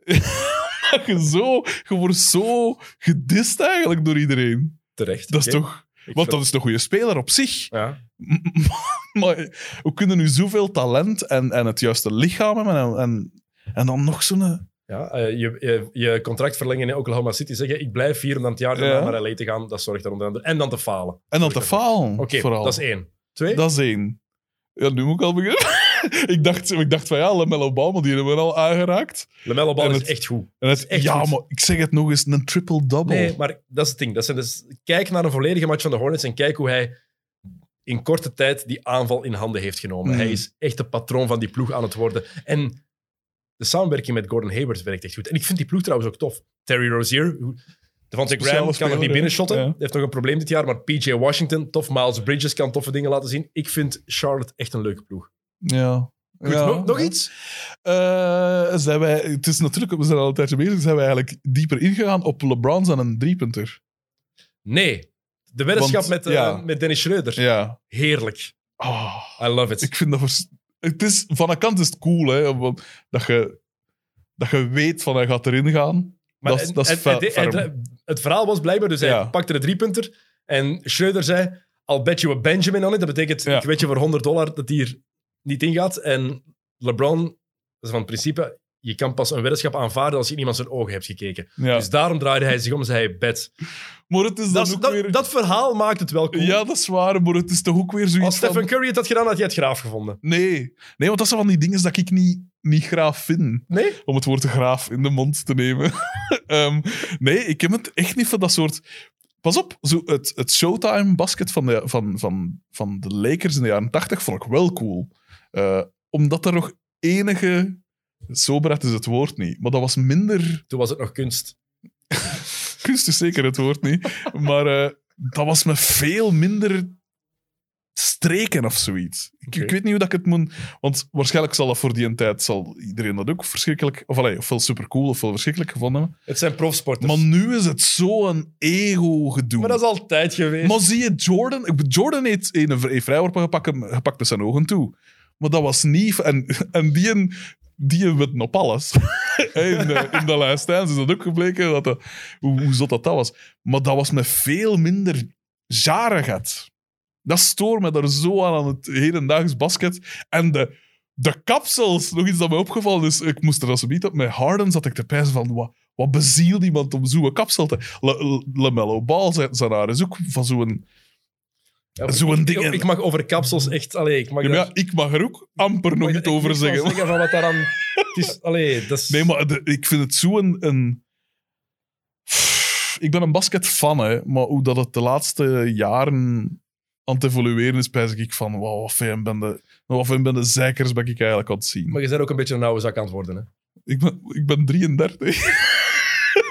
<laughs> dat <laughs> je zo... Je wordt zo gedist eigenlijk door iedereen. Terecht. Dat is toch... Ik Want dat is een goede speler op zich. Ja. <laughs> maar we kunnen nu zoveel talent en, en het juiste lichaam hebben en, en, en dan nog zo'n... Ja, eh, je, je, je contract verlengen in Oklahoma City. Zeggen, ik blijf hier om dan het jaar daarna Ja. naar LA te gaan. Dat zorgt er onder andere... En dan te falen. En dan te falen, Oké, vooral. dat is één. Twee? Dat is één. Ja, nu moet ik al beginnen. <laughs> ik, dacht, ik dacht van ja, LaMelo Ball, maar die hebben we al aangeraakt. LaMelo Ball En is het- echt goed. En het, echt ja, goed. maar ik zeg het nog eens, een triple-double. Nee, maar dat is het ding. Dat zijn dus, kijk naar een volledige match van de Hornets en kijk hoe hij in korte tijd die aanval in handen heeft genomen. Mhm. Hij is echt de patroon van die ploeg aan het worden. En de samenwerking met Gordon Hayward werkt echt goed. En ik vind die ploeg trouwens ook tof. Terry Rozier, Devontae Graham kan nog niet binnenshotten. Ja. Heeft nog een probleem dit jaar, maar PJ Washington, tof. Miles Bridges kan toffe dingen laten zien. Ik vind Charlotte echt een leuke ploeg. Ja. Goed, Ja. nog, nog iets? Eh, zijn wij, het is natuurlijk, we zijn al een tijdje bezig, zijn wij eigenlijk dieper ingegaan op LeBron en een driepunter. Nee. De weddenschap met, eh, ja. met Dennis Schreuder. Ja. Heerlijk. Ah, I love it. ik vind dat... vers- Het is, van een kant is het cool, hè, want dat je, dat je weet van hij gaat erin gaan. Maar dat dat is het, fe- het, verhaal was blijkbaar, dus hij Ja. pakte de driepunter en Schreuder zei, I'll bet you a Benjamin on it. Dat betekent, Ja. ik weet je voor 100 dollar dat hij er niet ingaat. En LeBron, dat is van het principe, je kan pas een weddenschap aanvaarden als je in iemand zijn ogen hebt gekeken. Ja. Dus daarom draaide hij zich om en zei hij, bet. maar het is Dat, weer... dat verhaal maakt het wel cool. Ja, dat is waar, maar het is toch ook weer zoiets als van... Stephen Curry het had gedaan, had hij het graaf gevonden. Nee. nee, want dat zijn van die dingen dat ik niet, niet graaf vind. Nee? Om het woord graaf in de mond te nemen. <laughs> Ehm, nee, ik heb het echt niet van dat soort... Pas op, zo het, het Showtime basket van de, van, van, van de Lakers in de jaren 80 vond ik wel cool. Eh, omdat er nog enige... Soberheid is het woord niet, maar dat was minder... Toen was het nog kunst. <laughs> Kunst is zeker het woord niet, maar eh, dat was me veel minder streken of zoiets. Ik, weet niet hoe dat ik het moet... Want waarschijnlijk zal dat voor die tijd zal iedereen dat ook verschrikkelijk... Of allee, ofwel supercool ofwel verschrikkelijk gevonden hebben. Het zijn profsporters. Maar nu is het zo'n ego-gedoe. Maar dat is altijd geweest. Maar zie je, Jordan... Jordan heeft een, een vrijworpen gepakt, gepakt met zijn ogen toe. Maar dat was niet... En, en die, een- die op alles. <laughs> in, de, in de Last Dance is dat ook gebleken, dat hoe, hoe zot dat, dat was. Maar dat was met veel minder jarigheid. Dat stoort me daar zo aan aan het hedendaags basket. En de, de kapsels, nog iets dat mij opgevallen is. Ik moest er als op met Harden zat ik te pijzen van... Wat, wat bezielt iemand om zo'n kapsel te... La- La- LaMelo Ball, zijn, zijn haar is ook van zo'n... Ja, zo'n ik- ding- Ik, ik mag over kapsels echt... Allee, ik mag Ja, maar daar- ja, ik mag er ook amper ik nog echt over zeggen. van wat daar aan... Het is... Allee, dat is... Nee, maar de- ik vind het zo een... een... Ik ben een basketfan, hè, maar hoe dat het de laatste jaren aan het evolueren is, pijs ik van, wow, wat fijn ben de, wat fijn ben de zeikers ben ik eigenlijk aan het zien. Maar je bent ook een beetje een oude zak aan het worden. Hè? Ik, ben, ik ben 33.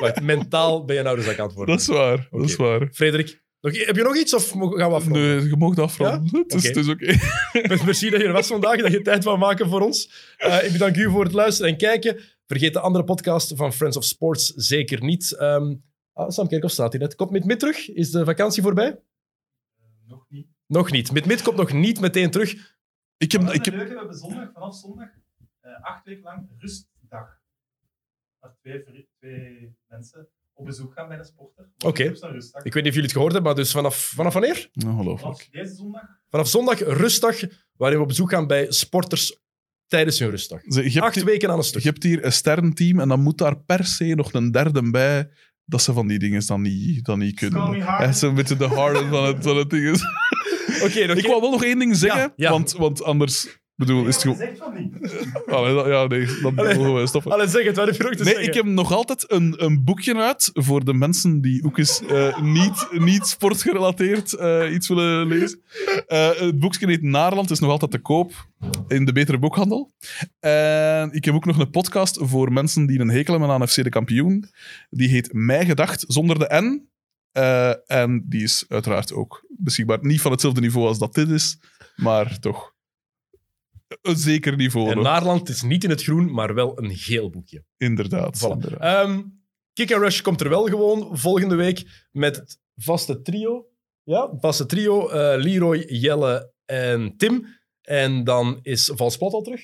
Wacht, mentaal ben je een oude zak aan het worden. dat is waar, dat is waar. Frederik, nog, heb je nog iets of mo- gaan we afronden? Nee, je mag afronden. Het is, Oké. het is oké. Met merci dat je er was vandaag, dat je tijd wou maken voor ons. Eh, ik bedank u voor het luisteren en kijken. Vergeet de andere podcast van Friends of Sports zeker niet. Ehm ah, Sam Kerkhoff staat hier net. Komt Mit Mit terug? Is de vakantie voorbij? Nog niet. Nog niet. Mit Mit komt nog niet meteen terug. Ik heb, Maar ik heb, we hebben zondag, vanaf zondag eh, acht weken lang rustdag. Waar twee, vri- twee mensen op bezoek gaan bij de sporter. Oké. Een. Ik weet niet of jullie het gehoord hebben, maar dus vanaf, vanaf wanneer? ongelooflijk. Vanaf deze zondag Vanaf zondag rustdag, waarin we op bezoek gaan bij sporters tijdens hun rustdag. Ze- Je hebt, Acht hier- weken aan een je stuk. hebt hier een sterrenteam en dan moet daar per se nog een derde bij dat ze van die dingen dan niet, dan niet kunnen. Harden. Echt zo'n beetje de Harden van het, van het ding is. <laughs> Oké, oké. Ik wou wel nog één ding zeggen, Ja, ja. Want, want anders... bedoel, is het gewoon... zegt van niet. <laughs> Allee, dat- ja, nee, Allee. mogen we stoppen. Allee, zeg het, wat heb je ook te Nee, zeggen? ik heb nog altijd een, een boekje uit voor de mensen die ook eens eh, niet, niet sportgerelateerd eh, iets willen lezen. Eh, het boekje heet Naarland, is nog altijd te koop in de betere boekhandel. En ik heb ook nog een podcast voor mensen die een hekel hebben aan FC de kampioen. Die heet Mij Gedacht, zonder de N. Eh, en die is uiteraard ook beschikbaar. Niet van hetzelfde niveau als dat dit is, maar toch een zeker niveau. En. Naarland is niet in het groen, maar wel een geel boekje. Inderdaad. Voilà. inderdaad. Ehm, Kick and Rush komt er wel gewoon volgende week met het vaste trio. Ja, het vaste trio. eh, Leroy, Jelle en Tim. En dan is Valsplat al terug?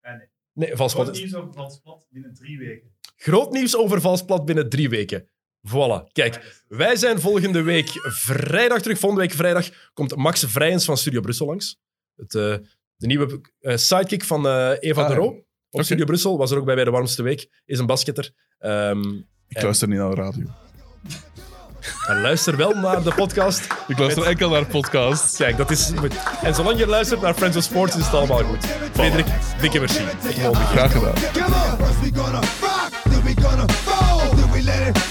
Nee, nee. Nee, Valsplat Groot is... nieuws over Valsplat binnen drie weken. Groot nieuws over Valsplat binnen drie weken. Voilà, kijk. Wij zijn volgende week vrijdag terug. Volgende week vrijdag komt Max Vrijens van Studio Brussel langs. Het, eh, de nieuwe eh, sidekick van eh, Eva Ah, de. Roo. Op. Studio Brussel was er ook bij bij de warmste week. Is een basketter. Ehm, Ik luister niet naar de radio. en luister wel naar de podcast. Ik luister Met- enkel naar podcasts. Kijk, dat is goed. En zolang je luistert naar Friends of Sports, is het allemaal goed. Frederik, dikke merci. Ik. Graag gedaan. We let it.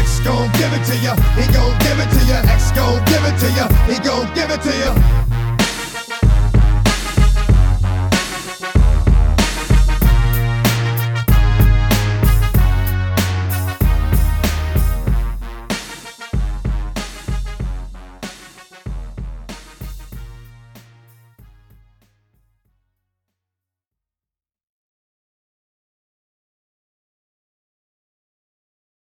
X gon' give it to he gon' give it to ya,